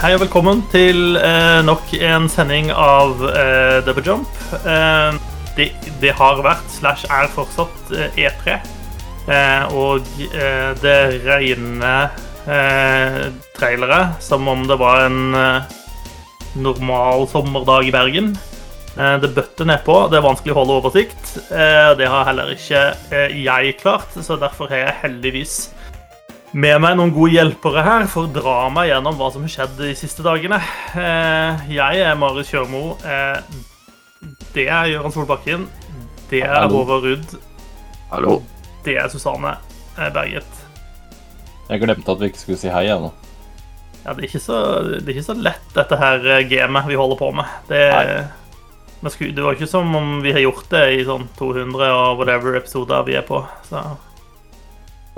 hei og velkommen til eh, nok en sending av eh, Double Jump. Eh, det, det har vært, slash er fortsatt, eh, E3. Eh, og eh, det regner trailere som om det var en normal sommerdag i Bergen. Det bøtter nedpå. Det er vanskelig å holde oversikt. Det har heller ikke jeg klart, så derfor har jeg heldigvis med meg noen gode hjelpere her for å dra meg gjennom hva som har skjedd de siste dagene. Eh, Jeg er Marius Kjørmo. Eh, Det er Gøran Solbakken. Det er Hallo. Håvard Rudd. Hallo. Det er Susanne eh, Berget. Jeg glemte at vi ikke skulle si hei ennå. Ja, det er så, det er ikke så lett, dette her gamet vi holder på med. Det, det var ikke som om vi har gjort det i sånn 200 og whatever episoder vi er på. Så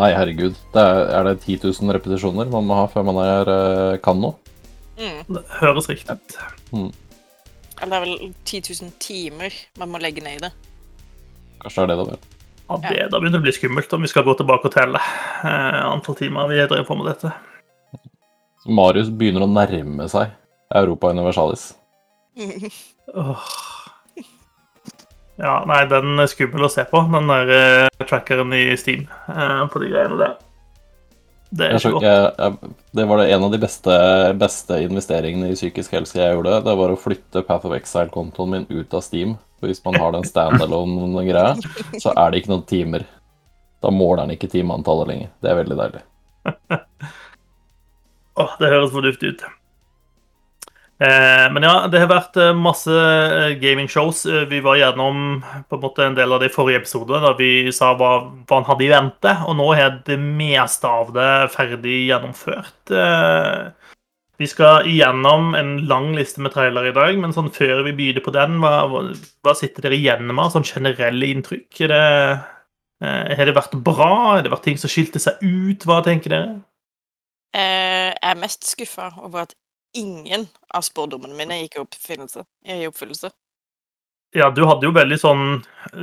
Nei, herregud. Det er, er det 10 000 repetisjoner man må ha før man er, eh, kan noe? Mm. det høres riktig ut. Eller det er vel 10 000 timer man må legge ned i det. Kanskje det er det det er. Ja, det, Da begynner det å bli skummelt om vi skal gå tilbake og telle eh, antall timer vi drev på med dette. Så Marius begynner å nærme seg Europa Universalis. Åh. Ja, nei, den er skummel å se på, den der uh, trackeren i Steam uh, på de greiene der. Det er ikke godt. jeg, jeg, det var det en av de beste, beste investeringene i psykisk helse jeg gjorde. Det var å flytte Path of Exile-kontoen min ut av Steam. For hvis man har den standalone-greia, så er det ikke noen timer. Da måler den ikke timeantallet lenger. Det er veldig deilig. Åh, det høres fornuftig ut. Eh, men ja, det har vært eh, masse eh, gamingshows. Vi var gjennom på en måte en del av det i forrige episode, da vi sa hva, hva han hadde i vente. Og nå er det meste av det ferdig gjennomført. Vi skal igjennom en lang liste med trailere i dag, men sånn før vi begynner på den, hva, hva, sitter dere igjen med sånn generelle inntrykk? Er det, har det vært bra? Har det vært ting som skilte seg ut? Hva tenker dere? Jeg er mest skuffa over at ingen av spådommene mine gikk i oppfyllelse. I oppfyllelse. Ja, du hadde jo veldig sånn,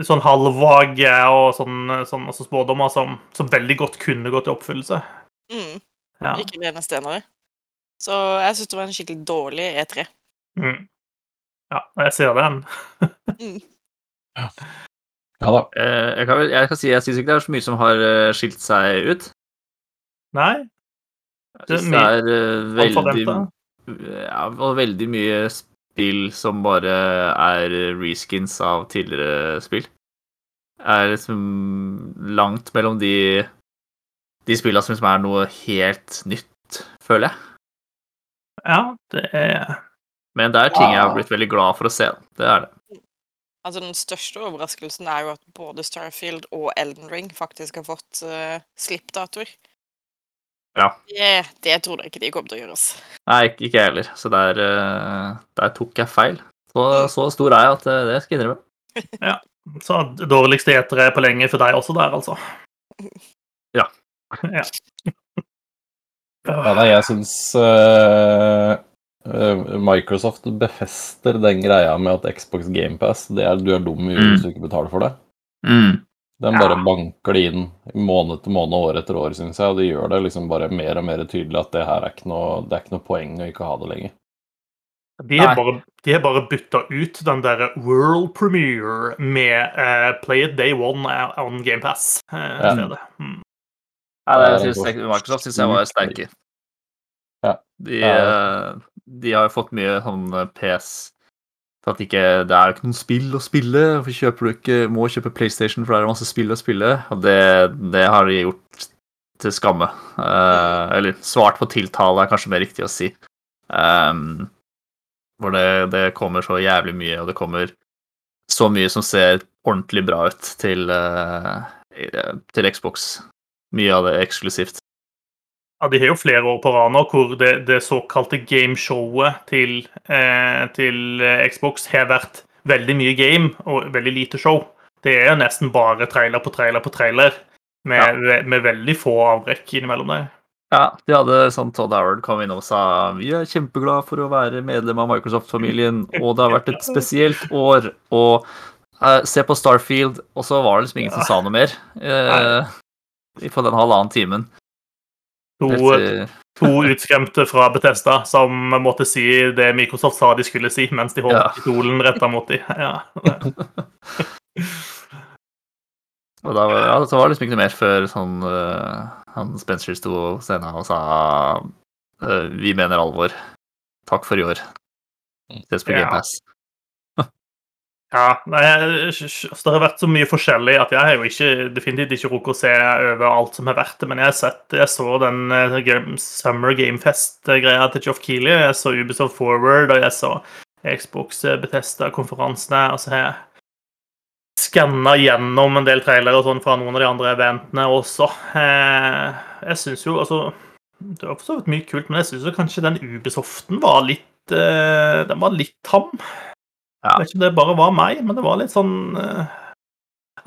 sånn halvvage og sånn, sånn altså spådommer som, som veldig godt kunne gått i oppfyllelse. Mm, Ja. ikke det eneste enere. Så jeg syns det var en skikkelig dårlig E E3. Mm. ja, jeg ser den. Ja da. Eh, Jeg kan, vel, jeg kan si jeg syns ikke det er så mye som har eh, skilt seg ut. Nei? Det er det er eh, veldig. Ja, og veldig mye spill som bare er reskins av tidligere spill. Det er liksom langt mellom de de spillene som liksom er noe helt nytt, føler jeg. Ja, det er Men det er ting jeg har blitt veldig glad for å se. Det er det. Altså, den største overraskelsen er jo at både Starfield og Elden Ring faktisk har fått uh, slippdatoer. Ja. Det, det trodde jeg ikke de kom til å gjøre. Oss. Nei, ikke jeg heller. Så der, eh, der tok jeg feil. Så, så stor er jeg at eh, det skal jeg innrømme. så det dårligste gjetere på lenge for deg også der, altså. Ja. ja. Ja, nei, jeg syns eh, eh, Microsoft befester den greia med at Xbox GamePass det er, Du er dum i mm. du ikke betaler for det. Den bare Ja. banker det inn måned til måned, år etter år, syns jeg. Og det gjør det liksom bare mer og mer tydelig at det her er ikke noe, det er ikke noe poeng å ikke ha det lenger. De har bare, de har bare bytta ut den der world premiere med uh, Play it day one on GamePass. Uh, Ja. stedet. Mm. Ja, det synes jeg, Microsoft syns jeg var sterke. Ja. De, eh, de har jo fått mye sånn eh, PS For at ikke Det er jo ikke noen spill å spille. Hvorfor kjøper du ikke Må kjøpe PlayStation, for det er masse spill å spille. Og det, det har de gjort til skamme. Uh, eller svart på tiltale, er kanskje mer riktig å si. Um, hvor det, det kommer så jævlig mye, og det kommer så mye som ser ordentlig bra ut til, uh, til Xbox. Mye av det eksklusivt. Ja, De har jo flere år på rad nå hvor det, det såkalte gameshowet til, eh, til eh, Xbox har vært veldig mye game og veldig lite show. Det er jo nesten bare trailer på trailer på trailer, med, med veldig få avbrekk innimellom der. Ja, de hadde sånn Todd Howard kom inn og sa vi er kjempeglad for å være medlem av Microsoft-familien, og det har vært et spesielt år. Og uh, se på Starfield, og så var det liksom ingen som sa noe mer uh, på den halvannen timen. To, to utskremte fra Betesta som måtte si det Microsoft sa de skulle si, mens de holdt Ja. pistolen retta mot dem. Ja. Og da, ja, så var det liksom ikke noe mer før sånn uh, han Spencer sto på scenen og sa uh, Vi mener alvor. Takk for i år. Ses på Ja. GamePass. Ja, nei, altså, Det har vært så mye forskjellig at jeg har jo ikke, definitivt ikke rukket å se over alt som har vært. Men jeg har sett, jeg så den eh, game, Summer Gamefest-greia til Geoff Keeley. Jeg så Ubisoft Forward, og jeg så Xbox eh, Bethesda-konferansene. Og så har jeg skanna gjennom en del trailere og sånn fra noen av de andre eventene også. Eh, jeg syns jo altså Det var for så vidt mye kult, men jeg syns kanskje den Ubisoften var litt Den var litt tam. Ja. Jeg vet ikke om det bare var meg, men det var litt sånn eh,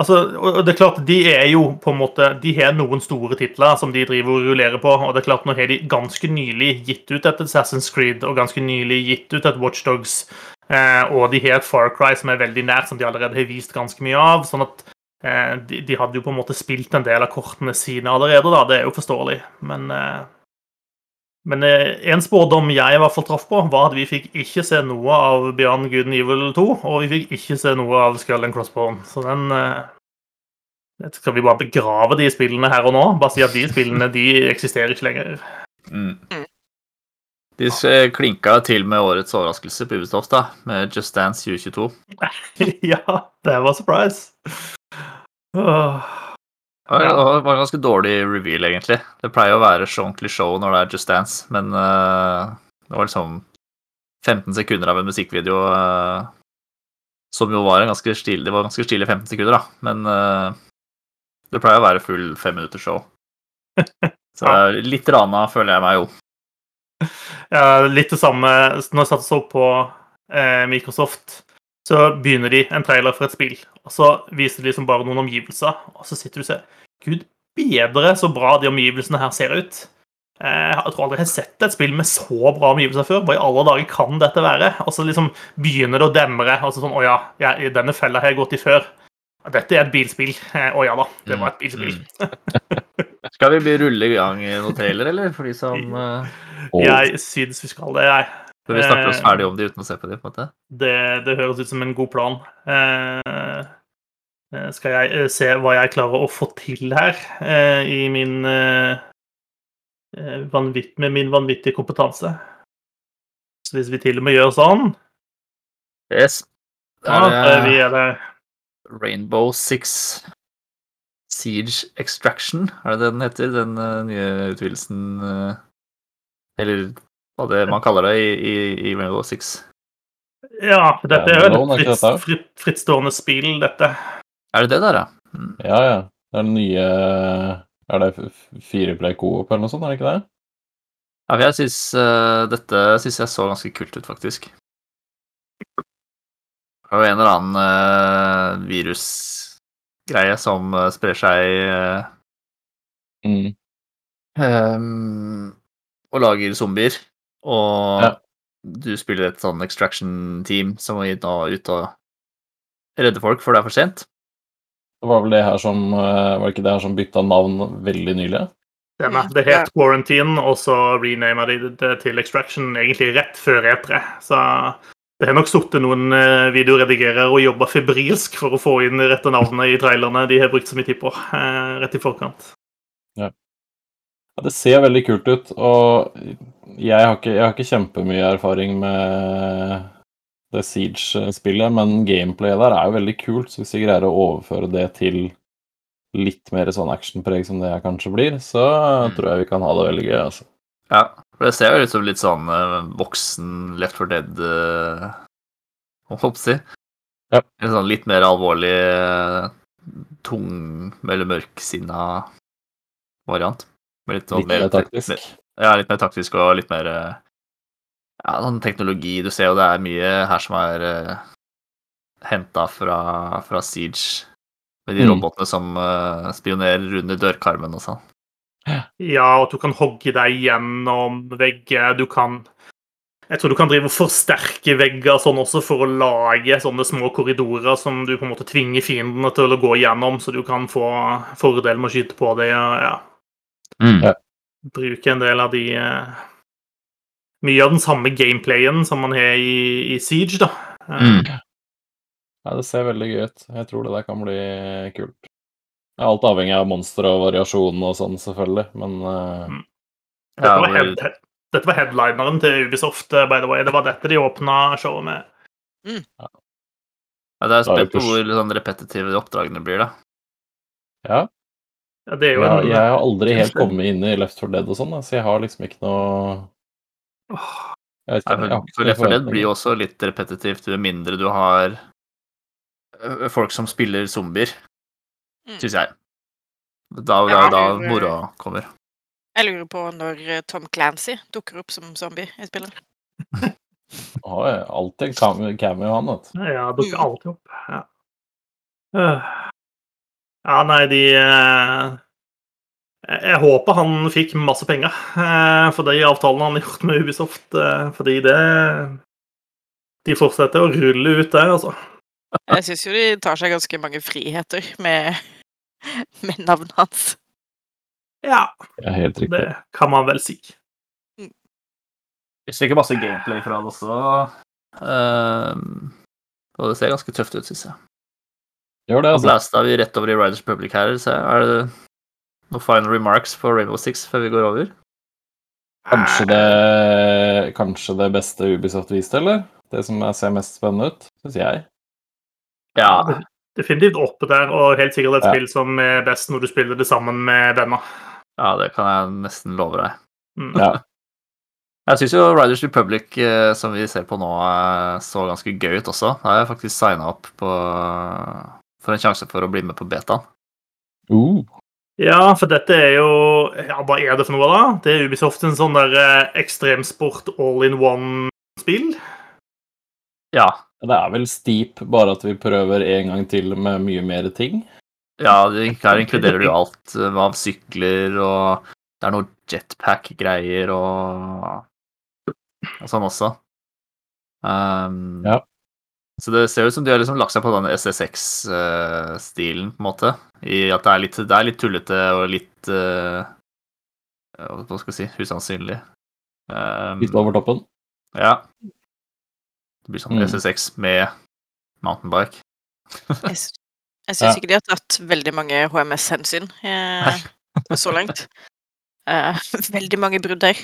Altså, og det er klart, De er jo på en måte, de har noen store titler som de driver og rullerer på. og det er klart Nå har de ganske nylig gitt ut et Assassin's Creed og ganske nylig gitt ut et Watchdogs. Eh, og de har et Far Cry som er veldig nært, som de allerede har vist ganske mye av. sånn at eh, de, de hadde jo på en måte spilt en del av kortene sine allerede, da. Det er jo forståelig. Men eh, men eh, en spådom jeg i hvert fall traff på, var at vi fikk ikke se noe av Beyond Good and Evil 2, og vi fikk ikke se noe av Skull and Crossbone. Så den eh, Skal vi bare begrave de spillene her og nå? Bare si at de spillene de eksisterer ikke lenger. Mm. Mm. De klinka til med årets overraskelse på Ubisoft, da, med Just Dance 2022. ja, det var surprise. Åh. Det var- Ja. det var en ganske dårlig reveal, egentlig. Det pleier å være så ordentlig show når det er Just Dance, men uh, det var liksom 15 sekunder av en musikkvideo uh, som jo var en ganske stilig Det var ganske stilig 15 sekunder, da, men uh, det pleier å være full fem minutter-show. Så Ja. litt rana føler jeg meg jo. Ja, litt det samme når jeg satte opp på eh, Microsoft. Så begynner de en trailer for et spill, og så viser de liksom bare noen omgivelser. Og så sitter du og ser Gud bedre så bra de omgivelsene her ser ut. Eh, Jeg tror aldri jeg har sett et spill med så bra omgivelser før. Hva i alle dager kan dette være? Og så liksom begynner det å demre. altså sånn, Å ja, jeg, denne fella har jeg gått i før. Dette er et bilspill. Eh, Å ja da, det var et bilspill. Skal vi bli rulle i gang noen trailer, eller? For de som uh, Jeg syns vi skal det, jeg. Før vi snakker oss Eh, ferdig om de uten å se på de, på en måte. Det, det høres ut som en god plan. Eh, eh, skal jeg eh, se hva jeg klarer å få til her eh, i min eh, vanvitt, med min vanvittige kompetanse? Så hvis vi til og med gjør sånn Yes. ja, Er ja, vi er det Rainbow Six Siege Extraction, er det det den heter? Den nye utvidelsen Eller det man kaller det i, i, i Rainbow Six. Ja, dette er jo et fritt, fritt, frittstående spill, dette. Er det det der, ja? Mm. Ja, ja. Det er den nye Er det fireplay coop eller noe sånt, er det ikke det? Ja, jeg syns uh, dette synes jeg så ganske kult ut, faktisk. Det er jo en eller annen uh, virusgreie som uh, sprer seg uh, Mm. um, og lager zombier. Og Ja. du spiller et sånn extraction-team som må da ut og redde folk før det er for sent. Det var vel det her som eh, Var det ikke det her som bytta navn veldig nylig? Stemmer. Mm, Det het Quarantine, og så renama de det til Extraction egentlig rett før E3. Så det har nok sittet noen eh, videoredigerere og jobba febrilsk for å få inn rette navnene i trailerne de har brukt så mye tid på rett i forkant. Ja, det ser veldig kult ut, og jeg har ikke, jeg har ikke kjempemye erfaring med det Siege-spillet, men gameplayet der er jo veldig kult, så hvis de greier å overføre det til litt mer sånn actionpreg som det her kanskje blir, så Mm. tror jeg vi kan ha det veldig gøy, altså. Ja, for det ser jo ut som litt sånn eh, voksen Left for Dead uh, Hva skal jeg si? Ja. En sånn litt mer alvorlig, eh, tung eller mørksinna variant. Med litt, sånn Litt mer taktisk. Ja, litt mer taktisk og litt mer eh, Ja, sånn teknologi. Du ser jo det er mye her som er uh, henta fra, fra Siege. Med de Mm. robotene som uh, spionerer under dørkarmen og sånn. Ja, og du kan hogge deg gjennom vegger. Du kan Jeg tror du kan drive og forsterke vegger sånn også for å lage sånne små korridorer som du på en måte tvinger fiendene til å gå gjennom, så du kan få fordel med å skyte på det. Ja, Mm. Ja. Bruker en del av de eh, Mye av den samme gameplayen som man har i, i Siege, da. Eh, Mm. Ja, det ser veldig gøy ut. Jeg tror det der kan bli kult. Det alt avhengig av monstre og variasjon og sånn, selvfølgelig, men eh, Dette, Ja, var head, dette var headlineren til Ubisoft, by the way. Det var dette de åpna showet med. Ja, det er Da er spent på hvor sånn, repetitive oppdragene blir, da. ja. Ja, det er jo ja. en Jeg har aldri helt kommet inn i Left 4 Dead og sånn, så jeg har liksom ikke noe jeg ikke, jeg ikke Left 4 Dead blir jo også litt repetitivt, med mindre du har folk som spiller zombier, Mm. syns jeg. Da, da, da moroa kommer. Jeg lurer på når Tom Clancy dukker opp som zombie i spillet. Har jeg alltid en cameo, han, vet du. Ja, dukker Mm. alltid opp. Ja. Øh. Ja, nei, de eh, Jeg håper han fikk masse penger eh, for de avtalene han har gjort med Ubisoft, eh, fordi det De fortsetter å rulle ut der, altså. Jeg syns jo de tar seg ganske mange friheter med, med navnet hans. Ja, Det helt det kan man vel si. Vi stikker masse gameplay fra det også. Ehm, og det ser ganske tøft ut, syns jeg. Gjør det, altså. Blasta vi rett over i Riders Public her. Så er det noen final remarks på Rainbow Six før vi går over? Kanskje det, kanskje det beste Ubisoft viste, eller? Det som ser mest spennende ut, syns jeg. Ja. Definitivt oppe der, og helt sikkert et Ja. spill som er best når du spiller det sammen med venner. ja, det kan jeg nesten love deg. Mm. Ja. Jeg syns jo Riders Republic, eh, som vi ser på nå, så ganske gøy ut også. Da har jeg faktisk signa opp på, for en sjanse for å bli med på betaen. Uh, Ja, for dette er jo Ja, hva er det for noe, da? Det er Ubisoft en sånn der eh, ekstremsport all in one-spill. Ja. det er vel Steep, bare at vi prøver en gang til med mye mer ting. ja her inkluderer du alt eh, av sykler, og det er noe jetpack-greier og, og sånn også. Um, Ja. Så det ser ut som de har liksom lagt seg på den SSX-stilen, på en måte. I at det er litt, det er litt tullete og litt uh, Hva skal jeg si usannsynlig. Um, Litt over toppen. Ja. Det blir sånn Mm. SSX med mountainbike. Jeg, sy- jeg syns Ja. ikke de har tatt veldig mange HMS-hensyn eh, så langt. Uh, veldig mange brudd der.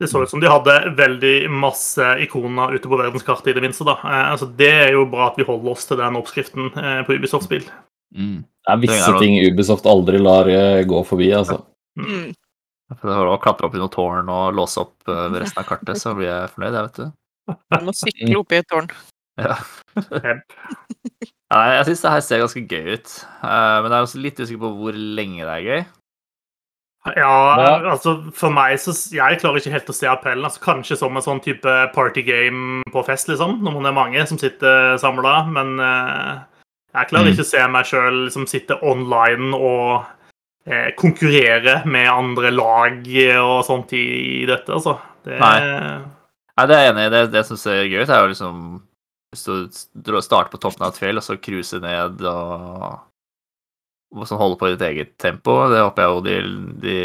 Det så ut som de hadde veldig masse ikoner ute på verdenskartet, i det minste. da. Eh, altså, det er jo bra at vi holder oss til den oppskriften eh, på Ubisoft-spill. Det er visse Det er ting Ubisoft aldri lar eh, gå forbi, altså. Mm. For det var å klatre opp i noen tårn og låse opp resten av kartet, så blir jeg fornøyd, jeg, vet du. Du må sykle opp i et tårn. Ja. Nei, jeg syns det her ser ganske gøy ut, eh, men jeg er også litt usikker på hvor lenge det er gøy. Ja, altså for meg så Jeg klarer ikke helt å se appellen. altså Kanskje som en sånn type partygame på fest, liksom, når man er mange som sitter samla. Men eh, jeg klarer Mm. ikke å se meg sjøl liksom, sitte online og eh, konkurrere med andre lag og sånt i, i dette, altså. Det, Nei. Nei, det er jeg enig i. Det, det som ser gøy ut, er jo liksom Hvis du starter på toppen av et fjell, og så cruise ned og og holder holde på i ditt eget tempo. Det håper jeg jo de, de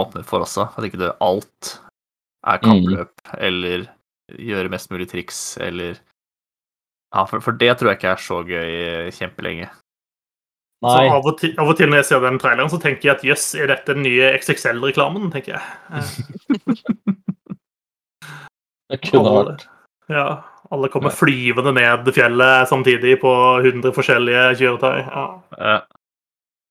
åpner for også. At ikke det alt er kappløp, eller gjøre mest mulig triks, eller Ja, for, for det tror jeg ikke er så gøy kjempelenge. Så av og, til, av og til når jeg ser den traileren, så tenker jeg at jøss, er dette den nye XXL-reklamen? tenker jeg. Eh, Det kunne vært ja, alle kommer flyvende ned fjellet samtidig på 100 forskjellige kjøretøy. Ja.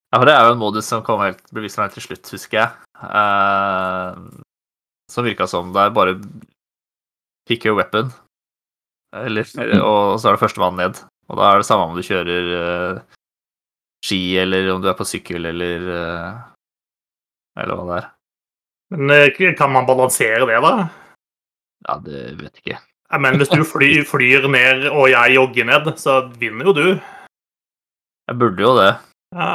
Ja, for det er jo en modus som kom helt, bevisst helt til slutt, husker jeg. Uh, som virka som det er bare pick your weapon, eller, og så er det førstemann ned. Og da er det samme om du kjører uh, ski, eller om du er på sykkel, eller uh, Eller hva det er. Men kan man balansere det, da? Ja, det vet jeg ikke. Men Hvis du fly, flyr ned og jeg jogger ned, så vinner jo du. Jeg burde jo det. Ja.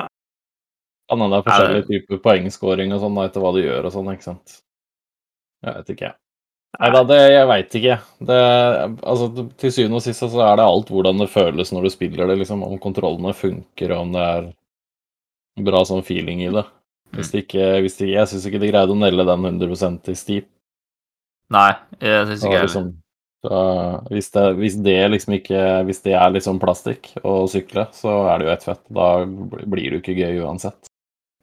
Kan hende det er forskjellige typer poengscoring og sånn etter hva du gjør og sånn, ikke sant. Jeg vet ikke, jeg. Nei da, det jeg veit ikke. Det, altså, til syvende og sist så er det alt hvordan det føles når du spiller det, liksom. Om kontrollene funker, og om det er bra sånn feeling i det. Hvis det ikke, hvis det, jeg syns ikke de greide å nelle den 100 i Steep. Nei, jeg syns ikke jeg liksom, så hvis, det, hvis det liksom ikke Hvis det er liksom plastikk å sykle, så er det jo ett fett. Da blir det jo ikke gøy uansett.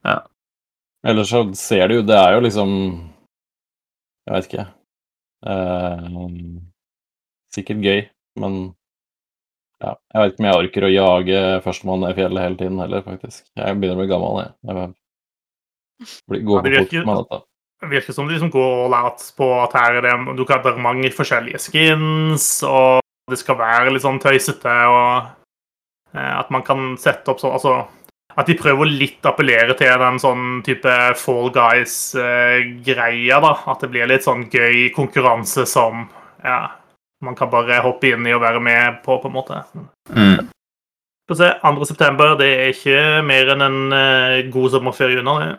Ja. Ellers så ser du jo Det er jo liksom Jeg vet ikke. Eh, sikkert gøy, men ja, jeg vet ikke om jeg orker å jage førstemann ned fjellet hele tiden heller, faktisk. Jeg begynner å bli gammel, jeg. jeg blir, går virker- fort med dette. Det virker som de liksom går all out på at her er det Du kan ha mange forskjellige skins, og det skal være litt sånn tøysete, og eh, at man kan sette opp sånn Altså at de prøver å litt appellere til den sånn type Fall Guys-greia, da. At det blir litt sånn gøy konkurranse som ja, man kan bare hoppe inn i og være med på, på en måte. Mm. Få se, 2. september, det er ikke mer enn en uh, god sommerferie unna, det.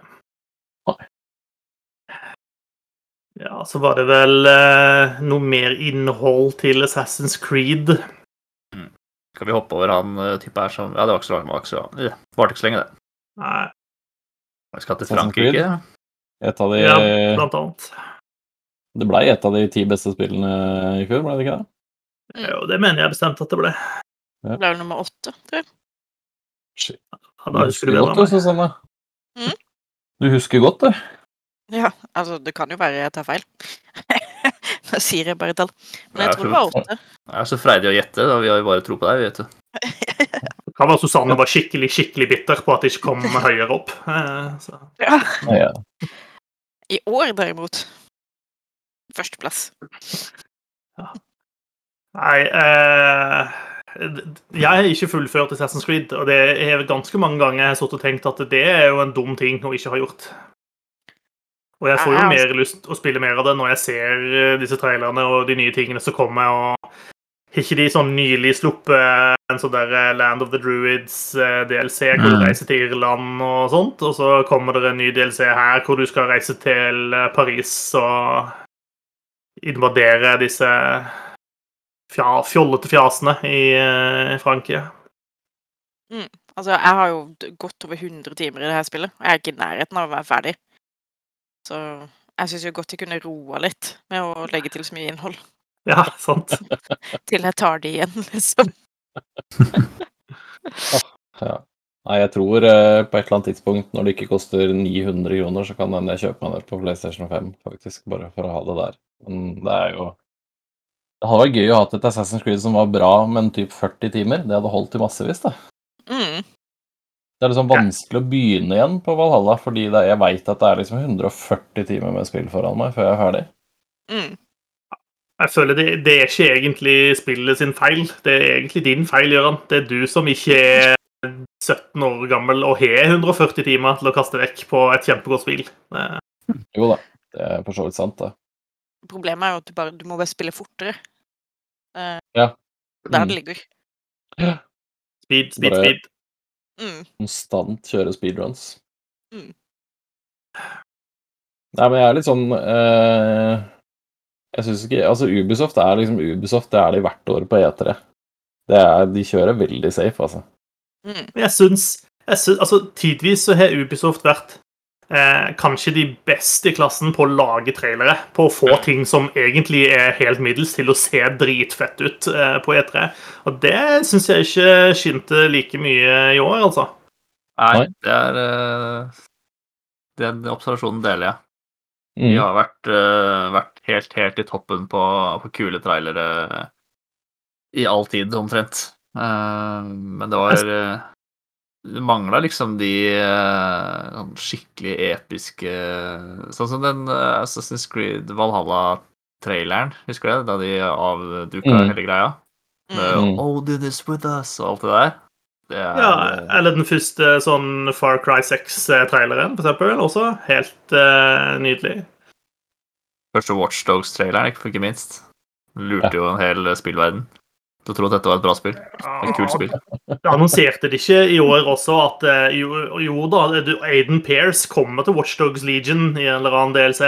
Ja, så var det vel uh, noe mer innhold til Assassin's Creed. Skal vi hoppe over han uh, type her som Ja, det var ikke så langt, det var ikke så ja, Varte ikke så lenge, det. Nei, Vi skal til Frankrike. Et av de, ja, blant annet. det blei et av de ti beste spillene i fjor, ble det ikke det? Jo, det mener jeg bestemt at det ble. Det ble vel nummer åtte, tror jeg. Ja, da husker du bedre godt, enn meg. Susanne. Mm. Du husker godt, du. Ja, altså, det kan jo være jeg tar feil. Nå sier jeg bare tall. Men jeg, jeg tror det var åtte. Jeg er så freidig å gjette. Da. Vi har jo bare tro på deg, vet du. Det kan være Susanne var skikkelig skikkelig bitter på at det ikke kom høyere opp. Eh, Så. Ja. Ja. I år, derimot. Førsteplass. Nei eh, Jeg har ikke fullført Assassin's Creed, og det er ganske mange ganger jeg har og tenkt at det er jo en dum ting å ikke ha gjort. Og jeg får jo altså- mer lyst å spille mer av det når jeg ser eh, disse trailerne og de nye tingene som kommer. og har ikke de sånn nylig sluppet en sånn der eh, Land of the Druids eh, DLC hvor du Mm. reiser til Irland og sånt, og så kommer det en ny DLC her hvor du skal reise til Paris og invadere disse fja, fjollete fjasene i Frankrike. Frankrike. Altså, jeg har jo gått over 100 timer i det her spillet, og jeg er ikke i nærheten av å være ferdig. Så jeg syns jo godt jeg kunne roa litt med å legge til så mye innhold. Ja, sant. Til jeg tar det igjen, liksom. Ja. Nei, jeg tror eh, på et eller annet tidspunkt, når det ikke koster 900 kroner, så kan jeg kjøpe meg det på PlayStation 5, faktisk, bare for å ha det der. Men det er jo Det hadde vært gøy å ha et Assassin's Creed som var bra, men typ 40 timer. Det hadde holdt i massevis, det. Mm. Det er liksom vanskelig å begynne igjen på Valhalla, fordi det, jeg veit at det er liksom 140 timer med spill foran meg før jeg er ferdig. Mm. Jeg føler det, det er ikke egentlig spillet sin feil. Det er egentlig din feil, Gøran. Det er du som ikke er 17 år gammel og har 140 timer til å kaste vekk på et kjempegodt spill. Jo da, det er for så vidt sant, det. Problemet er jo at du, bare, du må bare spille fortere. Uh, Ja. Der Mm. det ligger. Speed, speed, Bare- speed. Mm. Konstant kjøre speedruns. Mm. Nei, men jeg er litt sånn eh, Jeg syns ikke Altså, Ubisoft er liksom Ubisoft, det er de hvert år på E3. Det er, de kjører veldig safe, altså. Mm. Jeg syns, jeg syns altså, Tidvis så har Ubisoft vært eh, kanskje de beste i klassen på å lage trailere. På å få ting som egentlig er helt middels, til å se dritfett ut eh, på E3. Og det syns jeg ikke skinte like mye i år, altså. Nei, det er eh, Den observasjonen deler jeg. Mm. Vi har vært, eh, vært helt, helt i toppen på, på kule trailere i all tid, omtrent. Eh, men det var eh, Det mangla liksom de sånn skikkelig episke Sånn som den uh, Assassin's Creed Valhalla-traileren, husker du det? Da de avduka Mm. hele greia. Med Mm. Oh, do this with us, og alt det der. Det er Ja, eh, eller den første sånn Far Cry 6-traileren, for eksempel. Også helt uh, nydelig. Første Watchdogs-traileren, ikke ikke minst. Lurte jo en hel spillverden til å tro at dette var et bra spill. Et kult spill. Det annonserte de ikke i år også at eh, jo, jo da, Aiden Pearce kommer til Watchdogs Legion i en eller annen DLC.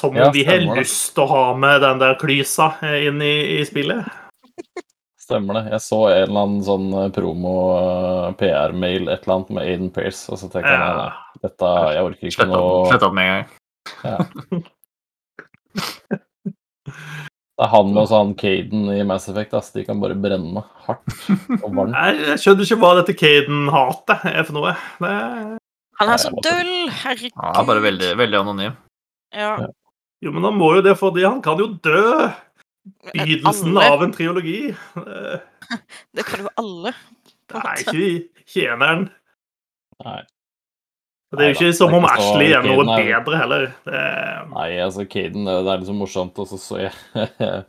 Som om Ja, vi har lyst til å ha med den der klysa eh, inn i, i spillet. Stemmer det. Jeg så en eller annen sånn eh, promo-PR-mail, et eller annet med Aiden Pearce, og så tenkte jeg nei, Ja. nei, dette Jeg orker ikke noe Slett opp med en gang. Det er han og sånn Caden i Mass Effect, ass. De kan bare brenne hardt og varmt. Nei, Jeg skjønner ikke hva dette Caden-hatet er for noe. Det. Han er så døll! Herregud. Han er bare veldig, veldig anonym. Ja. Jo, men han må jo det fordi han kan jo dø. Begynnelsen Alle. av en triologi. Eh, Det kan jo alle. Nei, ikke tjeneren. Nei. Det er jo ikke som om Ashley er noe Caden er- bedre heller. Det er... Nei, altså, Caden, det er liksom morsomt, og så så jeg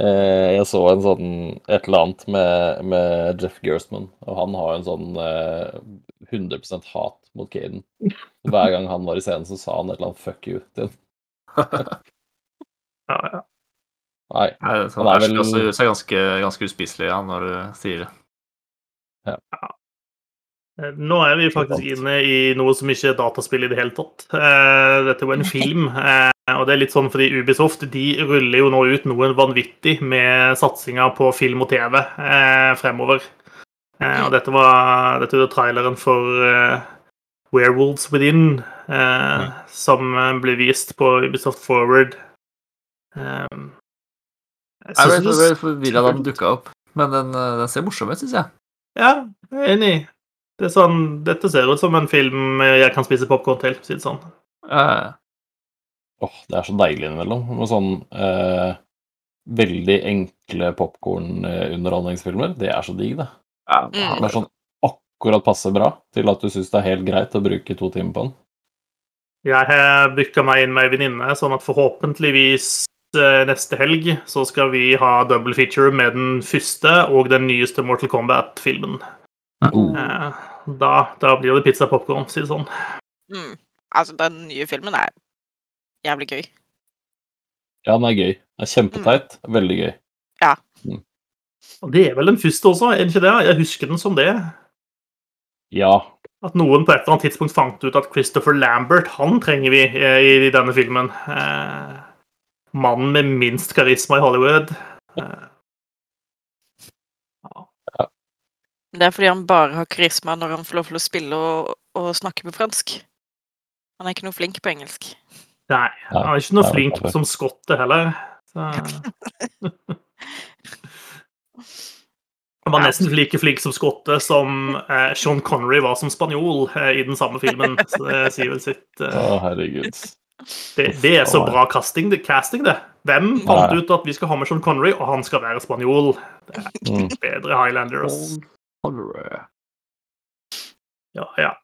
eh, Jeg så en sånn et eller annet med, med Jeff Gerstmann, og han har en sånn eh, 100% hat mot Caden. Hver gang han var i scenen, så sa han et eller annet 'fuck you' til ham. Ja, ja. Nei. Nei, sånn, Han er Ashley vel- også gjør seg ganske, ganske uspiselig ja, når du sier det. Eh, Nå er vi faktisk inne i noe som ikke er dataspill i det hele tatt. Eh, Dette er jo en film, eh, og det er litt sånn fordi Ubisoft de ruller jo nå ut noe vanvittig med satsinga på film og TV eh, fremover. Eh, Og dette var dette er traileren for eh, Werewolves Within, eh, som eh, ble vist på Ubisoft Forward. Eh, jeg Jeg ble forvirra da den dukka opp, men den, eh, den ser morsom ut, syns jeg. Ja, jeg er enig. Det er sånn, dette ser ut som en film jeg kan spise popkorn til, for å si det sånn. Uh. Åh, det er så deilig innimellom. Med sånn uh, veldig enkle popkornunderholdningsfilmer. Det er så digg, det. ja. Mm. Det er sånn akkurat passe bra til at du syns det er helt greit å bruke to timer på den. Jeg har booka meg inn med ei venninne, sånn at forhåpentligvis eh, neste helg så skal vi ha double feature med den første og den nyeste Mortal Kombat-filmen. Oh. Eh, Da, da blir det pizza og popkorn, si det sånn. Mm. Altså, den nye filmen er jævlig gøy. Ja, den er gøy. Den er kjempeteit. Veldig gøy. Og det er vel den første også, er det ikke det? Jeg husker den som det. Ja. At noen på et eller annet tidspunkt fant ut at Christopher Lambert, han trenger vi eh, i, i denne filmen. Eh, mannen med minst karisma i Hollywood. Eh, Det er fordi han bare har karisma når han får lov til å spille og, og snakke på fransk. Han er ikke noe flink på engelsk. nei, han er ikke noe flink som skotte heller. Han var nesten like flink som skotte som eh, Sean Connery var som spanjol eh, i den samme filmen. Så det sier vel sitt. Å, Eh, herregud. det, det er så bra casting, det. casting, det. Hvem fant Nei. ut at vi skal ha med Sean Connery, og han skal være spanjol? Det er ikke bedre Highlanders. Ja, ja.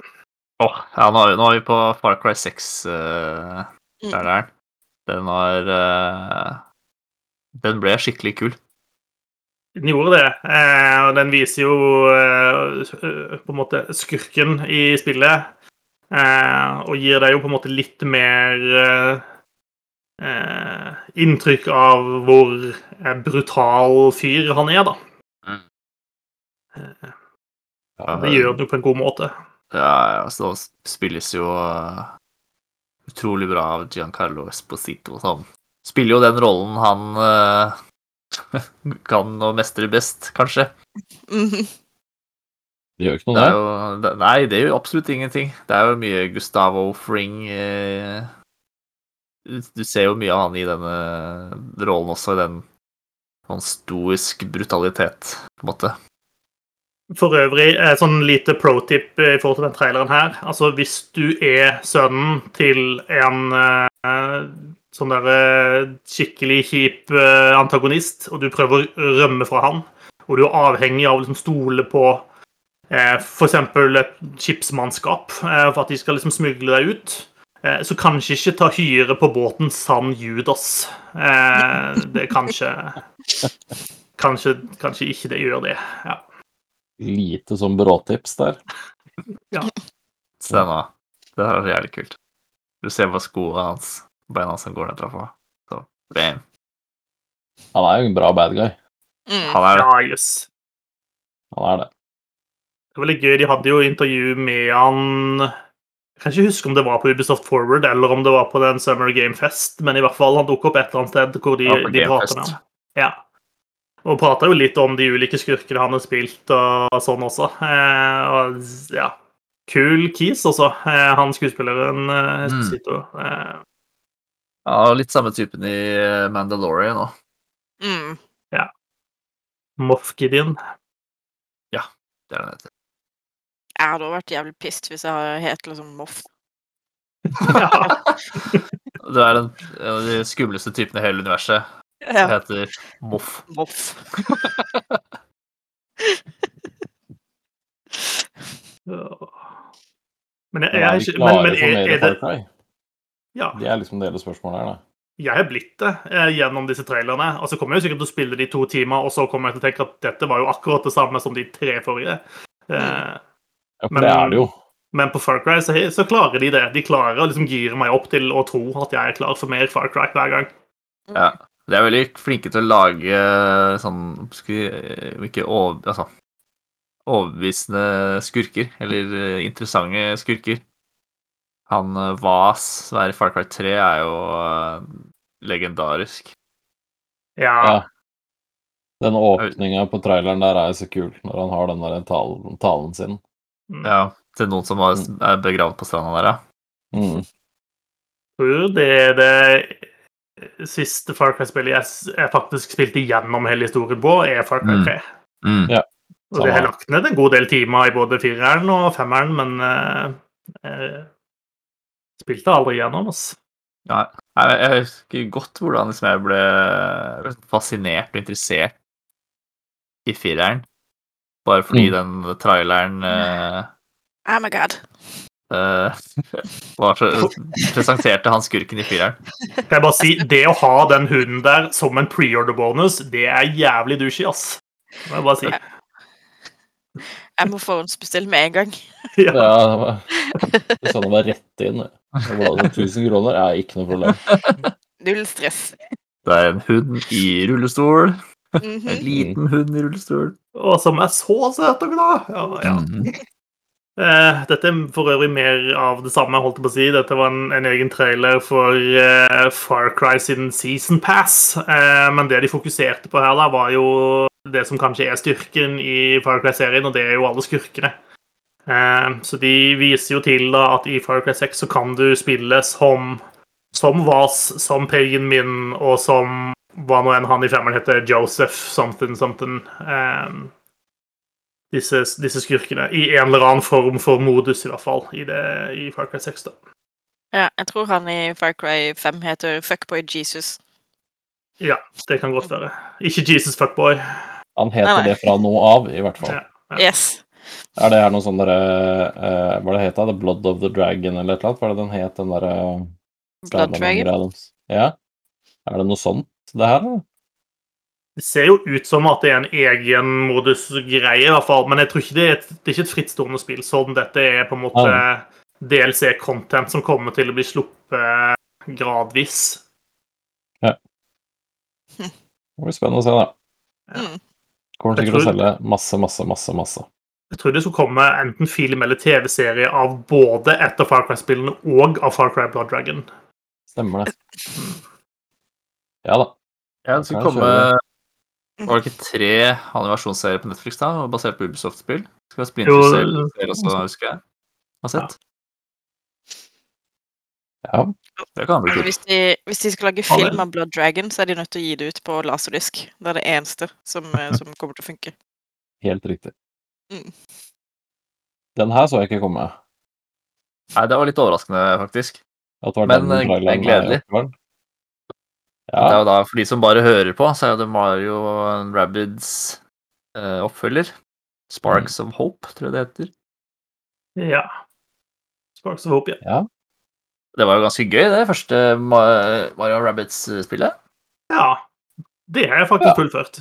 Åh, ja, nå er, vi, nå er vi på Far Cry 6-traileren. Mm. Den var uh, Den ble skikkelig kul. Den gjorde det. Eh, og den viser jo eh, på en måte skurken i spillet. Eh, og gir deg jo på en måte litt mer eh, eh, inntrykk av hvor eh, brutal fyr han er, da. Ja, det gjør han jo på en god måte. Ja, altså, det spilles jo eh, utrolig bra av Giancarlo Esposito. Han spiller jo den rollen han uh, kan og mestrer best, kanskje. Mhm. Det gjør ikke Det noe, er jo, det, nei, det er jo absolutt ingenting. Det er jo mye Gustavo Fring eh, du, du ser jo mye av han i denne rollen også, i den sånn stoisk brutalitet, på en måte. For øvrig, eh, sånn lite pro-tip i forhold til den traileren her. Altså, hvis du er sønnen til en eh, sånn der eh, skikkelig kjip eh, antagonist, og du prøver å rømme fra han, og du er avhengig av å liksom stole på eh, f.eks. et skipsmannskap eh, for at de skal liksom smugle deg ut, eh, så kanskje ikke ta hyre på båten San Judas. Eh, det er kanskje Kanskje, kanskje ikke det gjør det. ja. Lite sånn bråtips der. Ja. Stemmer. Det her er jævlig kult. Du ser på skoene hans, beina som går ned trappa. Så, bam. Han er jo en bra bad guy. Mm. Han er det. Ja, yes. Han er det. Det var litt gøy. De hadde jo intervju med han Jeg kan ikke huske om det var på Ubisoft Forward eller om det var på den Summer Game Fest, men i hvert fall han dukket opp et eller annet sted hvor de, Ja, de prater med ham. Ja. Og prata jo litt om de ulike skurkene han har spilt og sånn også. Eh, og ja, kul kis, også. Eh, han skuespilleren eh, Mm. Eh, Ja, litt samme typen i Mandalorian òg. Mm. Moff Gideon. Det er den heter. Jeg hadde også vært jævlig pissed hvis jeg het liksom Moff. Ja. Du er den, en av de skumleste typene i hele universet. Det Ja. heter Moff. Moff. Men jeg, jeg, er ikke- men, men er, er det? Ja. Det er liksom det hele spørsmålet her, da. Jeg er blitt det eh, gjennom disse trailerne. Og så kommer jeg jo sikkert til å spille de to timer, og så kommer jeg til å tenke at dette var jo akkurat det samme som de tre forrige. Eh, Ja, for Men- det er det jo. men på Far Cry så, så klarer de det. De klarer å liksom gire meg opp til å tro at jeg er klar for mer Far Cry hver gang. Ja. De er veldig flinke til å lage sånn skal Ikke over, altså, overbevisende skurker, eller eh, interessante skurker. Han eh, Vas, som er i Far Cry 3, er jo eh, legendarisk. Ja. Ja. Den åpninga på traileren der er jo så kul, når han har den der talen, talen sin. Mm. Ja, til noen som er begravd på stranda der, ja. Mm. tror det er det siste Far Cry-spillet jeg, jeg faktisk spilte gjennom hele historien på, er Far Cry Mm. 3. Mm. Ja. Og det har lagt ned en god del timer i både fireren og femmeren, men eh, eh, spilte aldri gjennom, altså. Ja, jeg, jeg husker godt hvordan liksom jeg ble fascinert og interessert i fireren. Bare fordi den traileren eh, Oh my god. Eh, var så, presenterte han skurken i fireren. Kan jeg bare si, det å ha den hunden der som en preorder-bonus, det er jævlig douchey, ass. Det må jeg bare si. Jeg må forhåndsbestille med en gang. Ja, Ja. det det sa det var rett inn. det. Var altså 1000 kroner er ikke noe problem. Null stress. Det er en hund i rullestol. Mhm. En liten hund i rullestol. Og som er så søt og glad. Ja, ja. Mhm. Eh, dette er for øvrig mer av det samme, holdt jeg på å si. Dette var en, en egen trailer for uh, Far Cry sin Season Pass. Uh, men det de fokuserte på her, da, var jo det som kanskje er styrken i Far Cry-serien, og det er jo alle skurkene. Så de viser jo til da at i Far Cry 6 så kan du spille som som Vas, som Pagan Min, og som hva nå enn han i femmeren heter, Joseph something something. Eh, disse, disse skurkene. I en eller annen form for modus, i hvert fall, i, det, i Far Cry 6. da. Ja, jeg tror han i Far Cry 5 heter Fuckboy Jesus. Ja, det kan godt være. Ikke Jesus Fuckboy. Han heter nei. det fra nå av, i hvert fall. Ja. Yes. Er det her noe sånn derre uh, Hva det het det? Blood of the Dragon eller et eller annet? Hva er det den het, den derre Blood Dragon. Ja. Er det noe sånt, det her? eller? Det ser jo ut som at det er en egen modusgreie, i hvert fall. Men jeg tror ikke det er et, det er ikke et frittstående spill. Sånn dette er på en måte DLC-content som kommer til å bli sluppet gradvis. Ja. Det blir spennende å se, da. Mm. Kommer til å selge masse, masse, masse. masse. Jeg tror det skulle komme enten film eller TV-serie av både et av Far Cry-spillene og av Far Cry Blood Dragon. Stemmer det. Ja da. Ja, det skulle komme Var det ikke tre animasjonsserier på Netflix da, basert på Ubisoft-spill? Skal være Splinter Jo, Cell også, husker jeg. Har sett. Ja. Det kan bli Men kult. hvis de, hvis de skal lage film av Blood Dragon, så er de nødt til å gi det ut på laserdisk. Det er det eneste som, eh, som kommer til å funke. Helt riktig. Mm. Den her så jeg ikke komme. Nei, det var litt overraskende, faktisk. At det var Men, eh, gledelig. Den? Det er jo da, For de som bare hører på, så er det Mario Rabbids eh, oppfølger. Sparks of Hope, tror jeg det heter. Ja. Sparks of Hope, ja. ja. Det var jo ganske gøy, det første Mario Rabbids-spillet. Ja. Det har jeg faktisk Ja. fullført.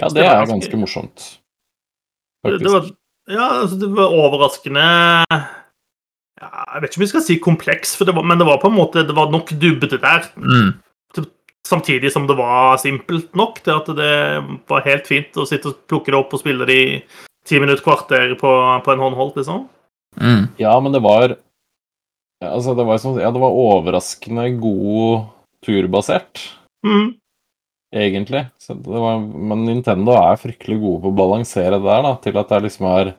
ja, Det det er ganske- ganske morsomt. Faktisk. det var, ja, altså, det var overraskende ja, Jeg vet ikke om vi skal si kompleks, for det var, men det var på en måte Det var nok dybde der. Mm. Samtidig som det var simpelt nok til at det var helt fint å sitte og plukke det opp og spille det i ti minutter, kvarter på, på en håndholdt, liksom. Mm. Ja, men det var Altså, det var Ja, det var overraskende god turbasert. Mm. egentlig. Så det var, men Nintendo er fryktelig gode på å balansere det der, da, til at det liksom er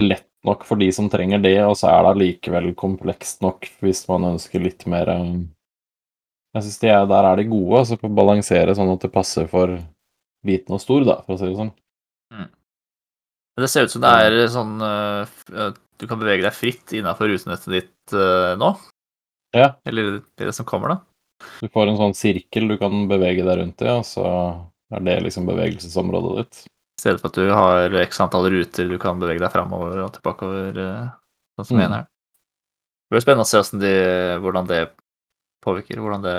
lett nok for de som trenger det, og så er det allikevel komplekst nok hvis man ønsker litt mer eh, Jeg syns de er, der er de gode, altså på å balansere sånn at det passer for liten og stor, da, for å si det sånn. Men Det ser ut som det er sånn uh, Du kan bevege deg fritt innafor rutenettet ditt uh, nå. Ja. Eller det som kommer, da. Du får en sånn sirkel du kan bevege deg rundt i, og så er det liksom bevegelsesområdet ditt. I stedet for at du har x antall ruter du kan bevege deg framover og tilbakeover, eh, sånn som Mm. en her. Det blir spennende å se de, hvordan det påvirker. Hvordan det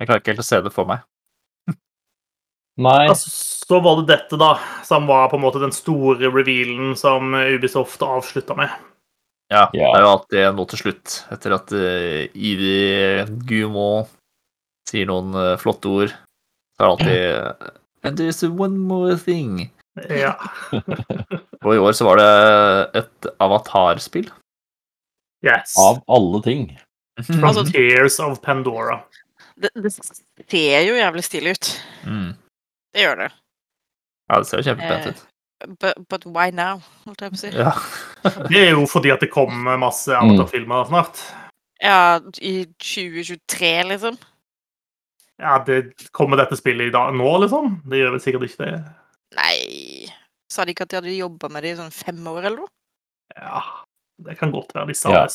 Jeg klarer ikke helt å se det for meg. Nei, Altså, så var det dette, da, som var på en måte den store revealen som Ubisoft avslutta med. Ja, Ja. det er jo alltid noe til slutt, etter at uh, Ivy Gumo sier noen uh, flotte ord. Så er det alltid uh, And there's one more thing. Ja. Og i år så var det et avatarspill. Yes. av alle ting. Altså- Frontiers of Pandora. Det, det ser jo jævlig stilig ut. Mm. Det gjør det. Ja, det ser jo kjempepent ut. But, but why now, holdt jeg på å si. Ja. Det er jo fordi at det kommer masse avatarfilmer snart. Ja, i 2023, liksom. Ja, det kommer dette spillet i dag nå, liksom? Det gjør vel sikkert ikke det. Nei Sa de ikke at de hadde jobba med det i sånn fem år, eller noe? Ja, det kan godt være de sa Ja.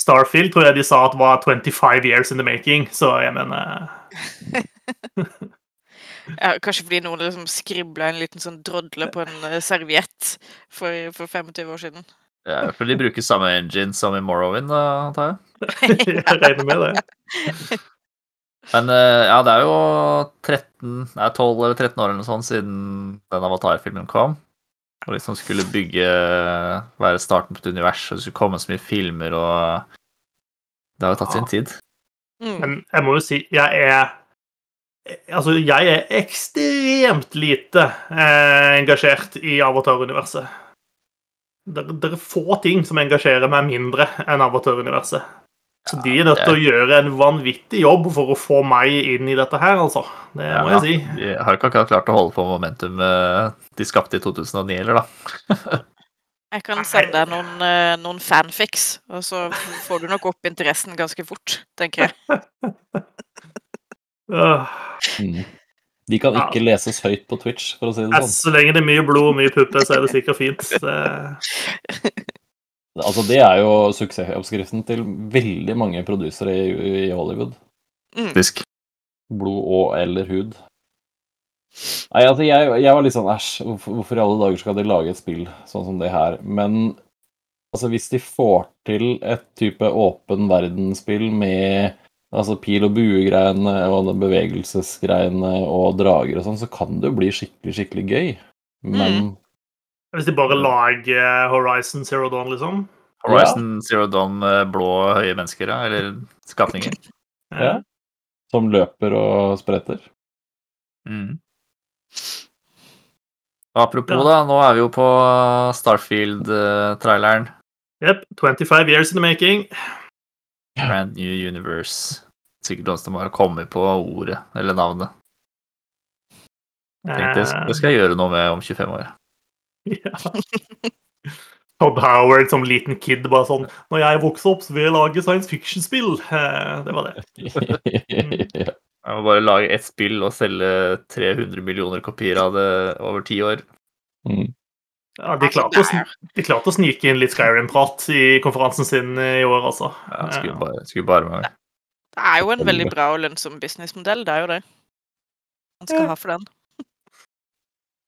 Starfield tror jeg de sa at var 25 years in the making, så jeg mener Ja, kanskje fordi noen liksom skribla en liten sånn drodle på en eh, serviett for, for 25 år siden. ja, for de bruker samme engine som i Morrowind, antar jeg. Jeg regner med det. Men eh, ja, det er jo 13, nei, 12 eller 13 år eller noe sånt siden den Avatar-filmen kom. Og liksom skulle bygge Være starten på et univers, og det skulle komme så mye filmer, og Det har jo tatt sin tid. Mm. Men jeg må jo si, jeg er Altså, jeg er ekstremt lite eh, engasjert i Avatar-universet. Det, det er få ting som engasjerer meg mindre enn Avatar-universet. Så de er nødt til å gjøre en vanvittig jobb for å få meg inn i dette her, altså. Det må jeg si. De har ikke akkurat klart å holde på momentumet de skapte i 2009 heller, da. Jeg kan sende deg noen, eh, noen fanfics, og så får du nok opp interessen ganske fort, tenker jeg. Øh, Mm. De kan Ja. ikke leses høyt på Twitch, for å si det sånn. så lenge det er mye blod og mye puppe, så er det sikkert fint. Det, Altså, det er jo suksessoppskriften til veldig mange produsere i, i Hollywood. Mm. Faktisk. Blod og eller hud. Nei, altså, jeg, jeg var litt sånn æsj, hvorfor, hvorfor i alle dager skal de lage et spill sånn som det her? Men altså, hvis de får til et type åpen verdensspill med altså pil og bue-greiene og bevegelsesgreiene og drager og sånn, så kan det jo bli skikkelig, skikkelig gøy. Men hvis de bare lager Horizon Zero Dawn, liksom. Horizon Zero Dawn blå, høye mennesker, ja. Eller skapninger. ja. Som løper og spretter. Mm. Apropos, Ja. da. Nå er vi jo på Starfield-traileren. Yep, 25 years in the making. Brand New Universe. Sikkert noen som har kommet på ordet eller navnet. Tenk, det, det skal jeg gjøre noe med om 25 år. Ja. Todd Howard som liten kid bare sånn Når jeg vokser opp, så vil jeg lage science fiction-spill. Eh, Det var det. Mm. Jeg må bare lage ett spill og selge 300 millioner kopier av det over ti år. Mm. Ja, de, klarte å, de klarte å snike inn litt Skyrim-prat i konferansen sin i år, altså. Ja, skulle bare, skulle bare mangle. Det er jo en veldig bra og lønnsom businessmodell, det er jo det. Man skal Ja. ha for den.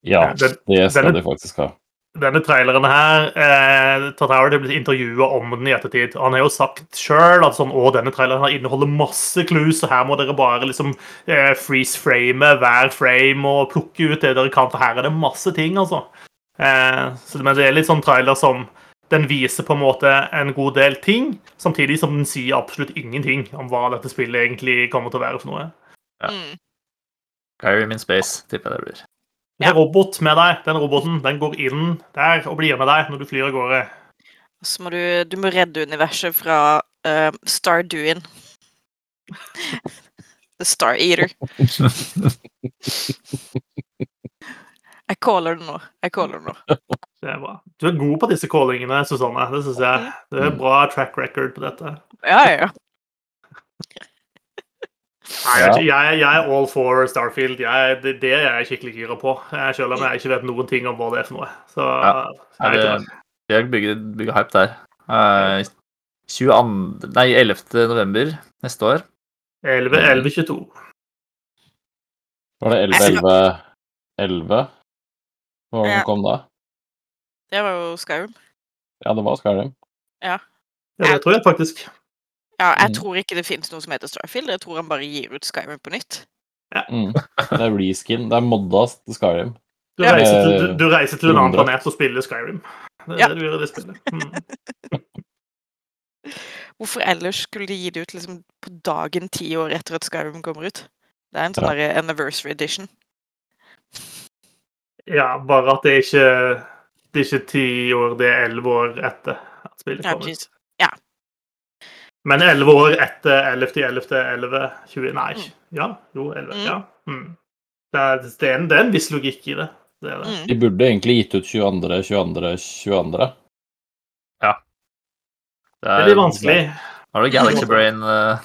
Ja, Den- det skal denne- de faktisk ha. Denne traileren her eh, Todd Howard har blitt intervjua om den i ettertid. og Han har jo sagt sjøl at sånn, å, denne traileren her inneholder masse clues, så her må dere bare liksom eh, freeze-frame hver frame og plukke ut det dere kan, for her er det masse ting, altså. Eh, så, men det er litt sånn trailer som den viser på en måte en god del ting, samtidig som den sier absolutt ingenting om hva dette spillet egentlig kommer til å være for noe. Ja. Mm. Skyrim min space, tipper jeg det blir. Det er robot med deg. Den roboten den går inn der og blir med deg når du flyr av gårde. Så må du, du må redde universet fra uh, Starduin. The Star Eater. Jeg caller det nå. Jeg caller det nå. Det er bra. Du er god på disse callingene, Susanne. Det synes jeg. Det er bra track record på dette. Ja, ja, ja. Jeg, er jeg, jeg er all for Starfield. Jeg, det, det er jeg skikkelig gira på. Selv om jeg ikke vet noen ting om hva det er for noe. Så Ja. jeg er ikke bygger, bygger hype der. Uh, 22, nei, 11. november neste år. 11, 11, 22. Var det 11-11? 11? Hva var det Ja. som kom da? Det var jo Skyrim. Ja, det var Skyrim. Ja, det tror jeg faktisk. Ja, jeg Mm. tror ikke det finnes noe som heter Starfield. Jeg tror han bare gir ut Skyrim på nytt. Mm. Det er reskin. Det er modda til Skyrim. Du Ja. reiser, til, du, du reiser til en annen planet og spiller Skyrim. Det er Ja. det du gjør i det spillet. Mm. Hvorfor ellers skulle de gi det ut liksom på dagen ti år etter at Skyrim kommer ut? Det er en sånn Ja. anniversary edition. Ja, bare at det er ikke det er ikke ti år, det er elleve år etter at spillet Ja, ut. precis. Men elleve år etter 11. 11. 11. 20 Nei, Mm. ja, jo, 11. Mm. Ja. Mm. Det, er, det, er en, det er en viss logikk i det. det, er det. Mm. De burde egentlig gitt ut 22., 22., 22. Det Det er litt vanskelig. Har du Galaxy Brain uh,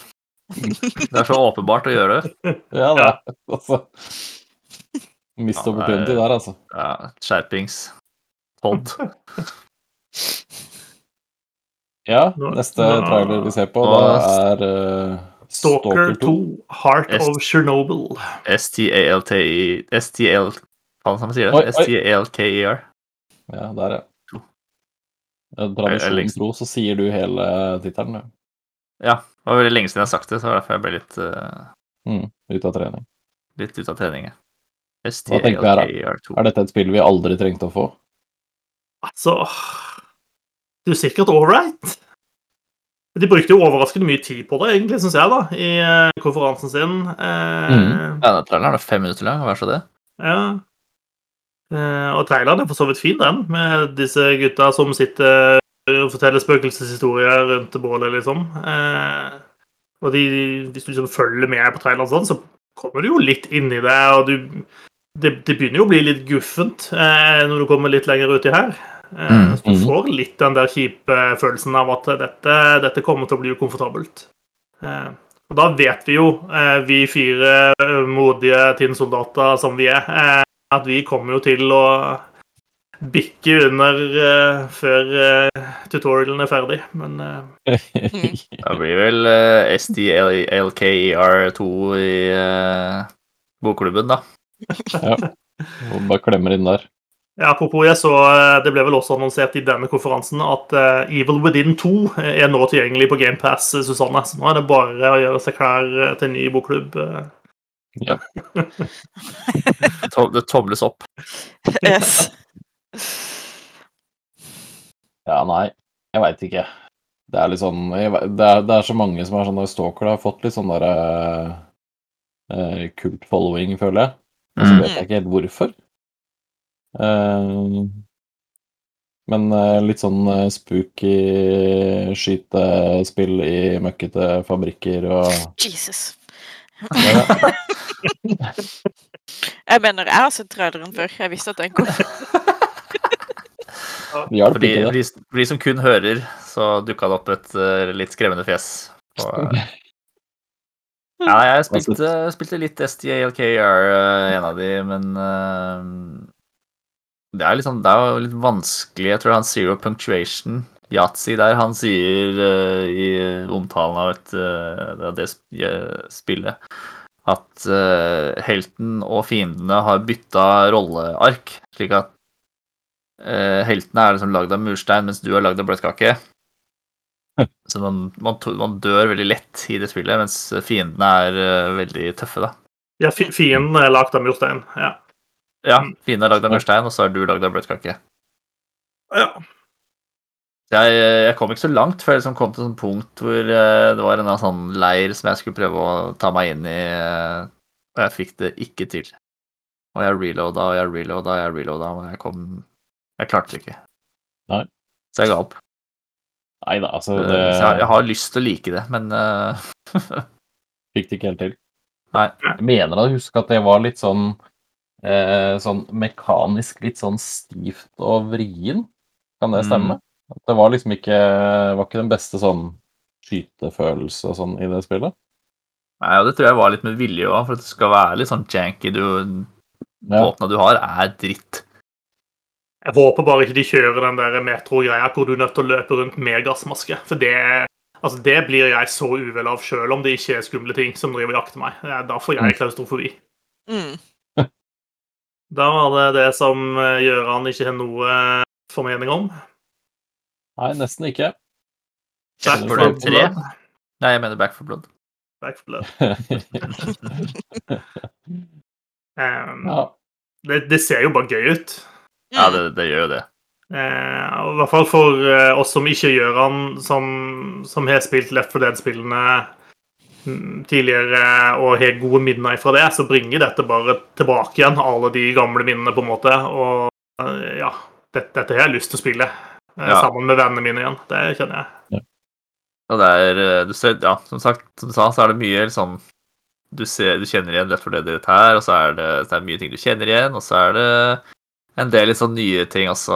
Det er så åpenbart å gjøre det. Ja, det er altså Mist Ja, opportunity der, altså. Ja, skjerpings. Todd. Ja, neste trailer vi ser på, da det er uh, Stalker 2, Heart of Chernobyl. STALTI STL Hva det man sier det? oi. STLKER. Ja, der, ja. Tradisjonen tro, så sier du hele tittelen, du. Ja. Det var veldig lenge siden jeg har sagt det, så det var derfor jeg ble litt, eh, Mm, ut av trening. litt ute av trening. ja. tenker vi her, da? STLKER2. Er dette et spill vi aldri trengte å få? Altså Du er sikkert all right. De brukte jo overraskende mye tid på det, egentlig, syns jeg, da, i eh, konferansen sin. Eh, Mhm. Ja, traileren er fem minutter lang, vær så det. Ja. Eh, og traileren er for så vidt fin, den, med disse gutta som sitter og forteller spøkelseshistorier rundt bålet, liksom. Og de, hvis du liksom følger med på traileren sånn, så kommer du jo litt inn i det, og du Det, det begynner jo å bli litt guffent når du kommer litt lenger uti her. Eh, Mm, så du mhm. får litt den der kjipe følelsen av at dette, dette kommer til å bli ukomfortabelt. Eh, og da vet vi jo, eh, vi fire eh, modige tinnsoldater som vi er, at vi kommer jo til å bikke under før tutorialen er ferdig. Men eh, Det blir vel uh, STLKER2 i bokklubben, da. Og bare klemmer inn der. Ja, apropos, jeg så eh, det ble vel også annonsert i denne konferansen at eh, Evil Within 2 er nå tilgjengelig på GamePass, Susanne. Så nå er det bare å gjøre seg klar eh, til en ny bokklubb. Ja. Det tobles opp. Yes. Ja, nei, jeg veit ikke. Det er litt sånn vet- det, er, det er så mange som er sånn Stalker har fått litt sånn derre uh, kult following, føler jeg. Og så Mm. vet jeg ikke helt hvorfor. Eh, men eh, litt sånn eh, spooky skytespill i møkkete fabrikker og Jesus. ja, Jeg mener, jeg har sett traileren før. Jeg visste at den kom. For de, for de, for de som kun hører, så dukka det opp et uh, litt skremmende fjes. Og, ja, jeg spilte, spilte litt STLKR, uh, en av de, men det er, liksom, det er jo litt vanskelig. Jeg tror han Zero Punctuation, Yatzy der, han sier uh, i omtalen av et, uh, det eh, spillet at uh, helten og fiendene har bytta rolleark, slik at eh, heltene er liksom lagd av murstein, mens du er lagd av bløtkake. Så man, man, man dør veldig lett i det spillet, mens fiendene er veldig tøffe, da. Ja, fi- fienden er lagd av murstein. Ja. Ja, fienden er lagd av murstein, og så er du lagd av bløtkake. ja. Jeg, jeg kom ikke så langt før jeg liksom kom til et sånt punkt hvor eh, det var en sånn leir som jeg skulle prøve å ta meg inn i, eh, og jeg fikk det ikke til. Og jeg reloada og jeg reloada og jeg reloada, og jeg kom Jeg klarte det ikke. Nei. Så jeg ga opp. Nei da, altså Eh, det Så jeg, jeg har lyst til å like det, men fikk det ikke helt til. Nei. Jeg mener å huske at det var litt sånn eh, sånn mekanisk litt sånn stivt og vrien. Kan det Mm. stemme? At det var liksom ikke var ikke den beste sånn skytefølelse og sånn i det spillet. Nei, og det tror jeg var litt med vilje òg, for at det skal være litt sånn janky. Du, Ja. Våpna du har, er dritt. Jeg håper bare ikke de kjører den der metro-greia hvor du er nødt til å løpe rundt med gassmaske. For det, altså det blir jeg så uvel av sjøl om det ikke er skumle ting som driver og jakter meg. Da får jeg klaustrofobi. Mm. Da var det det som Gjøran Gøran ikke har noe eh, formening om. Nei, nesten ikke. Back for for Blood 3. Nei, jeg mener Back for Blood. Back for blood. ja. Um, det, det ser jo bare gøy ut. Ja, det, det gjør jo det. Eh, I hvert fall for eh, oss som ikke gjør han, som, som har spilt Left 4 Dead-spillene tidligere og har gode minner fra det, så bringer dette bare tilbake igjen alle de gamle minnene, på en måte. Og eh, ja, dette, dette har jeg lyst til å spille eh, Ja. sammen med vennene mine igjen. Det kjenner jeg. Og det er eh, du ser, Ja, som sagt, som du sa, så er det mye sånn Du, ser, du kjenner igjen Left 4 Dead her, og så er det, så er det mye ting du kjenner igjen, og så er det en del litt sånn nye ting også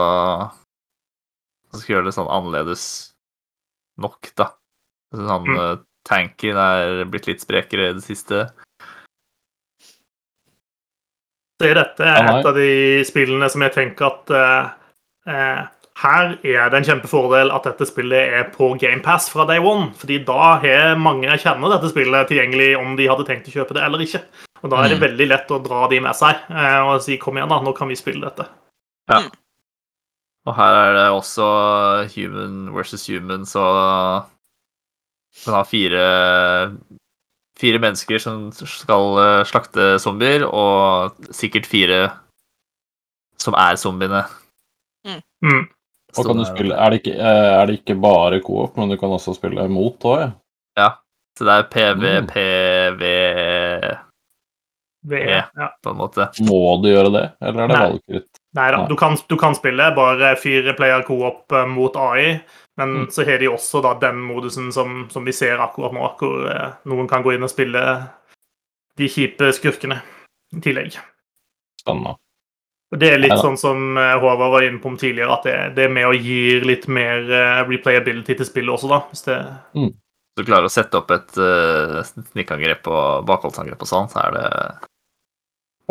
som skal gjøre det sånn annerledes nok, da. Sånn Mm. Tanken er blitt litt sprekere i det siste. Så er dette er et av de spillene som jeg tenker at eh, eh, her er det en kjempefordel at dette spillet er på GamePass fra day one. fordi da har mange jeg kjenner dette spillet tilgjengelig om de hadde tenkt å kjøpe det eller ikke. Og da er det Mm. veldig lett å dra de med seg eh, og si kom igjen, da, nå kan vi spille dette. Og her er det også human versus human, så man har fire Fire mennesker som skal eh, slakte zombier, og sikkert fire som er zombiene. Mm. Og kan du spille, er, det ikke, eh, er det ikke bare coop, men du kan også spille mot òg, ja? Så det er PV, Mm. PV Det, Ja. ja. på en måte. Må du gjøre det, eller er det valgfritt? Nei da, du kan, du kan spille bare fire player co-op eh, mot AI, men Mm. så har de også da den modusen som, som vi ser akkurat nå, hvor eh, noen kan gå inn og spille de kjipe skurkene i tillegg. Spennende. Og Det er litt sånn som eh, Håvard var inne på om tidligere, at det, det er med å gi litt mer eh, replayability til spillet også, da. Hvis det, Hvis du klarer å sette opp et uh, snikangrep og bakholdsangrep og sånn, så er det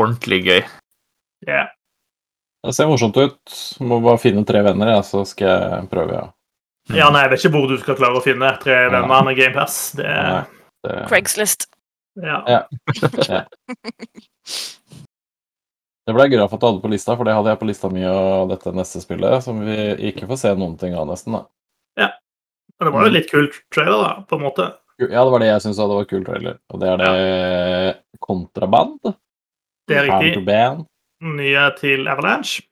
ordentlig gøy. ja. Det ser morsomt ut. Må bare finne tre venner, ja, så skal jeg prøve, ja. Ja, nei, jeg vet ikke hvor du skal klare å finne tre Ja. venner med GamePass. Det, er det, Craigslist. ja. Ja. det ble gøy å få ta det på lista, for det hadde jeg på lista mi og dette neste spillet, som vi ikke får se noen ting av nesten. da. Ja. Men det var jo litt kul trailer, da, på en måte. Ja, det var det jeg syntes var kul trailer. Og det er det kontraband. Det er riktig. Nye til Avalanche.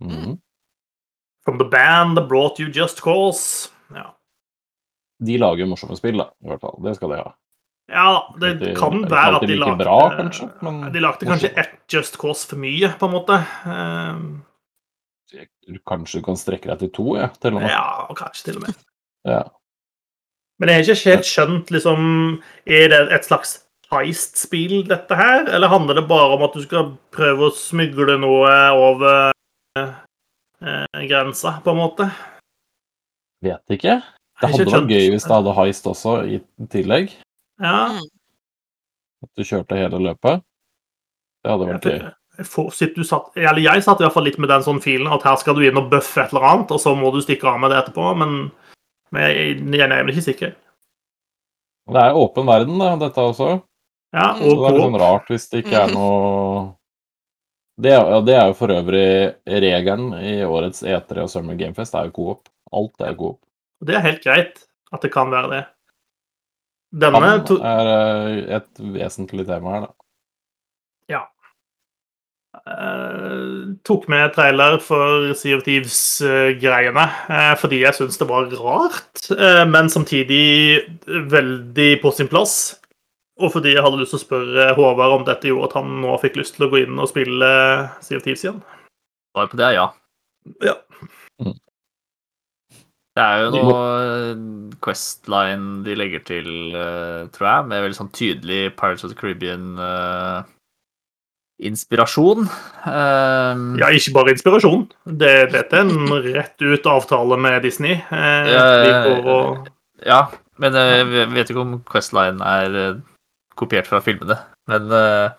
Mhm. From the band that brought you just cause. Ja. De lager morsomme spill, da, i hvert fall. Det skal de ha. Ja, det Det- kan det være at de lagde bra, kanskje, men De lagde kanskje ett Just Cause for mye, på en måte. Um... Kanskje du kan strekke deg til to, ja, til og med. Ja, kanskje til og med. Ja. Men jeg har ikke helt skjønt, liksom Er det et slags heist-spill, dette her? Eller handler det bare om at du skal prøve å smugle noe over eh, grensa, på en måte? Vet ikke. Det hadde ikke vært gøy hvis det hadde heist også, i tillegg. Ja. At du kjørte hele løpet. Det hadde vært gøy. Du satt, eller jeg satt i hvert fall litt med den sånn filen at her skal du inn og bøffe et eller annet, og så må du stikke av med det etterpå, men, men jeg, jeg, jeg er nemlig ikke sikker. Det er åpen verden, da, dette også. Ja, og Så det er litt sånn rart hvis det ikke er noe det er, ja, det er jo for øvrig regelen i årets E3 og Summer Gamefest. Det er jo coop. Alt er coop. det er helt greit at det kan være det. Denne to, er eh, et vesentlig tema her, da. eh, tok med trailer for Sea of Thieves-greiene eh, fordi jeg syns det var rart, men samtidig veldig på sin plass. Og fordi jeg hadde lyst til å spørre Håvard om dette gjorde at han nå fikk lyst til å gå inn og spille Sea of Thieves igjen. Svaret på det, ja. Ja. Det Det er jo noe eh, Questline de legger til, eh, tror jeg, med veldig sånn tydelig Pirates of the Caribbean-inspirasjon. Ja, ikke bare inspirasjon. Det, dette er en rett ut avtale med Disney. Eh, Ja, men eh, jeg vet ikke om Questline er eh, kopiert fra filmene. Men eh,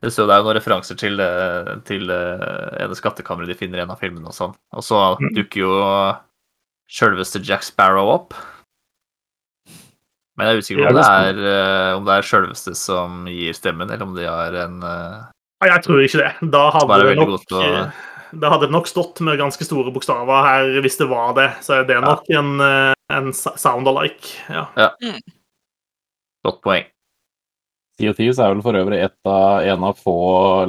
det så det er jo noen referanser til, eh, til eh, ene skattkammeret de finner i en av filmene og sånn. Og så Mm. dukker jo sjølveste Jack Sparrow opp. Men jeg er usikker på om det det er, om det er sjølveste som gir stemmen, eller om de har en eh, Jeg tror ikke det. Da hadde det nok å- eh, hadde nok stått med ganske store bokstaver her hvis det var det. Så det er nok nok en, en sound alike. Ja. godt poeng. Sea of Thieves er vel for øvrig et av, en av få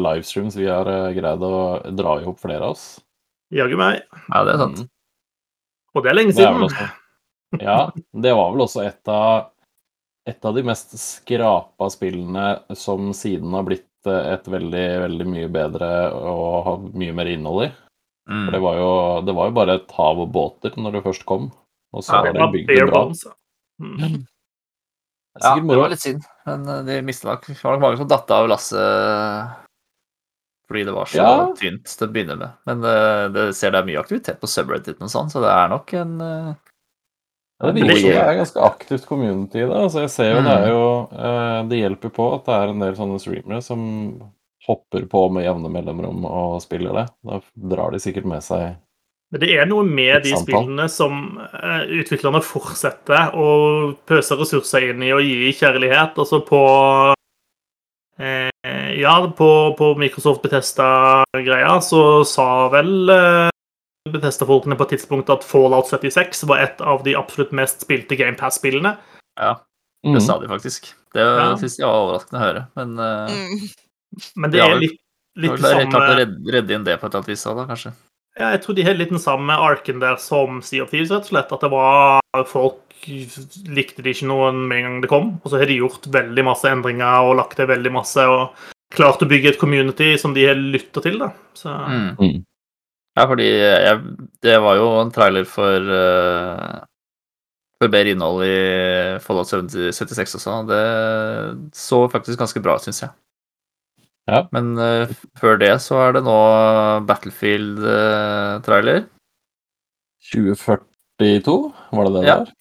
livestreams vi har eh, greid å dra i hop flere av oss. Jaggu meg. Ja, det er sant. Mm. Og det er lenge Det er siden. også, ja, det var vel også et av, et av de mest skrapa spillene som siden har blitt eh, et veldig, veldig mye bedre og har mye mer innhold i. Mm. For det var jo, det var jo bare et hav og båter når det først kom, og så Ja, var Det bygd bra. bones. Mm. Det Ja, det var litt synd. Men eh, de mista nok Det var nok mange som datt av lasset fordi det var så Ja. tynt til å begynne med. Men eh, det ser det er mye aktivitet på subredditen og sånn, så det er nok en eh, Ja, det virker som det er ganske aktivt community i det. Altså, jeg ser jo Mm. det er jo eh, Det hjelper på at det er en del sånne streamere som hopper på med jevne mellomrom og spiller det. Da drar de sikkert med seg Men det er noe med de spillene som eh, utviklerne fortsetter å pøse ressurser inn i og gi kjærlighet. Altså på eh, Ja, på, på Microsoft Betesta-greia så sa vel eh, Betesta-folkene på et tidspunkt at Fallout 76 var et av de absolutt mest spilte GamePass-spillene. Ja, Mm. det sa de faktisk. Det Ja. synes jeg var overraskende å høre. Men uh, Mm. Men det er litt, litt det det er klart å samme redde, redde inn det på et eller annet vis òg, da, kanskje. Ja, jeg tror de har litt den samme arken der som Sea of Thieves, rett og slett. At det var folk likte de ikke noen med en gang det kom. Og så har de gjort veldig masse endringer og lagt til veldig masse og klart å bygge et community som de lytta til, da. Så Mm. Ja, fordi jeg, det var jo en trailer for uh, for bedre innhold i Fallout 70 76 også. Det så faktisk ganske bra ut, syns jeg. Ja. Men uh, før det så er det nå Battlefield-trailer. 2042, var det det Ja. der?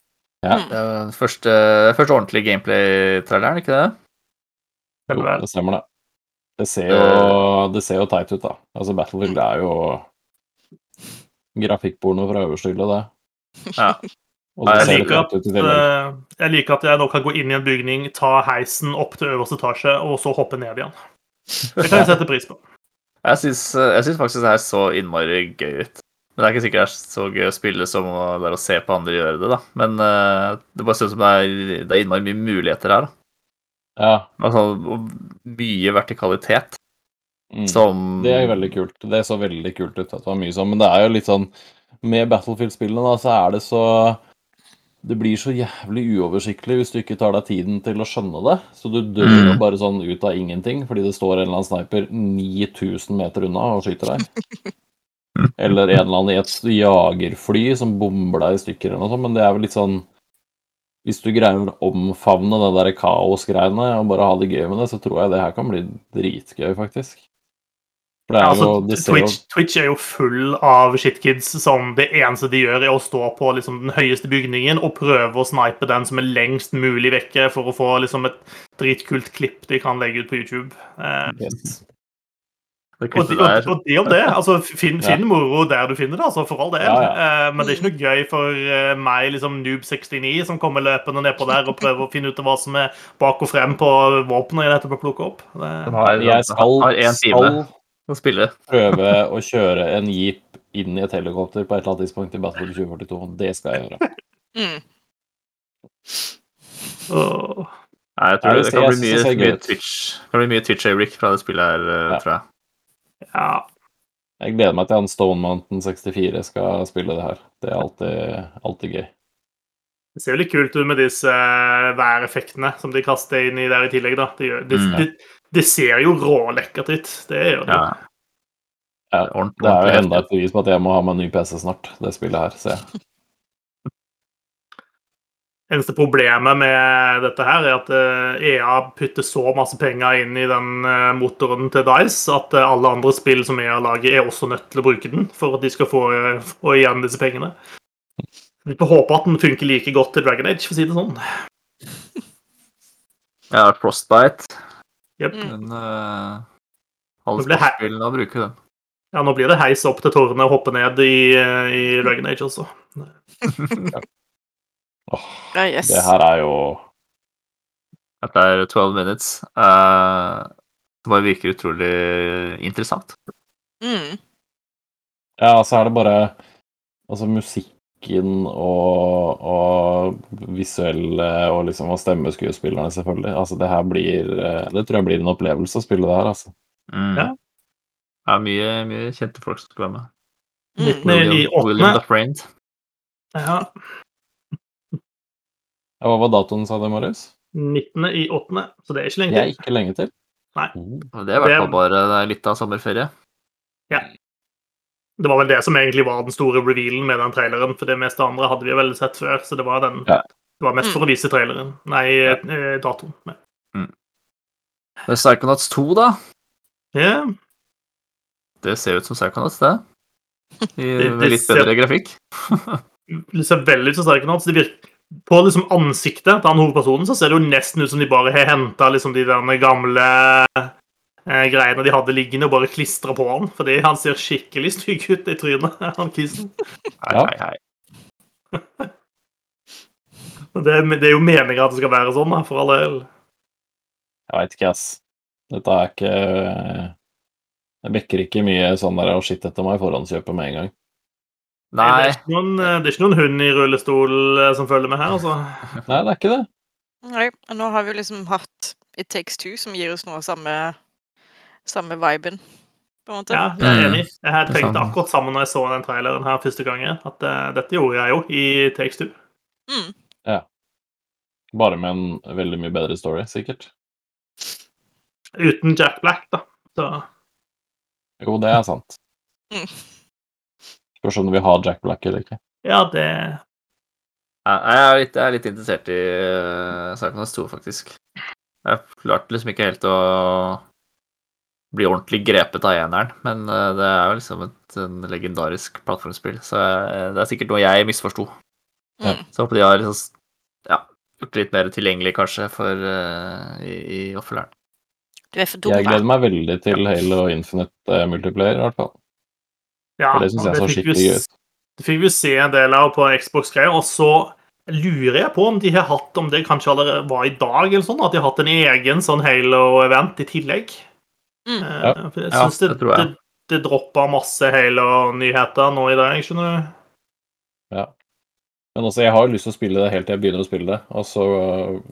Ja. Mm. Det er den første, første ordentlige gameplay-traileren, ikke det? Jo, det stemmer det. Det ser jo, det ser jo teit ut, da. Altså, Battlefield er jo grafikkporno fra øverste hylle, det. Ja. Og Ja, det jeg liker at. Eh, jeg liker at jeg nå kan gå inn i en bygning, ta heisen opp til øverste etasje, og så hoppe ned igjen. Det kan jeg sette pris på. Jeg syns, faktisk det her så innmari gøy ut. Men det er ikke sikkert det er så gøy å spille som å, å se på andre gjøre det, da. Men uh, det bare ser ut som det er, det er innmari mye muligheter her. da. Ja, Altså, og mye vertikalitet mm. som Det er jo veldig kult. Det så veldig kult ut at det var mye sånn, men det er jo litt sånn Med Battlefield-spillene, da, så er det så Det blir så jævlig uoversiktlig hvis du ikke tar deg tiden til å skjønne det. Så du dør Mm. bare sånn ut av ingenting fordi det står en eller annen sniper 9000 meter unna og skyter deg. Eller en eller annen i et jagerfly som bomber deg i stykker eller noe sånt, men det er vel litt sånn Hvis du greier å omfavne det der kaosgreiene og bare ha det gøy med det, så tror jeg det her kan bli dritgøy, faktisk. For det er Altså, jo det ser jo Twitch, Twitch er jo full av shitkids som det eneste de gjør, er å stå på liksom, den høyeste bygningen og prøve å snipe den som er lengst mulig vekke, for å få liksom, et dritkult klipp de kan legge ut på YouTube. Eh, Yes. Det og, de, og, det om det. altså Finn, Ja. moro der du finner det, altså, for all del. Ja, Eh, men det er ikke noe gøy for eh, meg, liksom Noob69, som kommer løpende nedpå der og prøver å finne ut av hva som er bak og frem på våpenet jeg nettopp har plukket opp. Det, har, Jeg skal, har en time skal å spille. prøve å kjøre en jeep inn i et helikopter på et eller annet tidspunkt i Battlefield 2042. Det skal jeg gjøre. Mm. Åh. Nei, jeg tror det det, kan bli mye, det mye. Twitch Det kan bli mye Twitch-Eric fra det spillet her, eh, Ja. tror jeg. ja. Jeg gleder meg til han Stone Mountain 64 skal spille det her. Det er alltid, alltid gøy. Det ser jo litt kult ut med disse eh, væreffektene som de kaster inn i der i tillegg. da. Det, gjør, det, Mm. det, det ser jo rålekkert ut. Det gjør det. Ja. Ja, Det er jo enda et bevis på at jeg må ha meg en ny PC snart, det spillet her, ser jeg. Eneste problemet med dette her er at eh, EA putter så masse penger inn i den eh, motoren til Dice at eh, alle andre spill som EA lager, er også nødt til å bruke den for at de skal få, få igjen disse pengene. Vi får håpe at den funker like godt til Dragon Age, for å si det sånn. Ja, Frostbite. Jep. Mm. Men uh, alle spillene bruker den. Ja, nå blir det heis opp til tårnet og hoppe ned i, eh, i Dragon Age også. oh, Ja, yes. det her er jo Dette er 12 minutes. Uh, det bare virker utrolig interessant. Mm. Ja, så er det bare Altså, musikken og, og visuelle og liksom og stemmeskuespillerne, selvfølgelig. Altså, det her blir eh, Det tror jeg blir en opplevelse å spille det her, altså. Mm. Ja. Ja, mye, mye kjente folk som skal være med. Mm. Litt i William åttende. Ja, Ja, Hva var datoen, sa du, Marius? 19. i åttende, så det er ikke lenge til. Det er ikke lenge til. Nei. Det er i hvert fall bare det er litt av sommerferie. Det var vel det som egentlig var den store revealen med den traileren, for det meste andre hadde vi vel sett før, så det var den Ja. Det var mest for å vise traileren. Nei, Ja. eh, datoen. Nei. Det er Psychonauts 2, da. Ja, Det ser ut som Psychonauts, det. I, Det- det litt ser- bedre grafikk. det ser veldig ut som Psychonauts. Det virker på liksom ansiktet til han hovedpersonen så ser det jo nesten ut som de bare har henta liksom de gamle greiene de hadde liggende, og bare klistra på han. Fordi han ser skikkelig stygg ut i trynet, han kissen. Hei, Ja. hei, hei. Det, det er jo meninga at det skal være sånn, for all del. Jeg veit ikke, ass. Dette er ikke Det vekker ikke mye sånn der å shit, etter meg forhåndskjøpe med en gang. Det Nei, er, ikke noen, eh, det er ikke noen hund i rullestol eh, som følger med her, altså. Nei, det er ikke det. Nei, og nå har vi liksom hatt It Takes Two, som gir oss noe av samme, samme viben, på en måte. Ja, jeg er Mm. enig. Jeg tenkte akkurat sammen når jeg så den traileren her første gangen, at uh, dette gjorde jeg jo i Takes Two. Mm. Bare med en veldig mye bedre story, sikkert. Uten Jack Black, da. Så Jo, det er sant. Mm. Spørs om du vil ha Jack Black eller ikke. ja, det jeg er litt, jeg er litt interessert i uh, Psychonauts 2, faktisk. Jeg klarte liksom ikke helt å bli ordentlig grepet av eneren, men eh, det er jo liksom et en legendarisk plattformspill, så det er sikkert noe jeg misforsto. Mm. Så håper de har liksom, ja, gjort det litt mer tilgjengelig, kanskje, for, uh, i, i offerlæren. Du er for dum, Jeg gleder meg veldig til Halo Infinite eh, multiplayer, i hvert fall. Ja, For det syns jeg så skikkelig gøy ut. Det fikk vi se en del av på Xbox-greier, og så lurer jeg på om de har hatt om det kanskje allerede var i dag, eller sånn, at de har hatt en egen sånn Halo-event i tillegg. Mm. Eh, Ja. for jeg Ja, synes det, det det, det droppa masse Halo-nyheter nå i dag, skjønner du. Ja. Men altså, jeg har lyst til å spille det helt til jeg begynner å spille det. Og så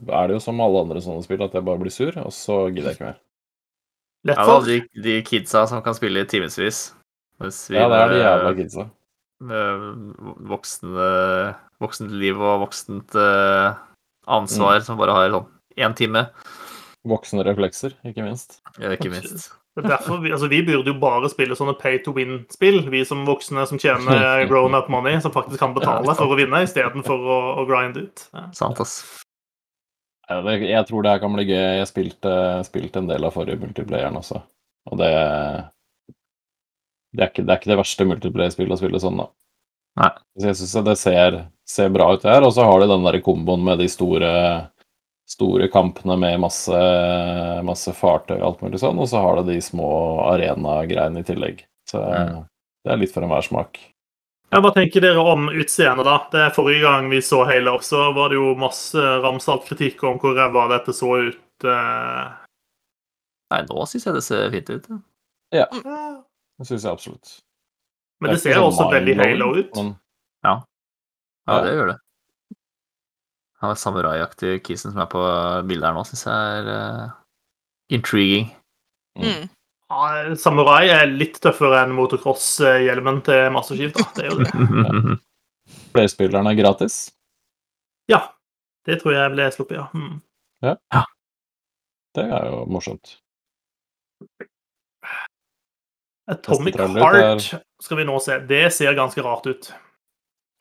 er det jo som alle andre sånne spill, at jeg bare blir sur, og så gidder jeg ikke mer. Lett Ja, de, de kidsa som kan spille i timevis. Ja, det er de jævla kidsa. med voksne, voksent liv og voksent ansvar ansvar som bare har sånn én time. Voksne reflekser, ikke minst. Ja, ikke minst. Er Derfor vi, altså, vi burde jo bare spille sånne pay to win-spill, vi som voksne som tjener grown up money, som faktisk kan betale for å vinne, istedenfor å, å grinde ut. Ja. Sant, ass. Jeg tror det her kan bli gøy. Jeg spilte, spilte en del av forrige multiplayeren også. Og det Det er ikke det, er ikke det verste multiplayer-spillet å spille sånn, da. Nei. Så jeg syns det ser, ser bra ut, det her. Og så har de den der komboen med de store store kampene med masse, masse fartøy og alt mulig sånn, og så har det de små arenagreiene i tillegg. Så Mm. det er litt for enhver smak. Ja, Hva tenker dere om utseendet, da? Det er Forrige gang vi så Halo, så var det jo masse ramsalt kritikk om hvor ræva dette så ut. eh. Nei, nå syns jeg det ser fint ut. Ja. Det syns jeg absolutt. Men det det ser sånn også veldig mind-blowing, Halo ut. Men Ja, Ja. det gjør det. Han er samurai-aktig kisen som er på bildet her nå, syns jeg er uh, intriguing. Mm. Ja, Samurai er litt tøffere enn motocross-hjelmen til Master Chief, da. Det er jo det. flerspilleren er gratis. Ja. Det tror jeg ble sluppet, ja. Mm. Det er jo morsomt. Atomic Heart skal vi nå se. Det ser ganske rart ut.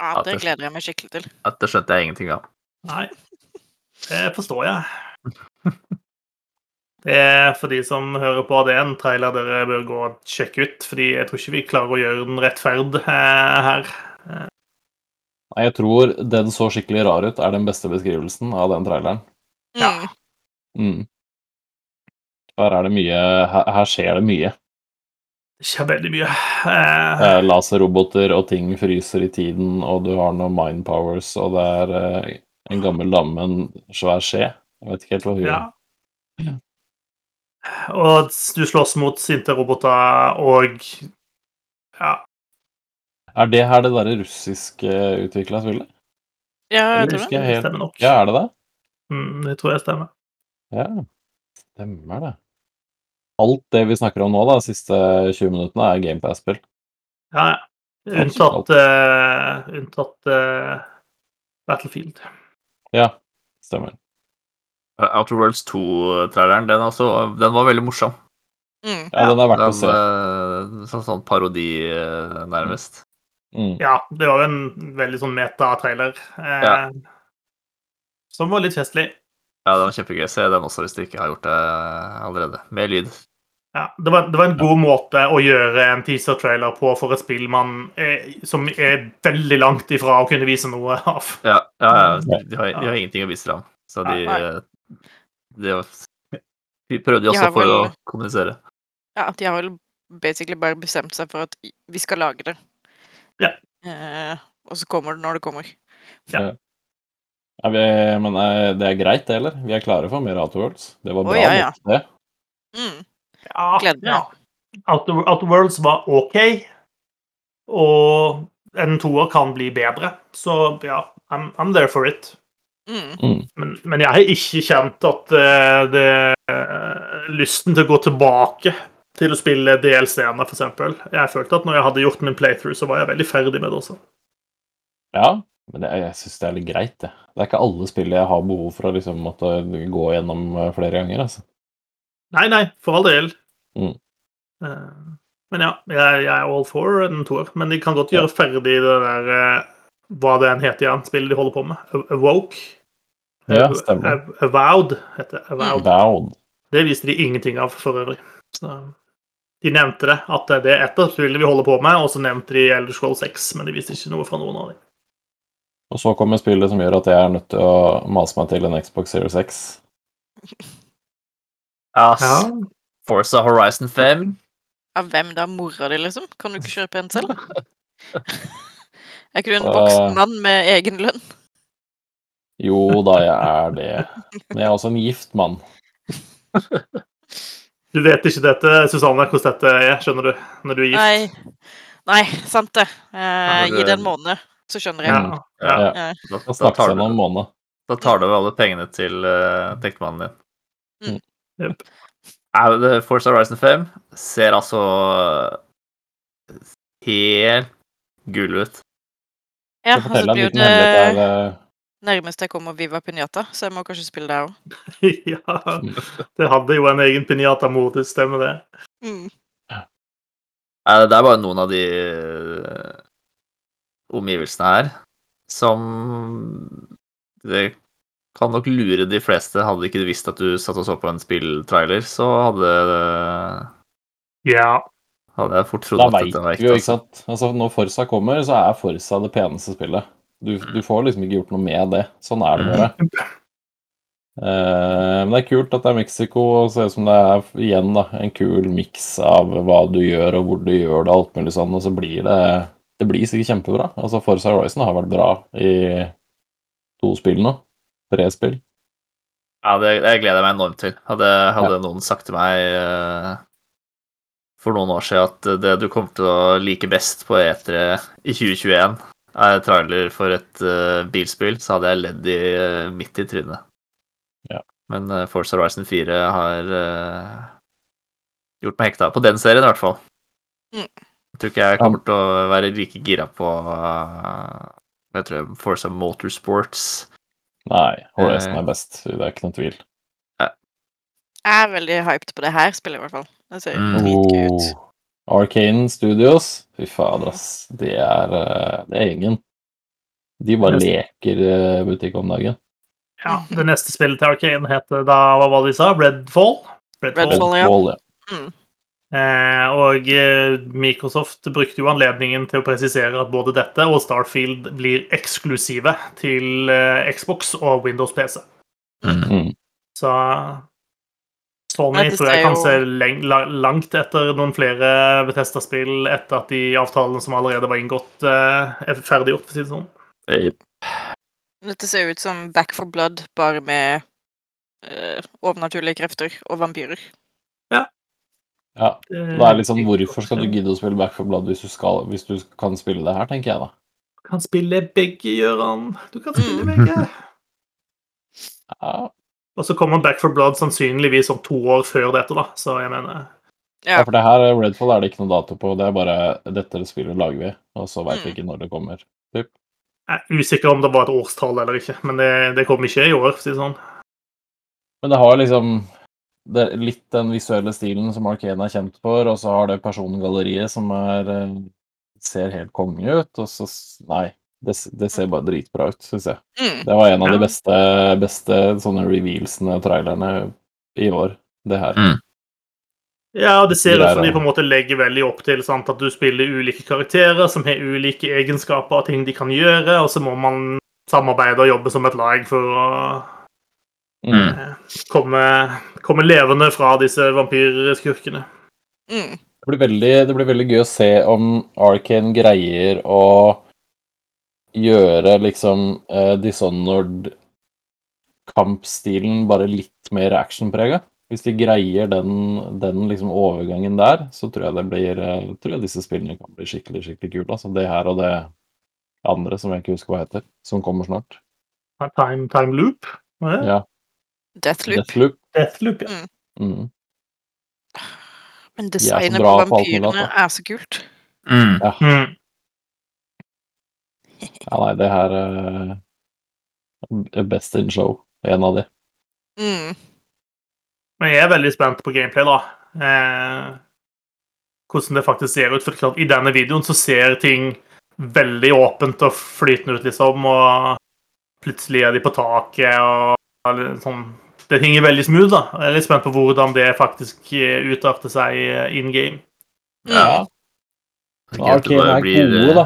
Ja, Ja, det det- gleder jeg meg skikkelig til. Dette skjønte jeg ingenting av. Nei, det forstår jeg. Det er for de som hører på, det er en trailer dere bør gå og sjekke ut. fordi jeg tror ikke vi klarer å gjøre den rettferd eh, her. Nei, jeg tror den så skikkelig rar ut, er den beste beskrivelsen av den traileren. Ja. Mm. Her er det mye Her, her skjer det mye. Det skjer veldig mye. Eh, Eh, Laserroboter og ting fryser i tiden, og du har noen mind powers, og det er eh, en gammel dame med en svær skje. Jeg vet ikke helt hva hun ja. gjør. Og du slåss mot sinte roboter og Ja. Er det her det derre russiske utvikla spillet? Ja, jeg tror det. jeg helt Stemmer nok. Ja, er det det? Mm, det tror jeg stemmer. Ja, stemmer det. Alt det vi snakker om nå, da, de siste 20 minuttene, er GamePass-spill. Ja, ja. Unntatt, uh, unntatt uh, Battlefield. Ja, stemmer. Outer Worlds 2-traileren, den, altså, den var veldig morsom. Mm. Ja, den er verdt å se. eh, sånn, sånn parodi, eh, nærmest. Mm. Ja, det var jo en veldig sånn meta-trailer. Eh, Ja. Som var litt festlig. Ja, den var kjempegøy. Se den også, hvis du ikke har gjort det allerede. Med lyd. Ja, det, var, det var en god måte å gjøre en teaser-trailer på for et spill man er, som er veldig langt ifra å kunne vise noe av. Ja, ja, ja. Ja. De, har, de har ingenting å vise fram. Så de, Nei. de, de prøvde også for å kommunisere. Ja, de har vel basically bare bestemt seg for at vi skal lage det. Ja. Eh, og så kommer det når det kommer. Er vi, men er, det er greit, det, eller? Vi er klare for mer Outworlds. Det var bra. bra. ja, ja. det. Mm. Ja, Gleder meg. ja. Worlds var OK, og en toer kan bli bedre. Så ja, I'm, I'm there for it. Mm. Mm. Men, men jeg har ikke kjent at uh, det uh, lysten til å gå tilbake til å spille DLC-ene, f.eks. Jeg følte at når jeg hadde gjort min playthrough, så var jeg veldig ferdig med det også. Ja, men det, jeg syns det er litt greit, det. Det er ikke alle spill jeg har behov for å liksom måtte gå gjennom eh, flere ganger, altså. Nei, nei, for all del. Mm. Uh, men ja, jeg, jeg er all for en toer. Men de kan godt gjøre ferdig det der uh, Hva det enn heter igjen, spillet de holder på med. Awoke. Ja, stemmer. Avowed heter det. Avowed. Bound. Det viste de ingenting av for øvrig. Så de nevnte det, at det er et av spillene vi holder på med, og så nevnte de Elder Scroll 6, men de viste ikke noe fra noen av dem. Og så kommer spillet som gjør at jeg er nødt til å mase meg til en Xbox Series X. Ja, Ja. Forza Horizon 5. Av hvem da? Mora di, liksom? Kan du ikke kjøpe en selv? Er ikke du en voksen mann med egen lønn? Jo da, jeg er det. Men jeg er også en gift mann. Du vet ikke dette, Susanne, hvordan dette er, skjønner du, når du er gift? Nei. Nei, sant det. Eh, gi det- en måned, så skjønner jeg. Ja, ja. Ja. Ja. Da, Da tar vi om du, en måned. da tar du over alle pengene til uh, tektemannen din. Jep. Ja, det- Forza Horizon 5 ser altså helt gull ut. Ja, og så blir jo det av eh, nærmest jeg kommer Viva Pinata, så jeg må kanskje spille det òg. ja. Det hadde jo en egen pinjata-modus, stemmer det. Mm. Det er bare noen av de eh, omgivelsene her som Det kan nok lure de fleste. Hadde ikke du visst at du satt og så på en spilltrailer, så hadde, Ja. hadde jeg fort trodd Da at dette var vi jo, ekte. ikke Altså. sant. Altså, når Forsa kommer, så er Forsa det peneste spillet. Du, du får liksom ikke gjort noe med det. Sånn er det bare. Uh, men det er kult at det er Mexico, og ser ut som det er igjen da, en kul miks av hva du gjør, og hvor du gjør det, og alt mulig sånn, og så blir det Det blir sikkert kjempebra. Altså, Forza Horizon har vært bra i to spill nå. Tre spill. Ja, det, det gleder jeg meg enormt til. Hadde, hadde noen sagt til meg uh, for noen år siden at det du kommer til å like best på E3 i 2021, er trailer for et uh, bilspill, så hadde jeg ledd i, uh, midt i trynet. Ja. Men uh, Force Horizon 4 har gjort meg hekta på den serien, i hvert fall. Mm. Jeg tror ikke jeg kommer til å være like gira på uh, jeg tror Forza Motorsports. Nei, Horizon Eh. er best. Det er ikke noen tvil. Jeg er veldig hyped på det her spillet, i hvert fall. Det ser Mm. dritgøy ut. Oh, Arcane Studios, fy fader, ass. Det er, eh, det er egen. De bare leker eh, butikk om dagen. Ja, Det neste spillet til Arkane heter da Hva var det de sa? Redfall? Redfall, ja. Redfall, ja. Mm. Eh, og eh, Microsoft brukte jo anledningen til å presisere at både dette og Starfield blir eksklusive til eh, Xbox og Windows PC. Mm. Så Sony Nei, tror jeg kan se langt etter noen flere Bethesda-spill etter at de avtalene som allerede var inngått, er ferdiggjort, for å si det sånn. Dette ser ut som Back for Blood, bare med eh, overnaturlige krefter og vampyrer. Ja. Det er liksom, Hvorfor skal du gidde å spille Back for Blood hvis du, skal, hvis du kan spille det her, tenker jeg da. Du kan spille begge, Gøran. Du kan spille Mm. begge. Ja, Og så kommer Back for Blood sannsynligvis om to år før dette, da. Så jeg mener Ja. Ja, for det her Redfall er det ikke noe dato på. Det er bare dette spillet lager vi, og så veit vi Mm. ikke når det kommer. Typ. Jeg er usikker om det var et årstall eller ikke, men det, det kommer ikke i år. for å si det sånn. Men det har liksom det er litt den visuelle stilen som Arkane er kjent for, og så har det persongalleriet som er eh, ser helt konge ut, og så Nei, det, det ser bare dritbra ut, syns jeg. Mm. Det var en av Ja. de beste, beste sånne revealsene, og trailerne, i år, det her. Mm. Ja, og det ser ut som de på en måte legger veldig opp til sant, at du spiller ulike karakterer som har ulike egenskaper og ting de kan gjøre, og så må man samarbeide og jobbe som et lag for å Mm. eh, komme, komme levende fra disse vampyrskurkene. Mm. Det blir, veldig, det blir veldig gøy å se om Arkane greier å gjøre liksom uh, Dishonored-kampstilen bare litt mer actionprega. Hvis de greier den, den liksom overgangen der, så tror jeg det blir eh, tror jeg disse spillene kan bli skikkelig skikkelig kule. Altså det her og det andre som jeg ikke husker hva heter, som kommer snart. Time, time loop? Ja, Deathloop. Deathloop. Deathloop, ja. Mm. Men De er designet på vampyrene er så kult. Mm. Mm. Ja, nei, det her eh, er Best in show. En av de. Mm. Men jeg er veldig spent på gameplay, da. Eh, hvordan det faktisk ser ut. For klart, i denne videoen så ser ting veldig åpent og flytende ut, liksom. Og plutselig er de på taket og eller sånn. Det ting er veldig smooth, da. Jeg er litt spent på hvordan det faktisk eh, utarter seg eh, in game. Ja. Tenker at det er gode, eh, da.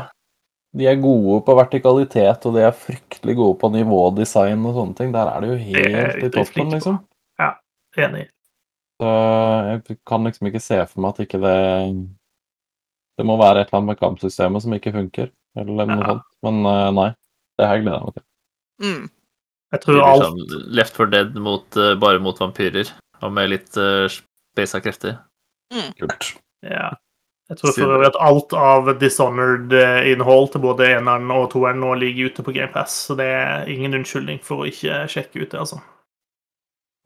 De er gode på vertikalitet, og de er fryktelig gode på nivådesign og sånne ting. Der er det jo helt i toppen, liksom. Ja. Enig. Så jeg kan liksom ikke se for meg at ikke det Det må være et eller annet med kampsystemet som ikke funker, eller noe Ja. sånt. Men nei. Det her gleder jeg meg til. Mm. Jeg tror alt sånn Left for dead mot, uh, bare mot vampyrer, og med litt uh, space krefter. Mm. Kult. Ja. Jeg tror for øvrig at alt av Dishonored-innhold til både eneren og toeren nå ligger ute på GamePass, så det er ingen unnskyldning for å ikke sjekke ut det, altså.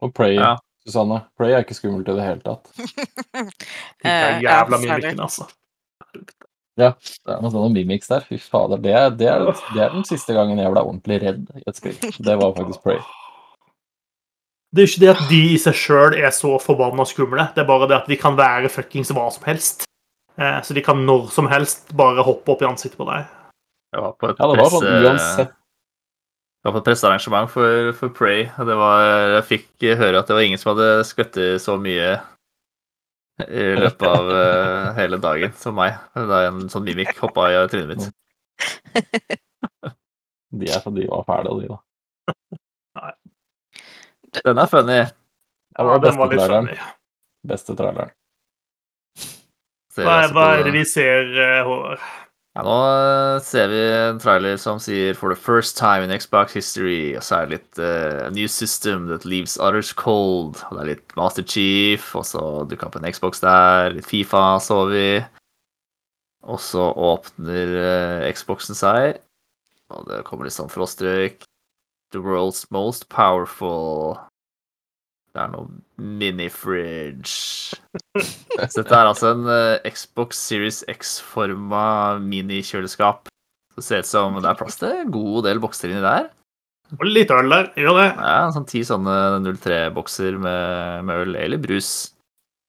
Og Prey, Ja. Susanne. Prey er ikke skummelt i det hele tatt. Det er jævla mye lykken, altså. Det er noen sånn mimics der. Fy fader. Det er, det, er, det er den siste gangen jeg ble ordentlig redd i et spill. Det var faktisk Prey. Det er jo ikke det at de i seg sjøl er så forbanna skumle, det er bare det at de kan være fuckings hva som helst. Eh, så de kan når som helst bare hoppe opp i ansiktet på deg. Jeg var på et, Ja, det var sånn presse- uansett. jeg var på et pressearrangement for, for Prey, og det var, jeg fikk høre at det var ingen som hadde skvettet så mye i løpet av uh, hele dagen som meg, da en sånn mimik hoppa i trynet mitt. De, er, de var fæle, de, da. Nei. Den er funny. Var Ja, den var litt funny. Beste traileren. Hva, hva er det vi ser, Håvard? Håvard? Ja, nå eh, ser vi en trailer som sier 'For the first time in Xbox history', og så er det litt uh, 'A new system that leaves others cold'. Og det er litt Master Chief, og så dukker opp en Xbox der. Litt Fifa så vi. Og så åpner uh, Xboxen seg, og det kommer litt sånn frostrøyk. The world's most powerful Det er noe mini-fridge. Så dette er altså en eh, Xbox Series X-forma minikjøleskap. Det ser ut som det er plass til en god del bokser inni der. Og litt øl der, gjør det. Ja, sånn Ti sånne 03-bokser med, med øl eller brus.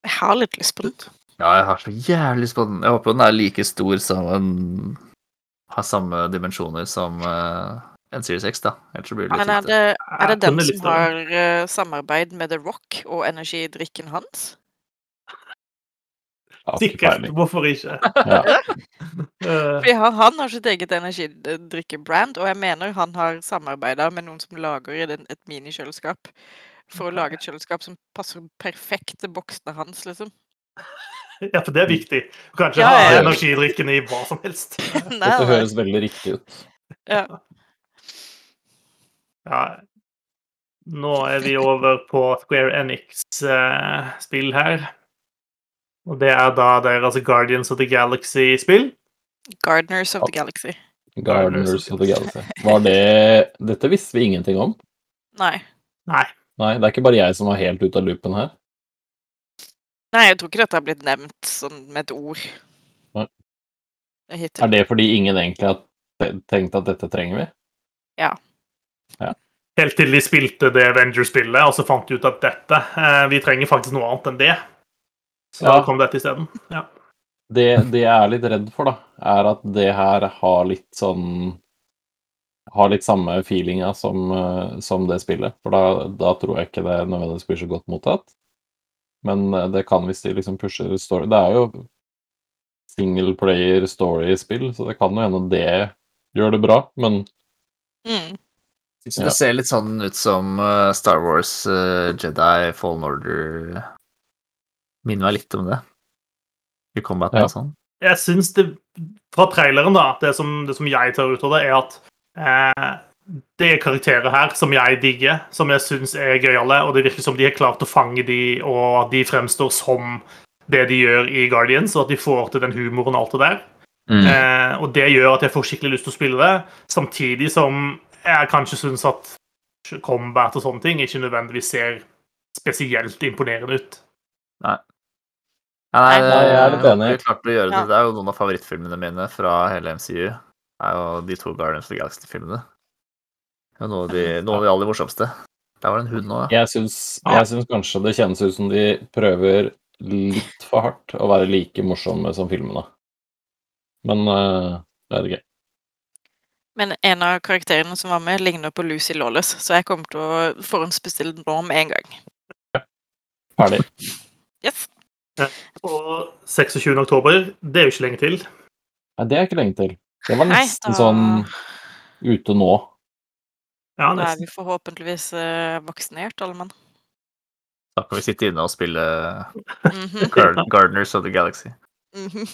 Jeg har litt lyst på den. Ja, jeg har så jævlig lyst på den. Jeg håper den er like stor som en Har samme dimensjoner som, eh, en Series X, da. Ellers blir det litt Men er det, er det den som har eh, samarbeid med The Rock og energidrikken hans? Sikkert. Hvorfor ikke? Ja. Eh, Fordi han, han har sitt eget energidrikkebrand, og jeg mener han har samarbeida med noen som lager et minikjøleskap. For å lage et kjøleskap som passer perfekt til boksene hans, liksom. Ja, for det er viktig. Du kan ikke Ja, ha energidrikken i hva som helst. Nei, Dette høres veldig riktig ut. Ja. Ja. Nå er vi over på Square Enix-spill her. Og det er da deres Guardians of the Galaxy-spill. Gardeners of the Galaxy. Gardeners of the Galaxy. Var det Dette visste vi ingenting om. Nei. Nei. Nei, det er ikke bare jeg som var helt ute av loopen her. Nei, jeg tror ikke dette har blitt nevnt sånn med et ord. Nei. Er det fordi ingen egentlig har tenkt at dette trenger vi? Helt til de spilte det Avenger-spillet, og så fant de ut at dette eh, Vi trenger faktisk noe annet enn det. Så Ja. da kom dette isteden. Ja. Det, det jeg er litt redd for, da, er at det her har litt sånn Har litt samme feelinga som, eh, som det spillet. For da, da tror jeg ikke det nødvendigvis blir så godt mottatt. Men eh, det kan hvis de liksom pusher story Det er jo single player story-spill, så det kan jo hende det gjør det bra, men Mm. Så Ja. det ser litt sånn ut som eh, Star Wars eh, Jedi Fallen Order Minner meg litt om det. I combat Ja. og sånn. Jeg syns det Fra traileren, da, det som, det som jeg tar ut av det, er at eh, det er karakterer her som jeg digger, som jeg syns er gøyale, og det virker som de har klart å fange de, og at de fremstår som det de gjør i Guardians, og at de får til den humoren og alt det der. Mm. Eh, og det gjør at jeg får skikkelig lyst til å spille det, samtidig som jeg kanskje syns at combat og sånne ting ikke nødvendigvis ser spesielt imponerende ut. Nei. nei, Nei, jeg er litt det- enig. Klarte å gjøre det. Ja. Det er jo noen av favorittfilmene mine fra hele MCU. Det er jo de to Guardians of the Galaxy-filmene. Det er noe av de, noen av de aller morsomste. Der var det en hund òg, ja. jeg syns, jeg syns kanskje det kjennes ut som de prøver litt for hardt å være like morsomme som filmene. Men uh, er vet ikke. Men en av karakterene som var med, ligner på Lucy Lawless, så jeg kommer til å forhåndsbestille den nå med en gang. Ferdig. Yes. Og 26. oktober, det er jo ikke lenge til. Nei, det er ikke lenge til. Det var Nei, nesten da- sånn ute nå. Ja, Da er vi forhåpentligvis uh, vaksinert, alle mann. Da kan vi sitte inne og spille mm -hmm. Gardeners of the Galaxy. mhm.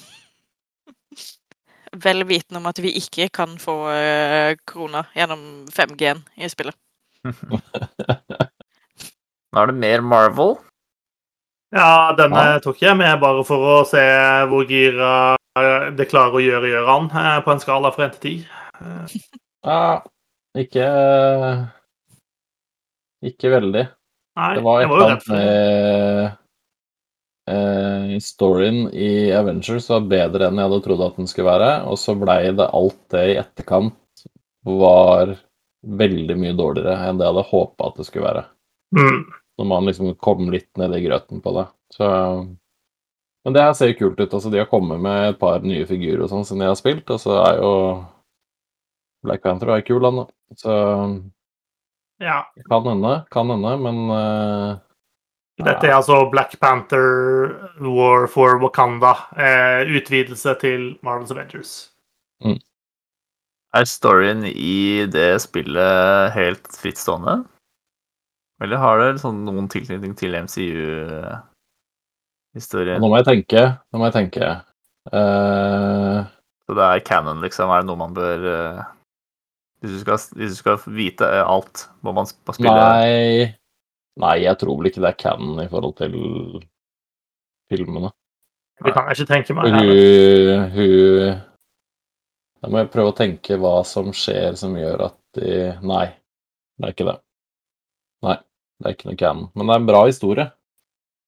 Vel vitende om at vi ikke kan få eh, korona gjennom 5G-en i spillet. Nå er det mer Marvel. Ja, denne Ja. tok jeg med bare for å se hvor gira eh, det klarer å gjøre gjør han på en skala fra 1 til 10. Ja, ikke Ikke veldig. Nei, Det var et eller annet med eh, Storyen i Avengers var bedre enn jeg hadde trodd at den skulle være, og så blei det alt det i etterkant var veldig mye dårligere enn det jeg hadde håpa at det skulle være. Mm. Når man liksom kom litt ned i grøten på det. Så Men det her ser jo kult ut. altså De har kommet med et par nye figurer og sånn som de har spilt, og så er jo Black Panther er kul, han da. Så Ja. kan hende, kan hende, men eh, Dette er altså Black Panther War for Wakanda. Eh, utvidelse til Marvels Avengers. Er storyen i det spillet helt frittstående? Eller har det sånn noen tilknytning til MCU-historien? Nå må jeg tenke. Nå må jeg tenke. Uh... Så det er canon, liksom? Er det noe man bør uh... hvis, du skal, hvis du skal vite alt, må man spille nei Nei, jeg tror vel ikke det er canon i forhold til filmene. Det kan jeg ikke tenke meg. Hun, hun Da må jeg prøve å tenke hva som skjer som gjør at de Nei, det er ikke det. Nei, det er ikke noe canon. Men det er en bra historie.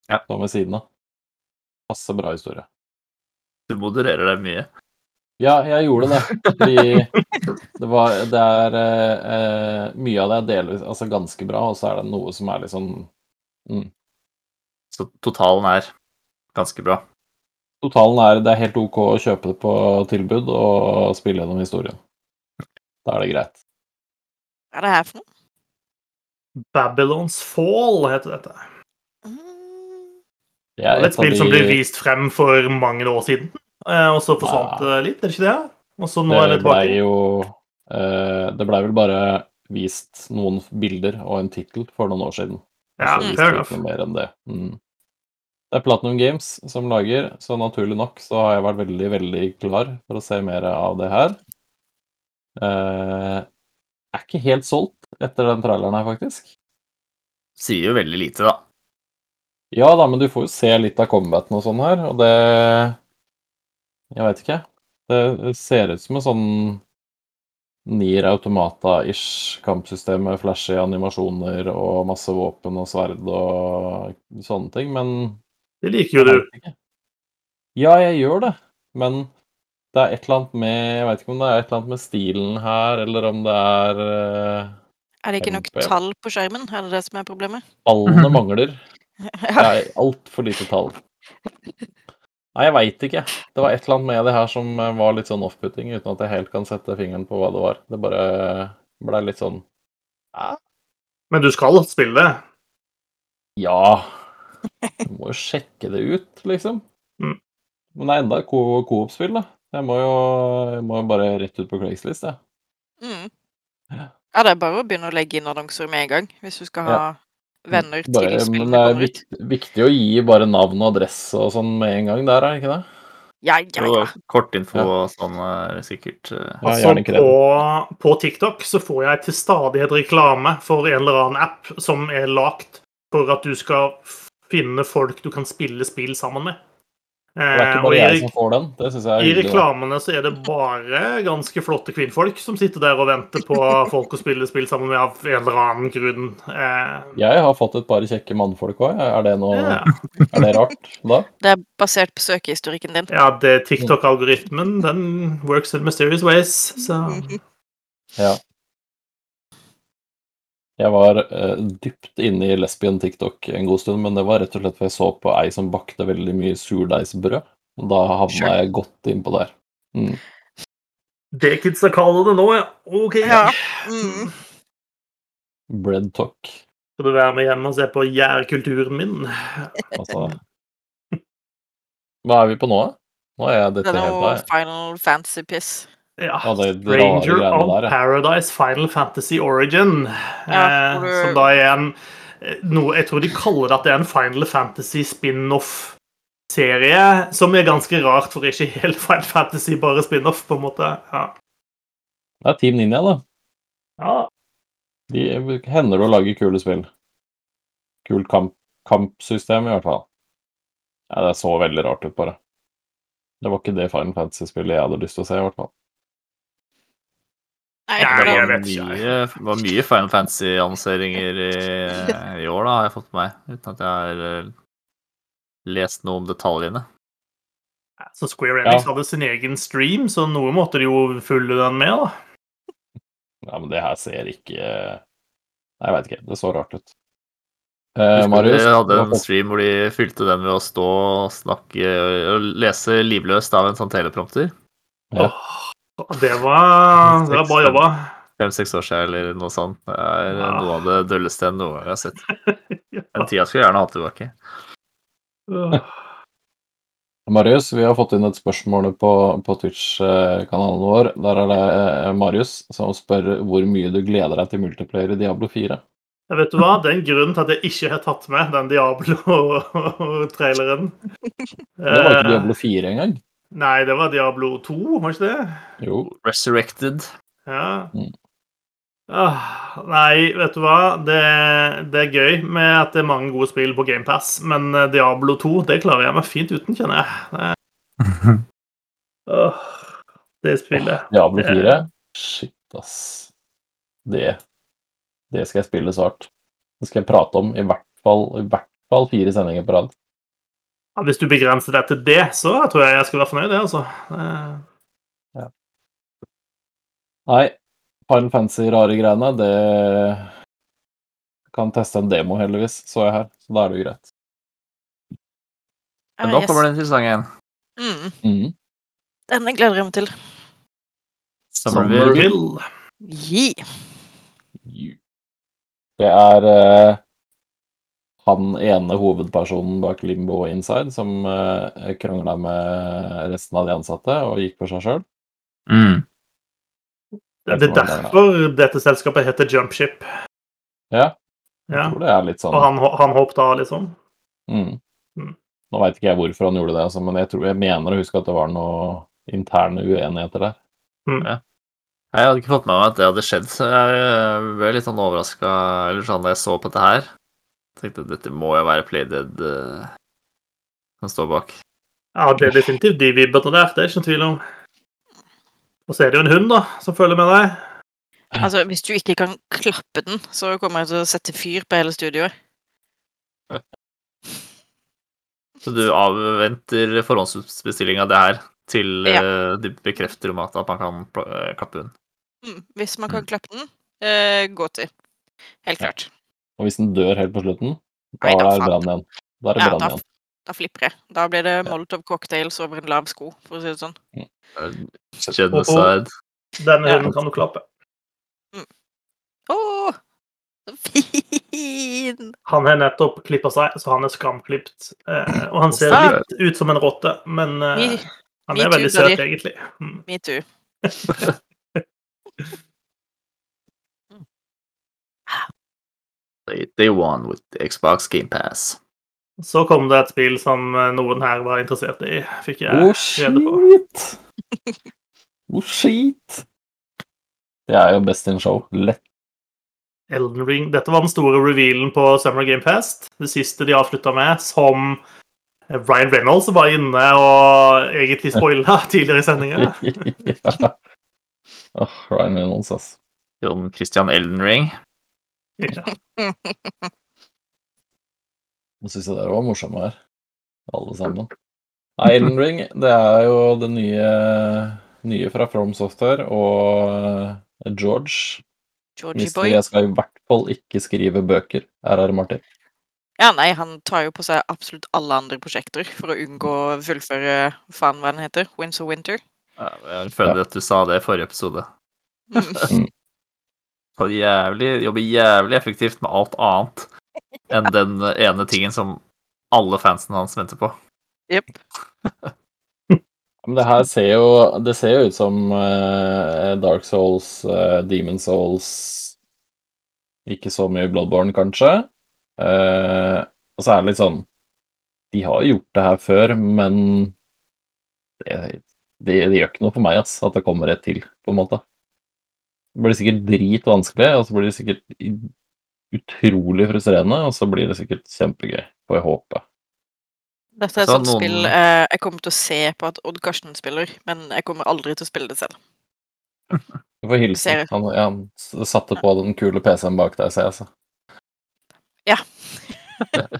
Ja. Sånn ved siden av. Masse bra historie. Du modererer deg mye. Ja, jeg gjorde det. Fordi det var Det er eh, Mye av det er delvis altså ganske bra, og så er det noe som er litt sånn mm. Så totalen er ganske bra. Totalen er det er helt OK å kjøpe det på tilbud og spille gjennom historien. Da er det greit. Hva er det her for noe? Babylons Fall heter dette. Mm. Det Det er et et spill som ble vist frem for mange år siden, og så forsvant det litt, er det ikke det? Og så nå er det tilbake. Ble jo eh, Det blei vel bare vist noen bilder og en tittel for noen år siden. Ja, fair det enough. mer enn det. Mm. Det er Platinum Games som lager, så naturlig nok så har jeg vært veldig, veldig klar for å se mer av det her. Eh, er ikke helt solgt etter den traileren her, faktisk. Sier jo veldig lite, da. Ja da, men du får jo se litt av combaten og sånn her, og det Jeg veit ikke. Det ser ut som en sånn Nier Automata-ish kampsystem med flashy animasjoner og masse våpen og sverd og sånne ting, men Det liker jo du. Ja, jeg gjør det, men det er et eller annet med Jeg vet ikke om det er et eller annet med stilen her, eller om det er uh, Er det ikke nok MP. tall på skjermen? Er det det som er problemet? Tallene mangler. Det er altfor lite tall. Nei, jeg veit ikke. Det var et eller annet med det her som eh, var litt sånn off-putting, uten at jeg helt kan sette fingeren på hva det var. Det bare blei litt sånn Men du skal spille det. Ja Du må jo sjekke det ut, liksom. Mm. Men det er enda et co-op-spill, da. Jeg må jo, jeg må jo bare rett ut på Craigslist, jeg. Mm. Ja. Ja, det er bare å begynne å legge inn annonser med en gang, hvis du skal ha venner til Bare, men det er kommer viktig, viktig å gi bare navn og adresse og sånn med en gang der, er det ikke det? Ja, ja, ja. Kortinfo og sånn er sikkert uh, Altså, på, på TikTok så får jeg til stadighet reklame for en eller annen app som er lagt for at du skal finne folk du kan spille spill sammen med. Det er Eh, ikke bare jeg som får den. Det synes jeg er I reklamene så er det bare ganske flotte kvinnfolk som sitter der og venter på folk å spille spill sammen med av en eller annen grunn. Eh, Jeg har fått et par kjekke mannfolk òg. Er, det noe- ja. er det rart da? Det er basert på søkehistorikken din. ja, det TikTok-algoritmen, den works in mysterious ways. Så Ja. Jeg var uh, dypt inne i lesbian TikTok en god stund, men det var rett og slett fordi jeg så på ei som bakte veldig mye surdeigsbrød. Og da havna Sure. jeg godt innpå der. Mm. det kidsa kaller det nå, ja. OK. Ja. Mm. Bread talk. Skal du være med hjem og se på gjærkulturen min? Altså Hva er vi på nå, da? Nå er jeg Det dette er helt noe der. Final Fantasy-piss. Ja. Er Ranger of der, ja. Paradise Final Fantasy Origin. Ja, eh, Som da er en eh, noe, Jeg tror de kaller det at det er en Final Fantasy spin-off-serie. Som er ganske rart, for ikke helt Final Fantasy, bare spin-off, på en måte. Ja. Det er Team Ninja, da. ja. De hender det å lage kule spill. Kult kamp, kampsystem, i hvert fall. Ja, det så veldig rart ut, bare. Det var ikke det Final Fantasy-spillet jeg hadde lyst til å se, i hvert fall. Nei, det var, var vet ikke, mye, var mye Final Fantasy-annonseringer i, i år, da, har jeg fått med meg. Uten at jeg har eh, lest noe om detaljene. Så Square Enix Ja. hadde sin egen stream, så noe måtte de jo fylle den med, da. Ja, men det her ser ikke Nei, jeg veit ikke. Det så rart ut. Eh, Marius, Vi hadde en stream hvor de fylte den ved å stå og snakke og lese livløst av en sånn teleprompter. Ja. Åh, det var, det var bra jobba. Fem-seks år siden eller noe sånt. Det er Ja. noe av det dølleste jeg noen gang har sett. Den tida skulle jeg gjerne hatt tilbake. Ja. Marius, vi har fått inn et spørsmål på, på Twitch-kanalen vår. Der er det eh, Marius som spør hvor mye du gleder deg til multiplayer i Diablo 4. Jeg vet du hva? Det er en grunn til at jeg ikke har tatt med den Diablo-traileren. Det var ikke Diablo 4 engang. Nei, det var Diablo 2, var ikke det? Jo. Resurrected. Ja. Mm. Ah, nei, vet du hva? Det, det er gøy med at det er mange gode spill på GamePass, men eh, Diablo 2 det klarer jeg meg fint uten, kjenner jeg. Det, åh, det spillet. Diablo Det- 4? Shit, ass. Det Det skal jeg spille svart. Det skal jeg prate om i hvert fall, i hvert fall fire sendinger på rad. Ja, hvis du begrenser deg til det, så tror jeg jeg skal være fornøyd, det, altså. Ja. Nei, Final Fantasy-rare greiene, det kan teste en demo, heldigvis, så jeg her. Så da er det jo greit. Men da kommer den interessante en. Mm. Mhm. Denne gleder jeg meg til. Somerville. Gi. Det er eh, han ene hovedpersonen bak Limbo og Inside som uh, krangla med resten av de ansatte og gikk for seg sjøl. Mm. Det er derfor dette selskapet heter Jumpship. Ja, jeg Ja. tror det er litt sånn Og han, han hoppet av, liksom. mm. Mm. Nå veit ikke jeg hvorfor han gjorde det, altså, men jeg, tror, jeg mener å huske at det var noe interne uenigheter der. Jeg hadde ikke fått med meg at det hadde skjedd, så jeg ble litt sånn overraska sånn da jeg så på dette her. Tenkte at dette må jo være Playdead uh, som står bak. Ja, det er definitivt de vibbene der, det er ikke noen tvil om. Og så er det jo en hund, da, som følger med deg. Altså, hvis du ikke kan klappe den, så kommer jeg til å sette fyr på hele studioet. Så du avventer forhåndsbestilling av det her til Ja. eh, de bekrefter om at, man kan eh, klappe den. Mm. Hvis man kan klappe den, eh, gå til. Helt Ja. klart. Og hvis den dør helt på slutten, da Nei, er det brann igjen. Da er det Ja, brann igjen. da flipper jeg. Da blir det Molotov cocktails over en lav sko, for å si det sånn. Genocide. Denne Ja. hunden kan du klappe. Mm. så fin! Han har nettopp klippa seg, så han er skamklipt. Eh, og han ser litt ut som en rotte, men eh, han me er veldig søt, egentlig. Mm. me they won with the Xbox Game Pass. Så kom det et spill som eh, noen her var interessert i, fikk jeg Å, rede på. shit! Å, shit! Det er jo best in show. Lett. Elden Ring. Dette var den store revealen på Summer Game Fest. Det siste de avslutta med, som Ryan Reynolds var inne og egentlig spoila tidligere i sendinga. ja. Åh, Ryan Reynolds, ass. Jon Christian Elden Ring. Ja. Nå syns jeg dere var morsomme her, alle sammen. Island Ring, det er jo det nye, nye fra From Software og George. Georgie Mister boy. jeg skal i hvert fall ikke skrive bøker, RR Martin. Ja, nei, han tar jo på seg absolutt alle andre prosjekter for å unngå å fullføre faen hva den heter. Winds of Winter. Ja, Jeg føler at du sa det i forrige episode. Mm. Så jævlig, jobber jævlig effektivt med alt annet enn den ene tingen som alle fansene hans venter på. Jepp. Men det her ser jo, det ser jo ut som uh, Dark Souls, uh, Demon Souls Ikke så mye Bloodborne, kanskje. Uh, og så er det litt sånn De har gjort det her før, men det, det, det gjør ikke noe for meg ass, at det kommer et til, på en måte. Det blir sikkert dritvanskelig, og så blir det sikkert utrolig frustrerende, og så blir det sikkert kjempegøy, får jeg håpe. Dette er et Så sånt noen- spill eh, jeg kommer til å se på at Odd Karsten spiller, men jeg kommer aldri til å spille det selv. Du får hilse. Han, ja, han satte på den kule PC-en bak deg, ser jeg. Så. Ja.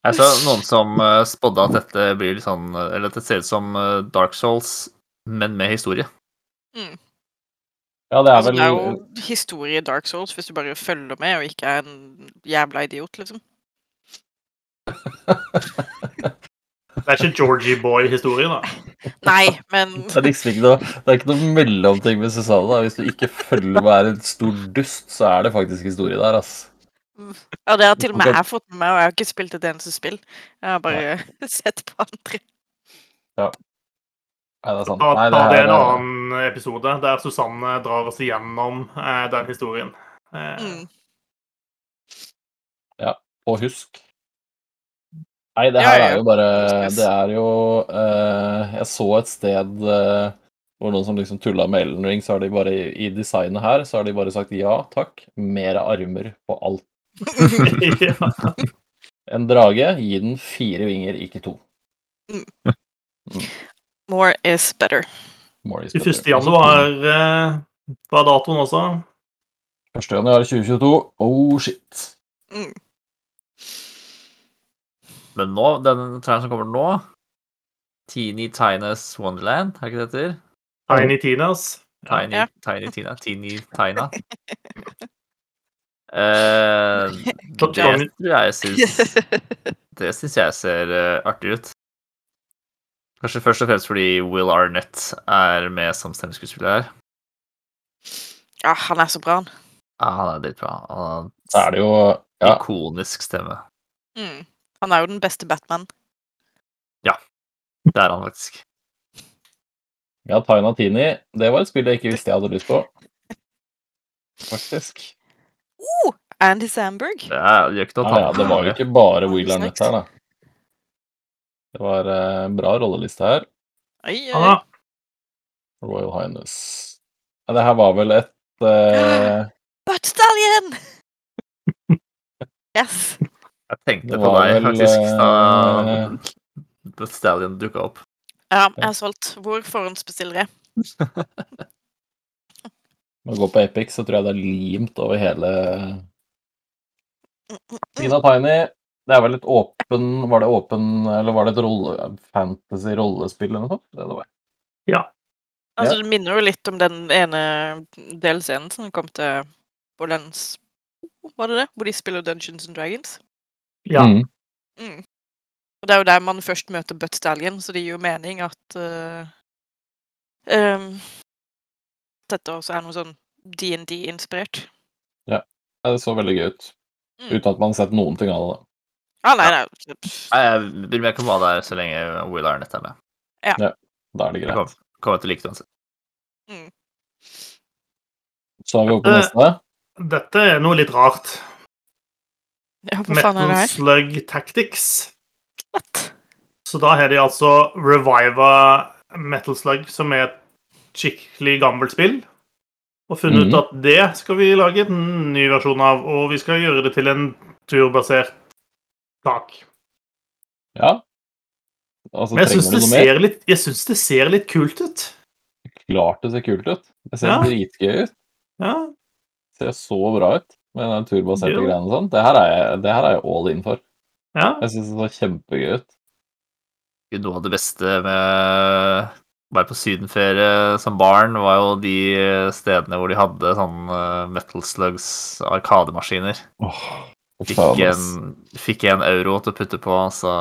Jeg så noen som uh, spådde at dette blir litt sånn Eller at det ser ut som eh, Dark Souls, men med historie. Ja, det er Altså, det er jo historie i Dark Souls hvis du bare følger med og ikke er en jævla idiot, liksom. Det er ikke Georgie Boy-historie, da. Nei, men Det er liksom ikke noe, det er ikke noe mellomting sa det. da. Hvis du ikke følger med og er en stor dust, så er det faktisk historie der, ass. Ja, det har til og med jeg fått med meg, og jeg har ikke spilt et eneste spill. Jeg har bare sett på andre. Nei, det er sant. Ta, Nei, det er en er- annen episode der Susanne drar oss igjennom eh, den historien. Eh, Mm. Og husk Nei, det her ja, er jo bare Det er jo eh, Jeg så et sted eh, hvor noen som liksom tulla med Elden Ring, så har de bare i, designet her så har de bare sagt ja takk, mer armer på alt. ja. En drage, gi den fire vinger, ikke to. More is better. More is better. 1. januar eh, var datoen også. 1. januar 2022. Oh shit. Mm. Men nå, den traileren som kommer nå Teeny Tinas Wonderland, er ikke det det heter? Tiny Tinas. Tiny, Ja. Tiny Tina. Teeny Tina. uh, det tror jeg syns Det syns jeg ser eh, artig ut. Kanskje først og fremst fordi Will Arnett er med som stemmeskuespiller her. Ja, han er så bra, han. Ja, han er dritbra. Han har en Så er det jo Ja, ikonisk stemme. Mm. Han er jo den beste Batman. Ja. Det er han faktisk. ja Taina Tini, det var et spill jeg ikke visste jeg hadde lyst på. Faktisk. Oh, Andy Samberg. Det er, noe Ja, ja, det var jo ikke bare Will Arnett her, da. Det var en bra rolleliste her. Oi, Han Royal Highness. Ja, det her var vel et uh... Butt Stallion! Yes. Jeg tenkte på deg vel, faktisk da uh... The Stallion dukka opp. Ja, jeg har solgt. Hvor forhåndsbestiller jeg? Når vi går på Epic, så tror jeg det er limt over hele Tina Tiny. Det er vel et åpen Var det åpen Eller var det et rolle, fantasy-rollespill eller noe sånt? Det det var. Altså, det minner jo litt om den ene delscenen som kom til Borlands Var det det? Hvor de spiller Dungeons and Dragons? ja. Mm. Mm. Og det er jo der man først møter Butt Stallion, så det gir jo mening at uh, um, dette også er noe sånn DND-inspirert. Ja, det så veldig gøy ut. Mm. Uten at man har sett noen ting av det. Ah, nei, nei. Jeg bryr meg ikke om hva det er, så lenge Will Arnett er med. Da er det greit. kommer, kommer til å like det uansett. Så er vi oppe på Eh, neste. Dette er noe litt rart. Ja, Metal? Slug Tactics. What? Så da har de altså reviva Metal Slug, som er et skikkelig gammelt spill, og funnet Mhm. ut at det skal vi lage en ny versjon av, og vi skal gjøre det til en turbasert sak. Ja. Altså, Men jeg syns det, det ser litt kult ut. Klart det ser kult ut. Det ser Ja. dritgøy ut. Ja, Det ser så bra ut med den turbaserte ja. greiene og sånn. Det er jeg, det her er jeg all in for. ja. Jeg syns det så kjempegøy ut. Noe av det beste med å være på sydenferie som barn, var jo de stedene hvor de hadde sånn eh, Metal Slugs arkademaskiner. Åh, Fikk en, fikk en euro til å putte på, så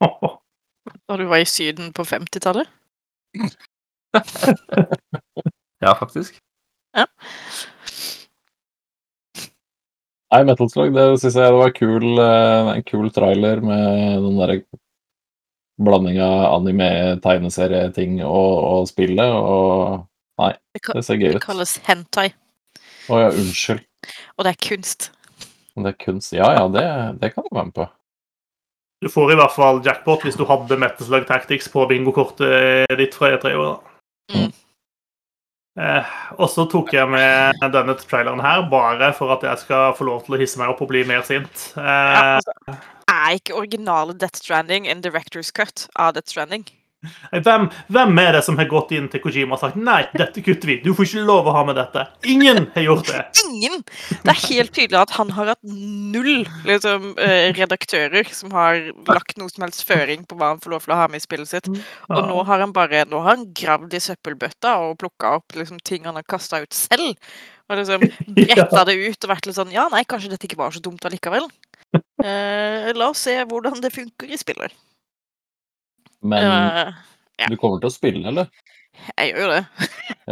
Da du var i Syden på 50-tallet? Ja, faktisk. Nei, Metal Slug, det syns jeg det var kul, eh, en kul trailer med den derre blanding av anime-tegneserieting og, og spillet, og Det, det ser gøy ut. det kalles hentai, Å ja, unnskyld. og det er kunst. Men det er kunst. Ja ja, det, det kan jeg være med på. Du får i hvert fall jackpot hvis du hadde Metal Slug Tactics på bingokortet ditt fra E3. da. Mm. Eh, og så tok jeg med denne traileren her bare for at jeg skal få lov til å hisse meg opp og bli mer sint. Ja, Eh, altså, er ikke originale Death Stranding en director's cut av Death Stranding? Hvem, hvem er det som har gått inn til Kojima og sagt nei, dette kutter vi, du får ikke lov å ha med dette? Ingen har gjort det. Ingen! Det er helt tydelig at han har hatt null liksom, eh, redaktører som har lagt noe som helst føring på hva han får lov til å ha med i spillet sitt. Og nå har han bare nå har han gravd i søppelbøtta og plukka opp liksom, ting han har kasta ut selv. Og liksom bretta det ut og vært litt sånn Ja, nei, kanskje dette ikke var så dumt allikevel. Eh, la oss se hvordan det funker i spillet. Men uh, ja. du kommer til å spille, eller? jeg gjør jo det.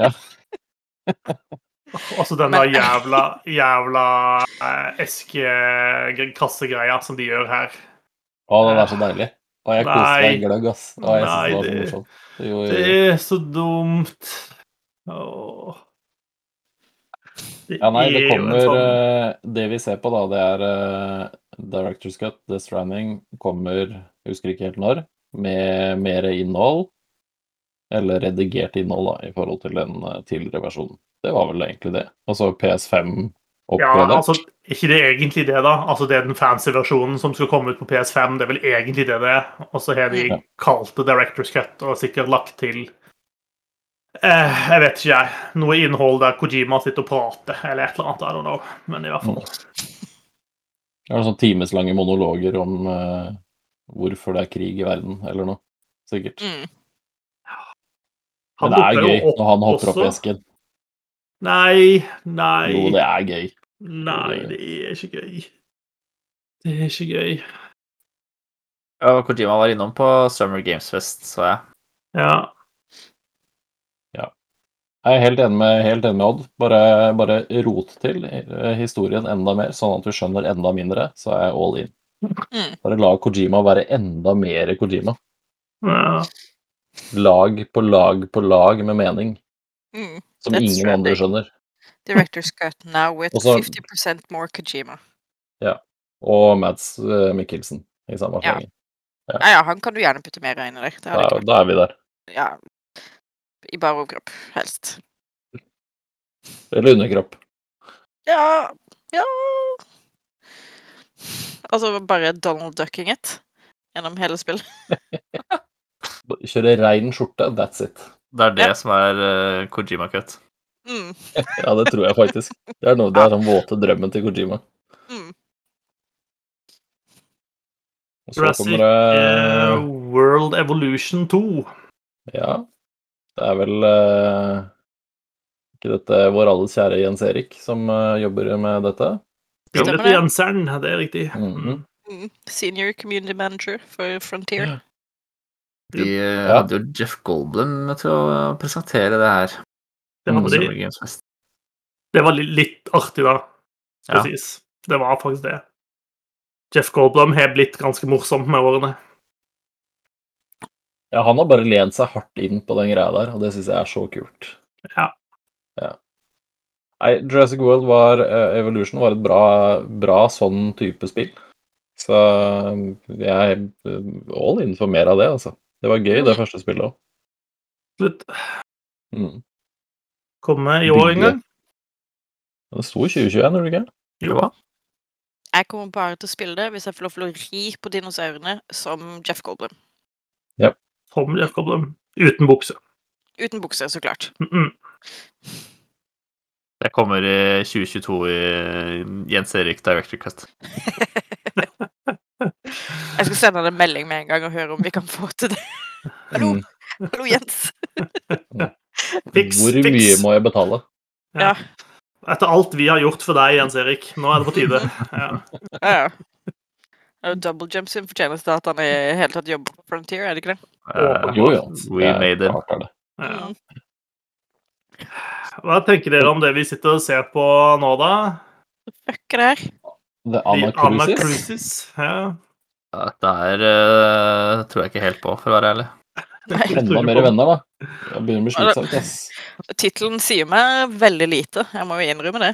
Altså denne Men- jævla, jævla eh, eske-kassegreia som de gjør her. Å, den er så deilig. Å, jeg koser meg Nei. gløgg, ass. Å, jeg Nei, det var så morsomt. Jo, jo, Det er så dumt. Åh. Det Ja, nei, det er en kommer sånn- eh, Det vi ser på, da, det er uh, Director's Cut, The Stranding, kommer, husker ikke helt når, med mer innhold. Eller redigert innhold, da, i forhold til den eh, tidligere versjonen. Det var vel egentlig det. Altså PS5 Ja, oppgradert. altså, ikke det er egentlig det, da. Altså, Det er den fancy versjonen som skal komme ut på PS5. Det er vel egentlig det det er. Og så har de Ja. kalt det Director's Cut og sikkert lagt til eh, Jeg vet ikke, jeg. Noe innhold der Kojima sitter og prater, eller et eller annet. I don't know. Men i hvert fall. Det er sånn timeslange monologer om eh, hvorfor det er krig i verden, eller noe. Sikkert. Mm. Men det er gøy når han hopper opp i esken. Nei, nei. Jo, det er gøy. Nei, det er ikke gøy. Det er ikke gøy. Ja, Kojima var innom på Summer Games Fest, så jeg. Ja. Jeg er helt enig med, helt enig med Odd. Bare, bare rot til eh, historien enda mer, sånn at du skjønner enda mindre, så er jeg all in. Mm. Bare la Kojima være enda mer Kojima. Ja. Lag på lag på lag med mening, Mm. som That's ingen andre skjønner. Director's cut now with Også, 50 more Kojima. Og Mads uh, Mikkelsen i samme Ja. slengen. Ja, ja, han kan du gjerne putte mer inn i der. Ja, da er vi der. Ja. I bar overkropp, helst. Eller underkropp. Ja Ja Altså bare Donald ducking it gjennom hele spillet. Kjøre rein skjorte, that's it. Det er det Ja. som er uh, Kojima-cut. Mm. Ja, det tror jeg faktisk. Det er, noe, det er den våte drømmen til Kojima. Mm. Og så Jurassic kommer det uh, World Evolution 2. Ja. Det er vel uh, ikke dette vår alles kjære Jens Erik som eh, jobber med dette? Stemmer det. er det er riktig. Mhm. Mm. Senior community manager for Frontier. De eh, Ja. hadde jo Jeff Goldblum til å presentere det her. Det, hadde de. Det var litt artig, da. Presis. Ja. Det var faktisk det. Jeff Goldblum har blitt ganske morsom med årene. Ja, han har bare lent seg hardt inn på den greia der, og det syns jeg er så kult. Ja. Ja. Nei, Jurassic World var eh, Evolution var et bra, bra sånn type spill. Så jeg er eh, all in for mer av det, altså. Det var gøy, det første spillet òg. Slutt. Mm. Komme i år en gang. Det sto 2021, gjorde det ikke? Jo. Jeg kommer bare til å spille det hvis jeg får lov til å ri på dinosaurene som Jeff Goldblum. Som Jeff Goldblum. Uten bukse. Uten bukse, så klart. Mm -mm. Det kommer i 2022 i Jens Erik Director Cut. Jeg skal sende han en melding med en gang og høre om vi kan få til det. Hallo, hallo Jens. Fiks, Hvor fiks. mye må jeg betale? Ja. Etter alt vi har gjort for deg, Jens Erik, nå er det på tide. Ja. Ja, ja. Det er jo Double Jump sin fortjeneste at han i hele tatt jobber på Frontier, er det ikke det? Uh, Jo, ja. We made it. Ja. Hva tenker dere om det vi sitter og ser på nå, da? Fuck det her. The Anna Cruises. Ja. det Dette her eh, tror jeg ikke helt på, for å være ærlig. Enda mer venner, da. Jeg begynner å bli slitsomt, ass. Tittelen sier meg veldig lite, jeg må jo innrømme det.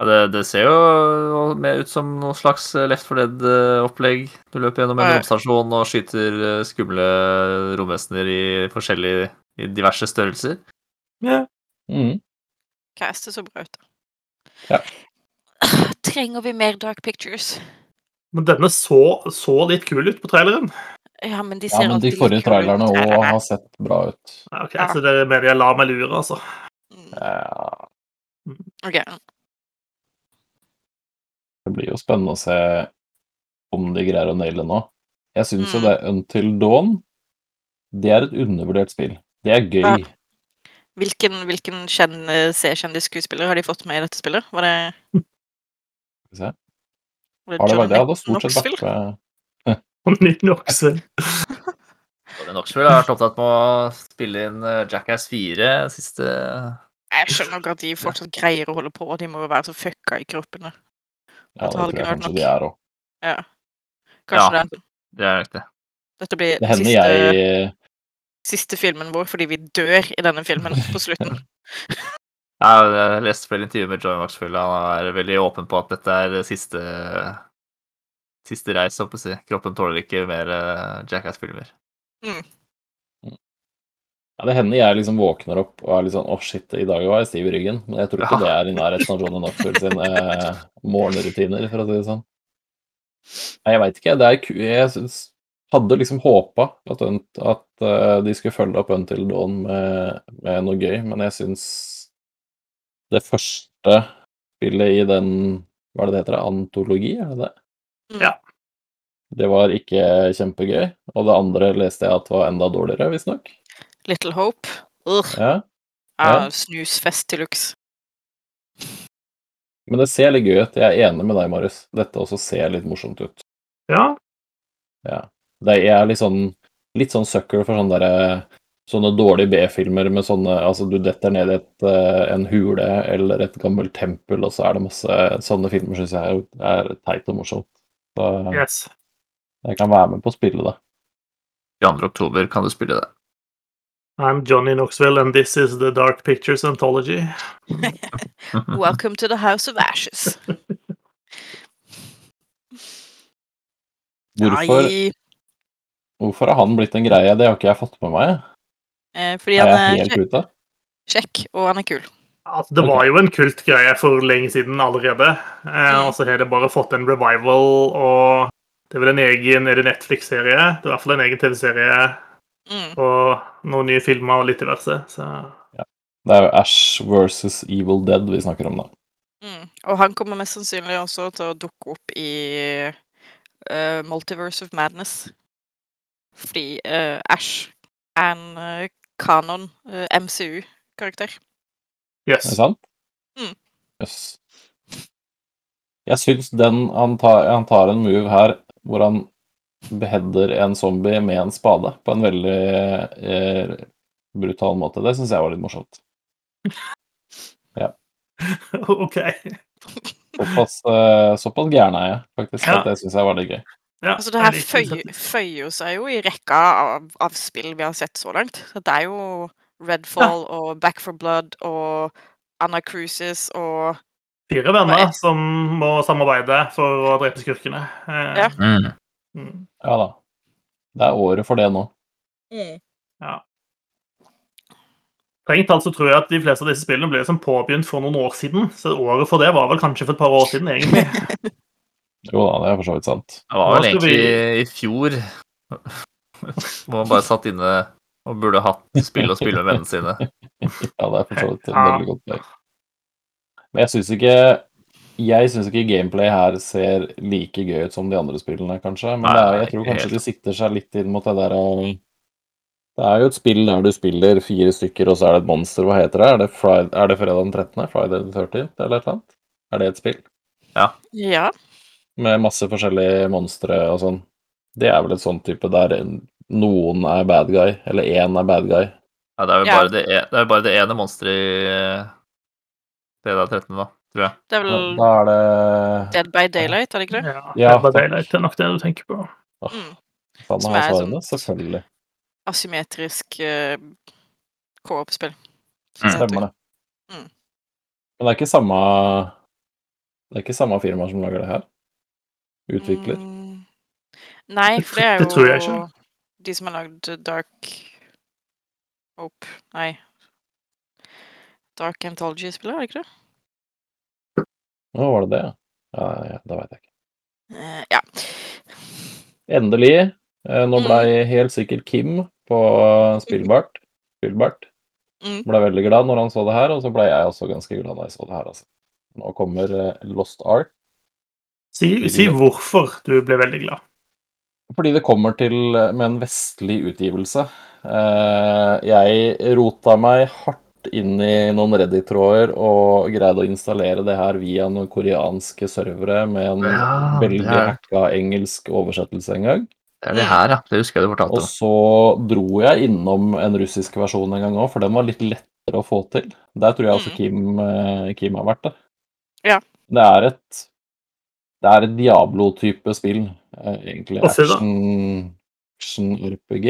Ja, det, det ser jo mer ut som noe slags Left for Dead-opplegg. Du løper gjennom en romstasjon og skyter eh, skumle romvesener i forskjellige i diverse størrelser. Ja. Mhm. Castet så bra ut. Ja. Trenger vi mer Dark Pictures? Men denne så, så litt kul ut på traileren. Ja, men de Ja, men de forrige trailerne òg har sett bra ut. Ja, ok, Ja. Så det mener jeg lar meg lure, altså. Mm, Ja, Ok. det blir jo spennende å se om de greier å naile nå. Jeg syns jo Mm. det Until Dawn Det er et undervurdert spill. Det er gøy. Hvilken, hvilken kjenn, C-kjendisskuespiller har de fått med i dette spillet? Var det, Skal vi se. var det, det hadde stort sett vært med Og Nick Knoxville. Og Knoxville har vært opptatt med å spille inn eh, Jackass 4 siste Jeg skjønner ikke at de fortsatt greier å holde på. De må jo være så fucka i kroppene. Ja, det Det tror jeg kanskje nok. de er òg. Ja. Kanskje Ja. det Det er riktig. Dette blir Det hender siste, jeg siste filmen vår fordi vi dør i denne filmen på slutten. jeg har lest flere intervjuer med John Maxfield. Han er veldig åpen på at dette er siste Siste reis, holdt på å si. Kroppen tåler ikke mer eh, Jackass-filmer. Ja, det hender jeg liksom våkner opp og er litt sånn Å, shit, i dag var jeg stiv i ryggen. Men jeg tror ikke Ja. det er i nærheten av Johnny Knoxville sine eh, morgenrutiner, for å si det sånn. Nei, jeg veit ikke. Det er ku... Jeg syns hadde liksom håpa at, at eh, de skulle følge opp Until Dawn med, med noe gøy, men jeg syns det første spillet i den Hva er det det heter? Antologi, er det det? Ja. Det var ikke kjempegøy. Og det andre leste jeg at var enda dårligere, visstnok. Little Hope. Ugh. Ja. Ja, Ja. snusfest til luxe. Men det ser litt gøy ut. Jeg er enig med deg, Marius. Dette også ser litt morsomt ut. Ja. Ja. Det jeg er litt sånn, litt sånn sucker for sånne, der, sånne dårlige B-filmer med sånne Altså, du detter ned i et, eh, en hule eller et gammelt tempel, og så er det masse Sånne filmer syns jeg er, er teit og morsomt. Så Yes. jeg kan være med på å spille det. 22. oktober kan du spille det. I'm Johnny Knoxville, and this is the Dark Pictures Anthology. Welcome to the House of Ashes. Hvorfor, Nei, hvorfor har han blitt en greie? Det har ikke jeg fått med meg. eh, fordi Er han er kjekk, kjekk, og han er kul. Altså, det var jo en kultgreie for lenge siden allerede. Eh, Mm. og så har det bare fått en revival, og det er vel en egen er det Netflix-serie. Det er i hvert fall en egen TV-serie Mm. og noen nye filmer og litt diverse. Så Det er jo Ash versus Evil Dead vi snakker om, da. Mm. Og han kommer mest sannsynlig også til å dukke opp i uh, Multiverse of Madness. Fordi uh, Ash er en uh, kanon uh, MCU-karakter. Er det sant? Mm. Yes. Jeg syns den han tar, han tar en move her hvor han beheader en zombie med en spade på en veldig eh, brutal måte. Det syns jeg var litt morsomt. Ja. OK. Såpass, eh, såpass gæren er jeg faktisk Ja. at det syns jeg var litt gøy. Ja, Altså, det her føyer, føyer seg jo i rekka av, av spill vi har sett så langt. Så det er jo Redfall og Back for Blood og Anna Cruises og Fire venner som må samarbeide for å drepe skurkene. Eh, Ja. Mm. mm, Ja da. Det er året for det nå. ja. Strengt talt så tror jeg at de fleste av disse spillene ble liksom påbegynt for noen år siden. Så året for det var vel kanskje for et par år siden, egentlig. Jo da, det er for så vidt sant. Det var vel egentlig vi- i fjor hvor man bare satt inne og burde hatt spill å spille med vennene sine. Ja, det er for så vidt et Ja. veldig godt poeng. Men jeg syns ikke jeg syns ikke gameplay her ser like gøy ut som de andre spillene, kanskje. Men Nei, det er, jeg tror kanskje helt. de sikter seg litt inn mot det der å Det er jo et spill der du spiller fire stykker, og så er det et monster. Hva heter det? Er det, Friday, er det fredag den 13.? Friday the 13th, eller et eller annet? Er det et spill? Ja. Med masse forskjellige monstre og sånn. Det er vel et sånt type der noen er bad guy, eller én er bad guy. Ja, det er Ja. bare, det, e- det, er bare det ene monsteret i eh, fredag 13., da, tror jeg. Det er vel da er det Dead by Daylight, er det ikke det? Ja, Ja, Dead by Daylight Det er nok det du tenker på. Mm. Faen, Som har er svarene. sånn- Selvfølgelig. Asymmetrisk uh, co-op-spill. Mm. Stemmer det. Mm. Men det er ikke samme Det er ikke samme firma som lager det her? Utvikler? Mm. Nei, for det er Det jo tror jeg ikke. de som har lagd Dark Hope Nei. Dark Anthology-spillet, er det ikke det? Nå var det det? ja? Ja, da det veit jeg ikke. Uh, ja. Endelig. eh, Nå Mm. blei helt sikkert Kim på Spillbart. Spillbart. Mm. Ble veldig glad når han så det her, og så ble jeg også ganske glad når jeg så det her. Altså. Nå kommer Lost Ark. Si, si hvorfor du ble veldig glad. Fordi det kommer til eh, med en vestlig utgivelse. Eh, jeg rota meg hardt inn i noen Reddit-tråder og greide å installere det her via noen koreanske servere med en Ja, veldig det hacka engelsk oversettelse en gang. Det er det her, ja. Det husker jeg du fortalte Og så dro jeg innom en russisk versjon en gang òg, for den var litt lettere å få til. Der tror jeg også Mm. Kim, eh, Kim har vært, da. Ja. Det er et Det er et Diablo-type spill, eh, egentlig. Action, action-RPG.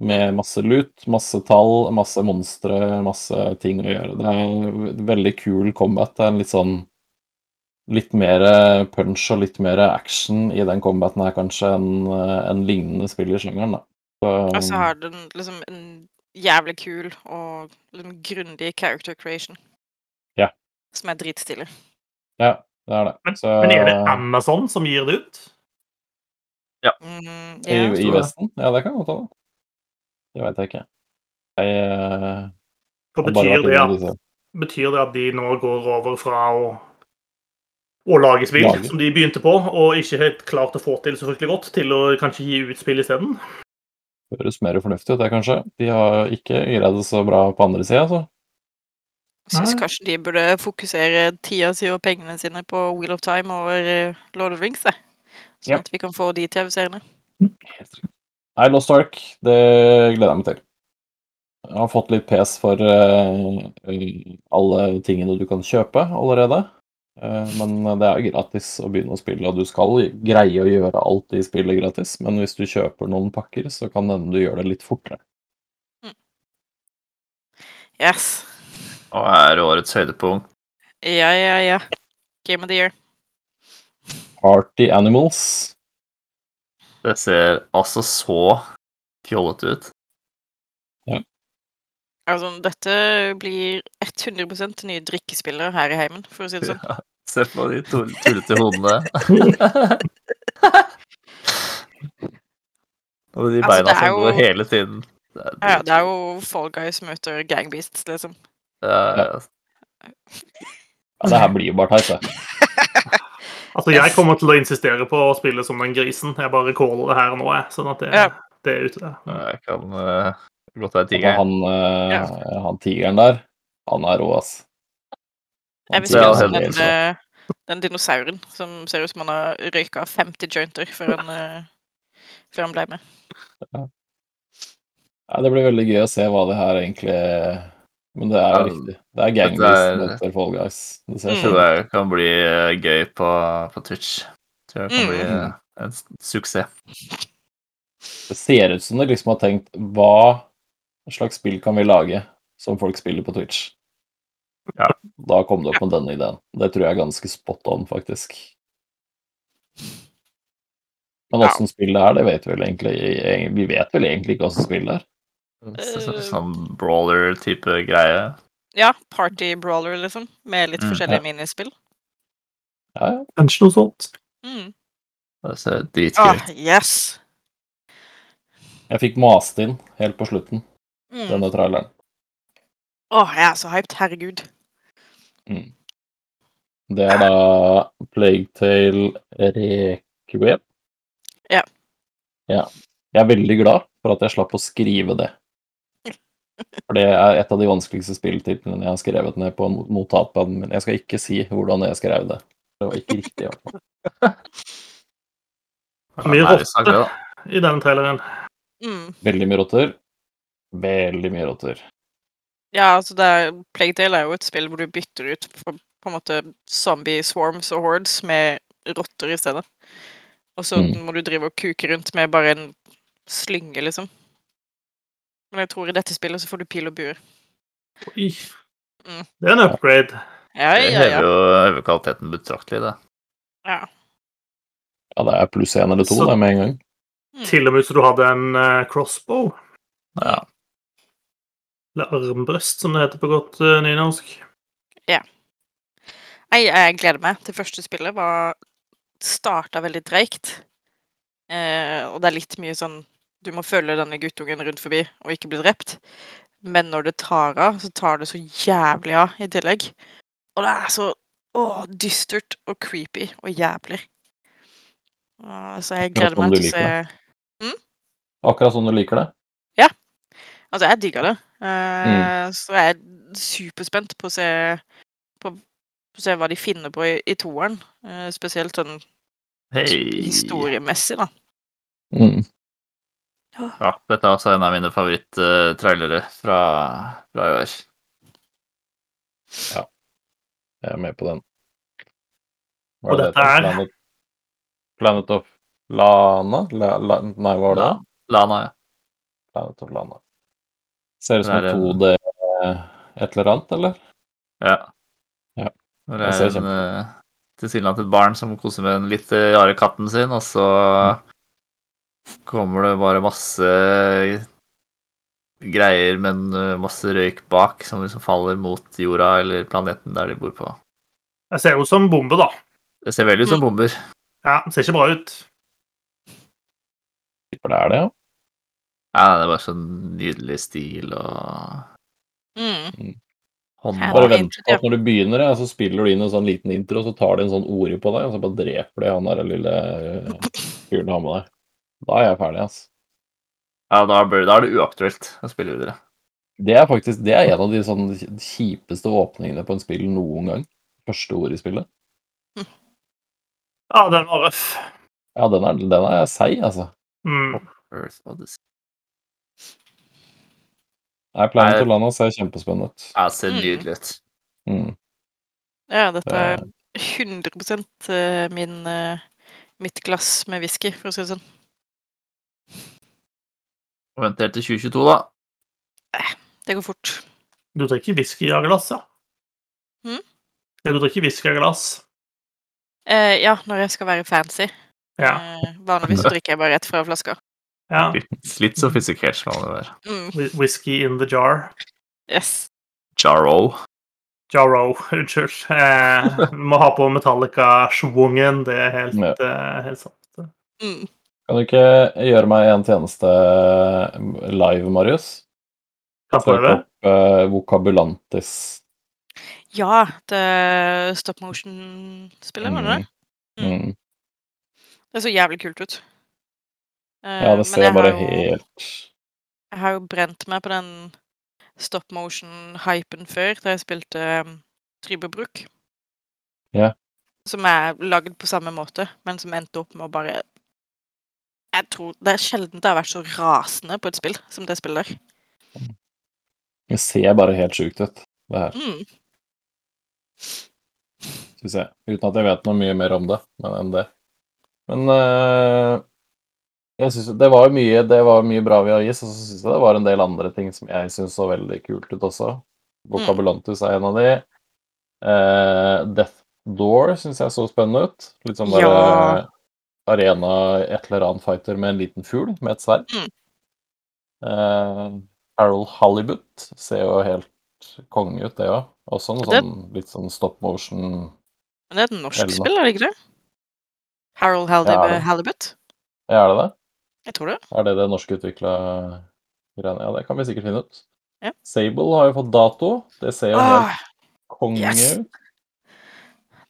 Med masse lut, masse tall, masse monstre, masse ting å gjøre. Det er en veldig kul combat. Det er en litt sånn Litt mer punch og litt mer action i den combaten her, kanskje, enn eh, en lignende spill i sjangeren, da. Så, Og så har den liksom en jævlig kul og liksom grundig character creation. Ja. Som er dritstilig. Ja, det er det. Men, Så, men er det Amazon som gir det ut? Mm, i, ja. I. Vesten? Ja, det kan godt hende. Det veit jeg ikke. Jeg eh, har bare betyr det, at, betyr det at de nå går over fra å, å lage spill, Lage. som de begynte på, og ikke helt klart å få til så fryktelig godt, til å kanskje gi ut spill isteden? Høres mer fornuftig ut, det, kanskje. De har ikke greid det så bra på andre sida, altså. Syns kanskje de burde fokusere tida si og pengene sine på Wheel of Time over eh, Lord of Rings. Sånn Ja. at vi kan få de TV-seriene. Nei, Lost Ark, det gleder jeg meg til. Jeg har fått litt pes for uh, alle tingene du kan kjøpe allerede. Uh, men det er gratis å begynne å spille, og du skal greie å gjøre alt i spillet gratis. Men hvis du kjøper noen pakker, så kan hende du gjør det litt fortere. Yes. Og er årets høydepunkt. Ja, ja, ja. Game of the year. Party Animals. Det ser altså så fjollete ut. Altså, dette blir 100% nye drikkespillere her i heimen, for å si det sånn. Ja, se på de tull- tullete hodene. Og de Altså, beina altså, er som jo- går hele tiden. Det er, Ja, det er jo Fall Guys møter Gangbeasts, liksom. Ja, ja. Ja, det her blir jo bare teit, det. Altså, jeg kommer til å insistere på å spille som den grisen. Jeg bare caller det her nå, jeg. Sånn at det, Ja. det er ute. Jeg kan uh, godt være tiger. han, eh, han tigeren der, han er rå, ass. Jeg vil Det spille som den, eh, den dinosauren som ser ut som han har røyka 50 jointer før han, før han ble med. Ja, det blir veldig gøy å se hva det her egentlig Men det er jo Ja, riktig. Det er Gang mot er- Fall Guys. Det ser Mm. Jeg tror det kan bli eh, gøy på, på Twitch. Jeg tror det kan Mm. bli eh, en suksess. Det ser ut som de liksom har tenkt hva slags spill kan vi lage som folk spiller på Twitch? Ja. Da kom det opp med denne ideen. Det tror jeg er ganske spot on, faktisk. Men Ja. spill det er, det vet vi vel egentlig Vi vet vel egentlig ikke åssen spill det er. Så- så- Eh. Sånn brawler-type greie. Ja, party brawler, liksom. Med litt Mm, forskjellige minispill. Ja, ja. Kanskje noe sånt. Mm. Det ser Ah, dritgøy ut. yes! Jeg fikk mast inn helt på slutten, Mm. denne traileren. Åh, jeg er så hyped. Herregud. Mm. Det er da Plague Tale Requiem. Ja. ja. Jeg er veldig glad for at jeg slapp å skrive det. For det er et av de vanskeligste spilltitlene jeg har skrevet ned på not- notatpaden min. Jeg skal ikke si hvordan jeg skrev det. Det var ikke riktig. i hvert fall. Mye Ja, det er så rotte gøy, da. i denne traileren. Mm. Veldig mye rotter. Veldig mye rotter. Ja, altså det er, Plague Tale er jo et spill hvor du bytter ut på, på en måte zombie swarms og hordes med rotter i stedet. Og så Mm. må du drive og kuke rundt med bare en slynge, liksom. Men jeg tror i dette spillet så får du pil og bue. Oi. Mm. Det er en upgrade. Ja, ja, ja, hever ja. jo hever kvaliteten betraktelig, det. ja. Ja, det er pluss én eller to Så- det med en gang. Mm. Til og med så du hadde en uh, crossbow. Ja. Eller armbrøst, som det heter på godt uh, nynorsk. Ja. jeg gleder meg. til første spillet var starta veldig dreigt. Uh, og det er litt mye sånn Du må følge denne guttungen rundt forbi og ikke bli drept. Men når det tar av, så tar det så jævlig av i tillegg. Og det er så å, dystert og creepy og jævlig. Så jeg gleder meg til å se mm? Akkurat sånn du liker det. Ja. Altså, jeg digger det. Eh, Så jeg er superspent på å se på, på å se hva de finner på i, i toeren. Uh, spesielt sånn hey. historiemessig, da. Mm. Ja, dette er også en av mine favoritt-trailere fra, fra i år. Jeg er med på den. Hva Og det dette er- Planet, Planet of Lana? La, la, nei, hva var det? La- Lana, ja. Planet of Lana. Ser ut som en en- 2D eh, et eller annet, eller? ja. Ja. Det er en, til eh, tilsynelatende et barn som koser med den litt eh, rare katten sin, og så kommer det bare masse greier, men eh, masse røyk bak, som liksom faller mot jorda eller planeten der de bor på. Det ser jo ut som bombe, da. Det ser veldig ut som bomber. Ja, det ser ikke bra ut. For det er det, ja. Ja, det er bare sånn nydelig stil og Mm. hånd... Bare det vent på at når du begynner, så spiller du inn en sånn liten intro, så tar de en sånn ord på deg, og så bare dreper de han der lille fyren du har med deg. Da er jeg ferdig, altså. Ja, da, bør, da er det uaktuelt å spille videre. Det er faktisk det er en av de sånn kjipeste åpningene på en spill noen gang. Første ord i spillet. Ja, den var røff. Ja, den er, den er seig, altså. Mm. Nei, Planet Nei. of Lana ser kjempespennende ut. Ja, ser nydelig ut. Mm. Ja, dette er 100 eh, min, eh, mitt glass med whisky, for å si det sånn. Og venter helt til 2022, da. Det går fort. Du drikker whisky av glass, ja? Hm? Ja, du drikker whisky av glass? Eh, ja, når jeg skal være fancy. Ja. Eh, vanligvis drikker jeg bare rett fra flaska. ja. Litt, sofistikert skal det være. Mm, Whisky in the jar. yes. Jarro. Jarro, unnskyld. Eh, må ha på Metallica-schwungen. Det er helt, Ja. eh, helt sant. Mm. Kan du ikke gjøre meg en tjeneste live, Marius? Hva Søk prøve. opp eh, Vokabulantis. Ja, det stop motion-spillet, var det det? Mm. Det så jævlig kult ut. Eh, Ja, det ser jeg bare jo- helt Jeg har jo brent meg på den stop motion-hypen før, da jeg spilte um, Trybebruk. Ja. Som er lagd på samme måte, men som endte opp med å bare Jeg tror Det er sjelden det har vært så rasende på et spill som det spillet der. Det ser bare helt sjukt ut, det her. Mm. Skal vi se. Uten at jeg vet noe mye mer om det men enn det. Men uh, jeg synes, det var mye, det var mye bra vi har gitt, og så syns jeg det var en del andre ting som jeg syns så veldig kult ut også. Vokabulantus er en av de. Uh, Death Door syns jeg så spennende ut. Litt sånn bare Ja. Arena et eller annet fighter med en liten fugl med et sverd. Mm. Eh, Harold Halibut ser jo helt konge ut, det òg. Også noe Det- sånn litt sånn stop motion Men det er et norsk spill, er det ikke det? Harold Halibut? Ja, er det det? Jeg tror det. Er det det norskutvikla greiene? Ja, det kan vi sikkert finne ut. Ja. Sable har jo fått dato. Det ser jo Ah, helt konge yes.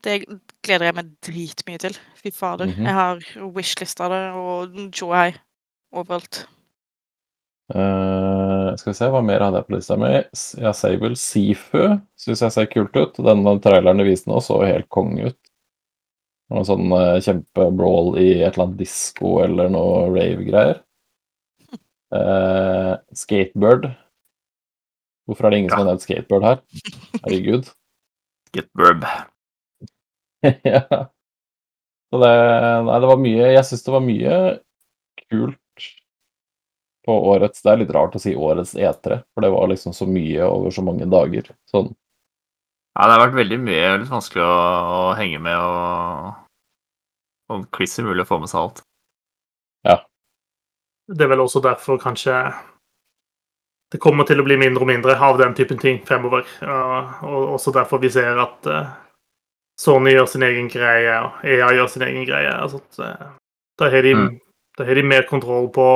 Det gleder jeg meg dritmye til. Fy fader. Mhm. Jeg har wishlista det og Joy overalt. Uh, skal vi se, hva mer hadde jeg på lista mi? Jeg Ja, Sable. Sifu syns jeg ser kult ut. Den, traileren de viste nå, så helt konge ut. Noe sånn uh, kjempebrawl i et eller annet disko eller noe rave-greier. Uh, skatebird. Hvorfor er det ingen som har nevnt skatebird her? Herregud. Burb. ja. Så det, nei, det var mye Jeg syns det var mye kult på årets Det er litt rart å si årets E3, for det var liksom så mye over så mange dager. Sånn. Ja, det har vært veldig mye litt vanskelig å, å henge med og og kliss umulig å få med seg alt. Ja. Det er vel også derfor kanskje det kommer til å bli mindre og mindre av den typen ting fremover. Og, og også derfor vi ser at eh, Sony gjør sin egen greie, og EA gjør sin egen greie. Altså, at, eh, da, har de, Mm. da har de mer kontroll på,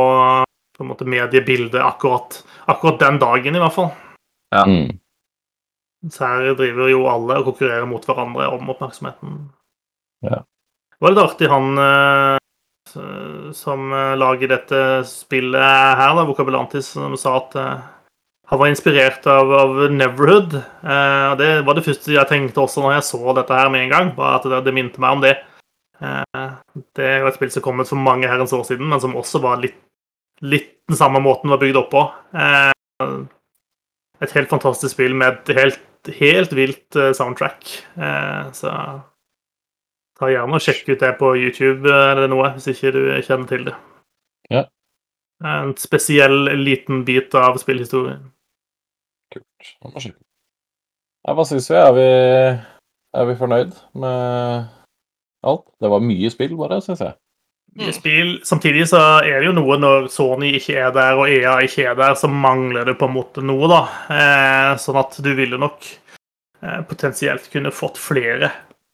på en måte mediebildet akkurat, akkurat den dagen, i hvert fall. Ja. Mm. Så her driver jo alle og konkurrerer mot hverandre om oppmerksomheten. Ja. Det var litt artig, han eh, som eh, lager dette spillet her, da, Vokabulantis, som sa at han var inspirert av, av Neverhood. Eh, og Det var det første jeg tenkte også når jeg så dette her med en gang. Bare at det, det minte meg om det. Eh, det er jo et spill som kom ut for mange herrens år siden, men som også var litt, litt den samme måten var bygd opp på. Eh, et helt fantastisk spill med et helt, helt vilt eh, soundtrack. Eh, så ta gjerne og sjekk ut det på YouTube eh, eller noe, hvis ikke du kjenner til det. Ja. En spesiell liten bit av spillhistorien. Kult. Det var skikkelig. Nei, hva syns vi? Er, vi? er vi fornøyd med alt? Det var mye spill, bare, syns jeg. Mye spill. Samtidig så er det jo noe når Sony ikke er der og EA ikke er der, så mangler det på en måte noe, da. Eh, sånn at du ville nok eh, potensielt kunne fått flere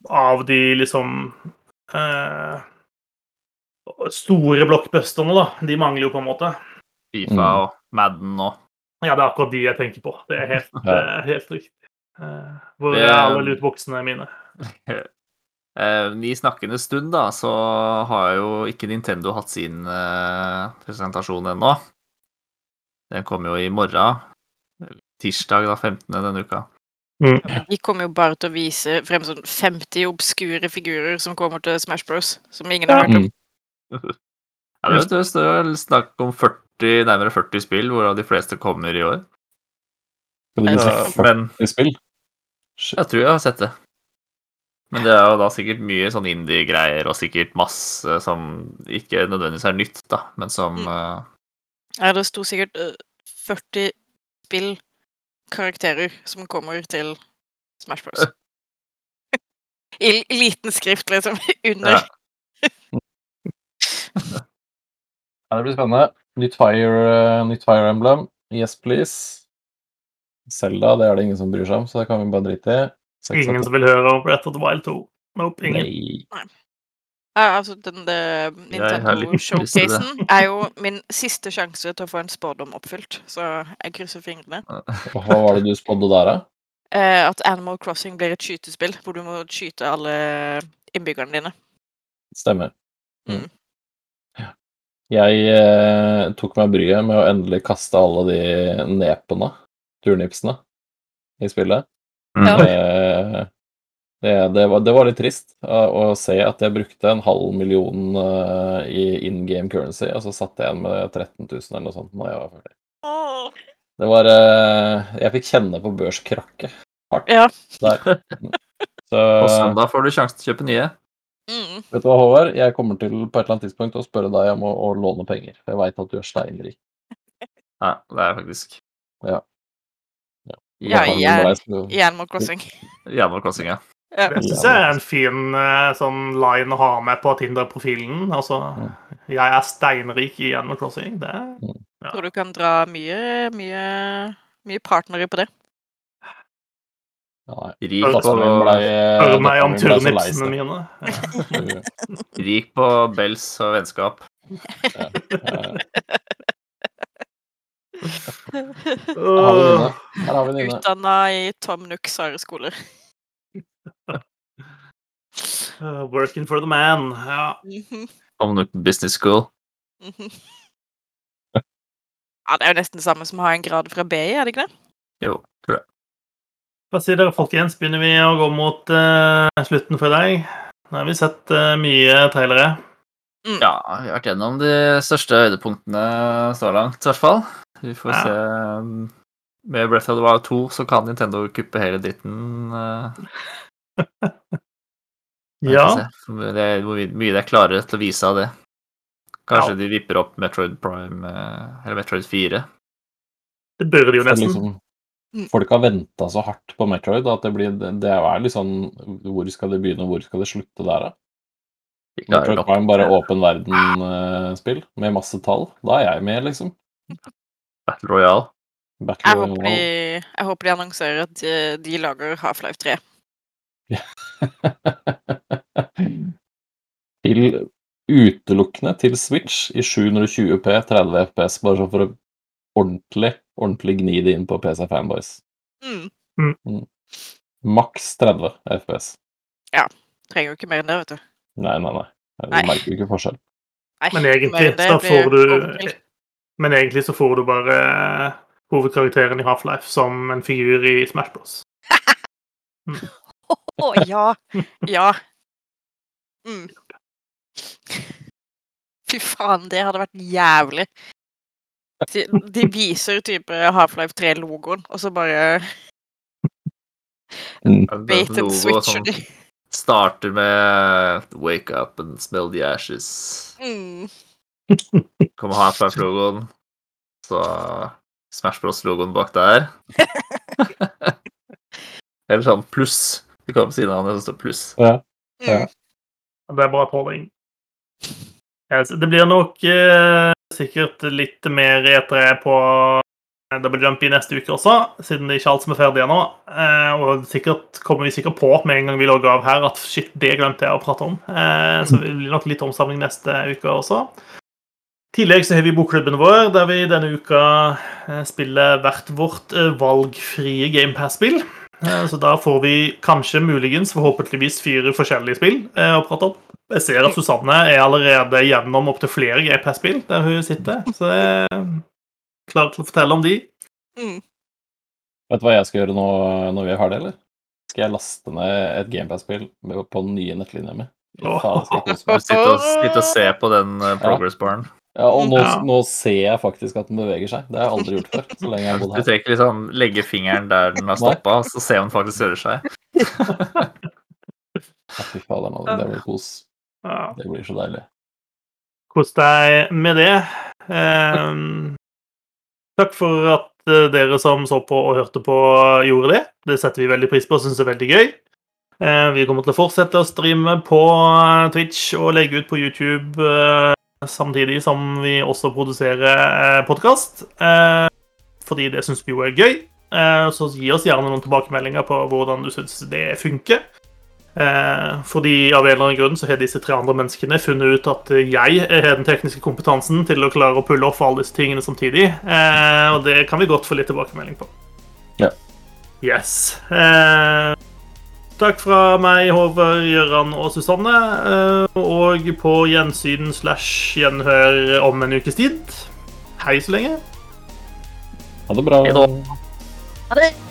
av de liksom eh, store blockbusterne, da. De mangler jo på en måte. Fifa og Madden og Ja, det er akkurat de jeg tenker på. Det er helt, Ja. eh, helt riktig. Eh, hvor er alle lootboxene mine? eh, I snakkende stund, da, så har jo ikke Nintendo hatt sin eh, presentasjon ennå. Den kommer jo i morgen. Tirsdag da, 15. denne uka. De kommer jo bare til å vise frem sånn 50 obskure figurer som kommer til Smash Bros. Som ingen har hørt om. Mm. Ja, det, det jo vel snakk om 40, nærmere 40 spill, hvorav de fleste kommer i år. Skal du men 40 spill? Jeg tror jeg har sett det. Men det er jo da sikkert mye sånn indie-greier, og sikkert masse som ikke nødvendigvis er nytt, da, men som eh, Ja, det sto sikkert eh, 40 spillkarakterer som kommer til Smash Bros. I i liten skrift, liksom, under. Ja. Ja, det blir spennende. Nytt Fire, eh, nytt Fire Emblem. Yes, please. Zelda, det er det ingen som bryr seg om, så det kan vi bare drite i. Ingen som vil høre om Breath of the Wild 2. Nope, ingen. Nei. Ja, altså, den det, Jeg har Nintendo litt lyst til det. Showcasen er jo min siste sjanse til å få en spådom oppfylt, så jeg krysser fingrene. Hva var det du spådde der, da? Eh, at Animal Crossing blir et skytespill, hvor du må skyte alle innbyggerne dine. Stemmer. Mm. Jeg eh, tok meg bryet med å endelig kaste alle de nepene, turnipsene, i spillet. Ja. Eh, det, det, var, det var litt trist å, å se at jeg brukte en halv million eh, i in game currency, og så satt jeg igjen med 13 000 eller noe sånt. Når jeg var ferdig. Åh. Det var eh, Jeg fikk kjenne på børskrakket hardt Ja. der. Så På søndag får du sjansen til å kjøpe nye. Mm. vet du hva, Håvard? Jeg kommer til på et eller annet tidspunkt å spørre deg om å, å låne penger. For jeg veit at du er steinrik. Ja, det er jeg faktisk Ja, ja. ja vi jeg- bare- så- I Animal Crossing. Animal Crossing, ja. Ja. Det syns jeg er en fin eh, sånn line å ha med på Tinder-profilen. Altså, jeg er steinrik i Animal Crossing. Det ja. Tror du kan dra mye, mye, mye partnere på det. Ja. Rik Hør meg om turnipsene mine. Ja. rik på bells og vennskap. Ja. Her har vi den. Utdanna i Tom Nooks Sare-skoler. Uh, working for the man. Ja. Tom Nook business school. mhm. Ja, det er jo nesten det samme som å ha en grad fra BI, er det ikke det? Jo, tror jeg. Hva sier dere, folkens? Begynner vi å gå mot uh, slutten for i dag? Nå har vi sett uh, mye trailere. Ja, vi har vært gjennom de største høydepunktene så langt, i hvert fall. Vi får Ja. se um, Med Breath of the Wild 2 så kan Nintendo kuppe hele dritten. Uh, Ja. Det er, hvor mye de er klare til å vise av det. Kanskje Ja. de vipper opp Metroid Prime, eller Metroid 4. Det bør de jo nesten. Mm. folk har venta så hardt på Metroid at det, blir, det er litt sånn Hvor skal det begynne, og hvor skal det slutte der, da? Metroid Prime bare åpen verden-spill med masse tall. Da er jeg med, liksom. Battle Royale. Battle Jeg håper de, jeg håper de annonserer at de, de lager Half-Life 3. til utelukkende til Switch i 720P 30 FPS, bare sånn for å ordentlig, ordentlig gni det inn på PC Fanboys. Mm. Maks 30 FPS. Ja. Trenger jo ikke mer enn det, vet du. Nei, nei, nei. Du Nei. merker jo ikke forskjell. Nei, Men egentlig men det så får du. Men egentlig så får du bare eh, hovedkarakteren i Half-Life som en figur i Smash Bros. Å, ja. Ja. Mm. Fy faen, det hadde vært jævlig. De, viser type Half-Life 3-logoen, og så bare bait and switcher de. sånn Starter med Wake up and smell the ashes. Mm. Kommer Half-Life-logoen. Så Smash Bros-logoen bak der. Eller sånn pluss. Det kan på siden av den, så står pluss. Ja. Mm. Det er bra tåling. Det blir nok eh, sikkert litt mer E3 på Double Jump i neste uke også, siden det ikke er alt som er ferdig ennå. Eh, og sikkert kommer vi sikkert på med en gang vi logger av her at shit, det glemte jeg å prate om. Eh, så det blir nok litt omsamling neste uke også. I tillegg så har vi bokklubben vår, der vi denne uka eh, spiller hvert vårt eh, valgfrie GamePass-spill. Eh, Så da får vi kanskje, muligens, forhåpentligvis fire forskjellige spill eh, å prate om. Jeg ser at Susanne er allerede gjennom opptil flere GPS-spill der hun sitter. Så jeg er klar til å fortelle om de. Mm. Vet du hva jeg skal gjøre nå når vi har det, eller? Skal jeg laste ned et GamePass-spill på den nye nettlinja mi? Sitter og, og ser på den uh, progress baren. Ja, og nå, Ja. nå ser jeg faktisk at den beveger seg. Det har jeg aldri gjort før. så lenge jeg har bodd her. Du trenger ikke liksom legge fingeren der den har stoppa, så ser den faktisk rører seg. Ja, Fy fader, nå, det blir kos. Ja. Det blir så deilig. Kos deg med det. Eh, takk for at eh, dere som så på og hørte på, gjorde det. Det setter vi veldig pris på og syns det er veldig gøy. Eh, vi kommer til å fortsette å streame på eh, Twitch og legge ut på YouTube eh, samtidig som vi også produserer podkast. fordi det syns vi jo er gøy. Eh, så gi oss gjerne noen tilbakemeldinger på hvordan du syns det funker. Eh, fordi av en eller annen grunn så har disse tre andre menneskene funnet ut at jeg har den tekniske kompetansen til å klare å pulle off alle disse tingene samtidig. Eh, og det kan vi godt få litt tilbakemelding på. Ja. Yes. Eh, takk fra meg, Håvard, Gøran og Susanne. Eh, og på gjensyn slash gjenhør om en ukes tid. Hei så lenge. Ha det bra. Ha det!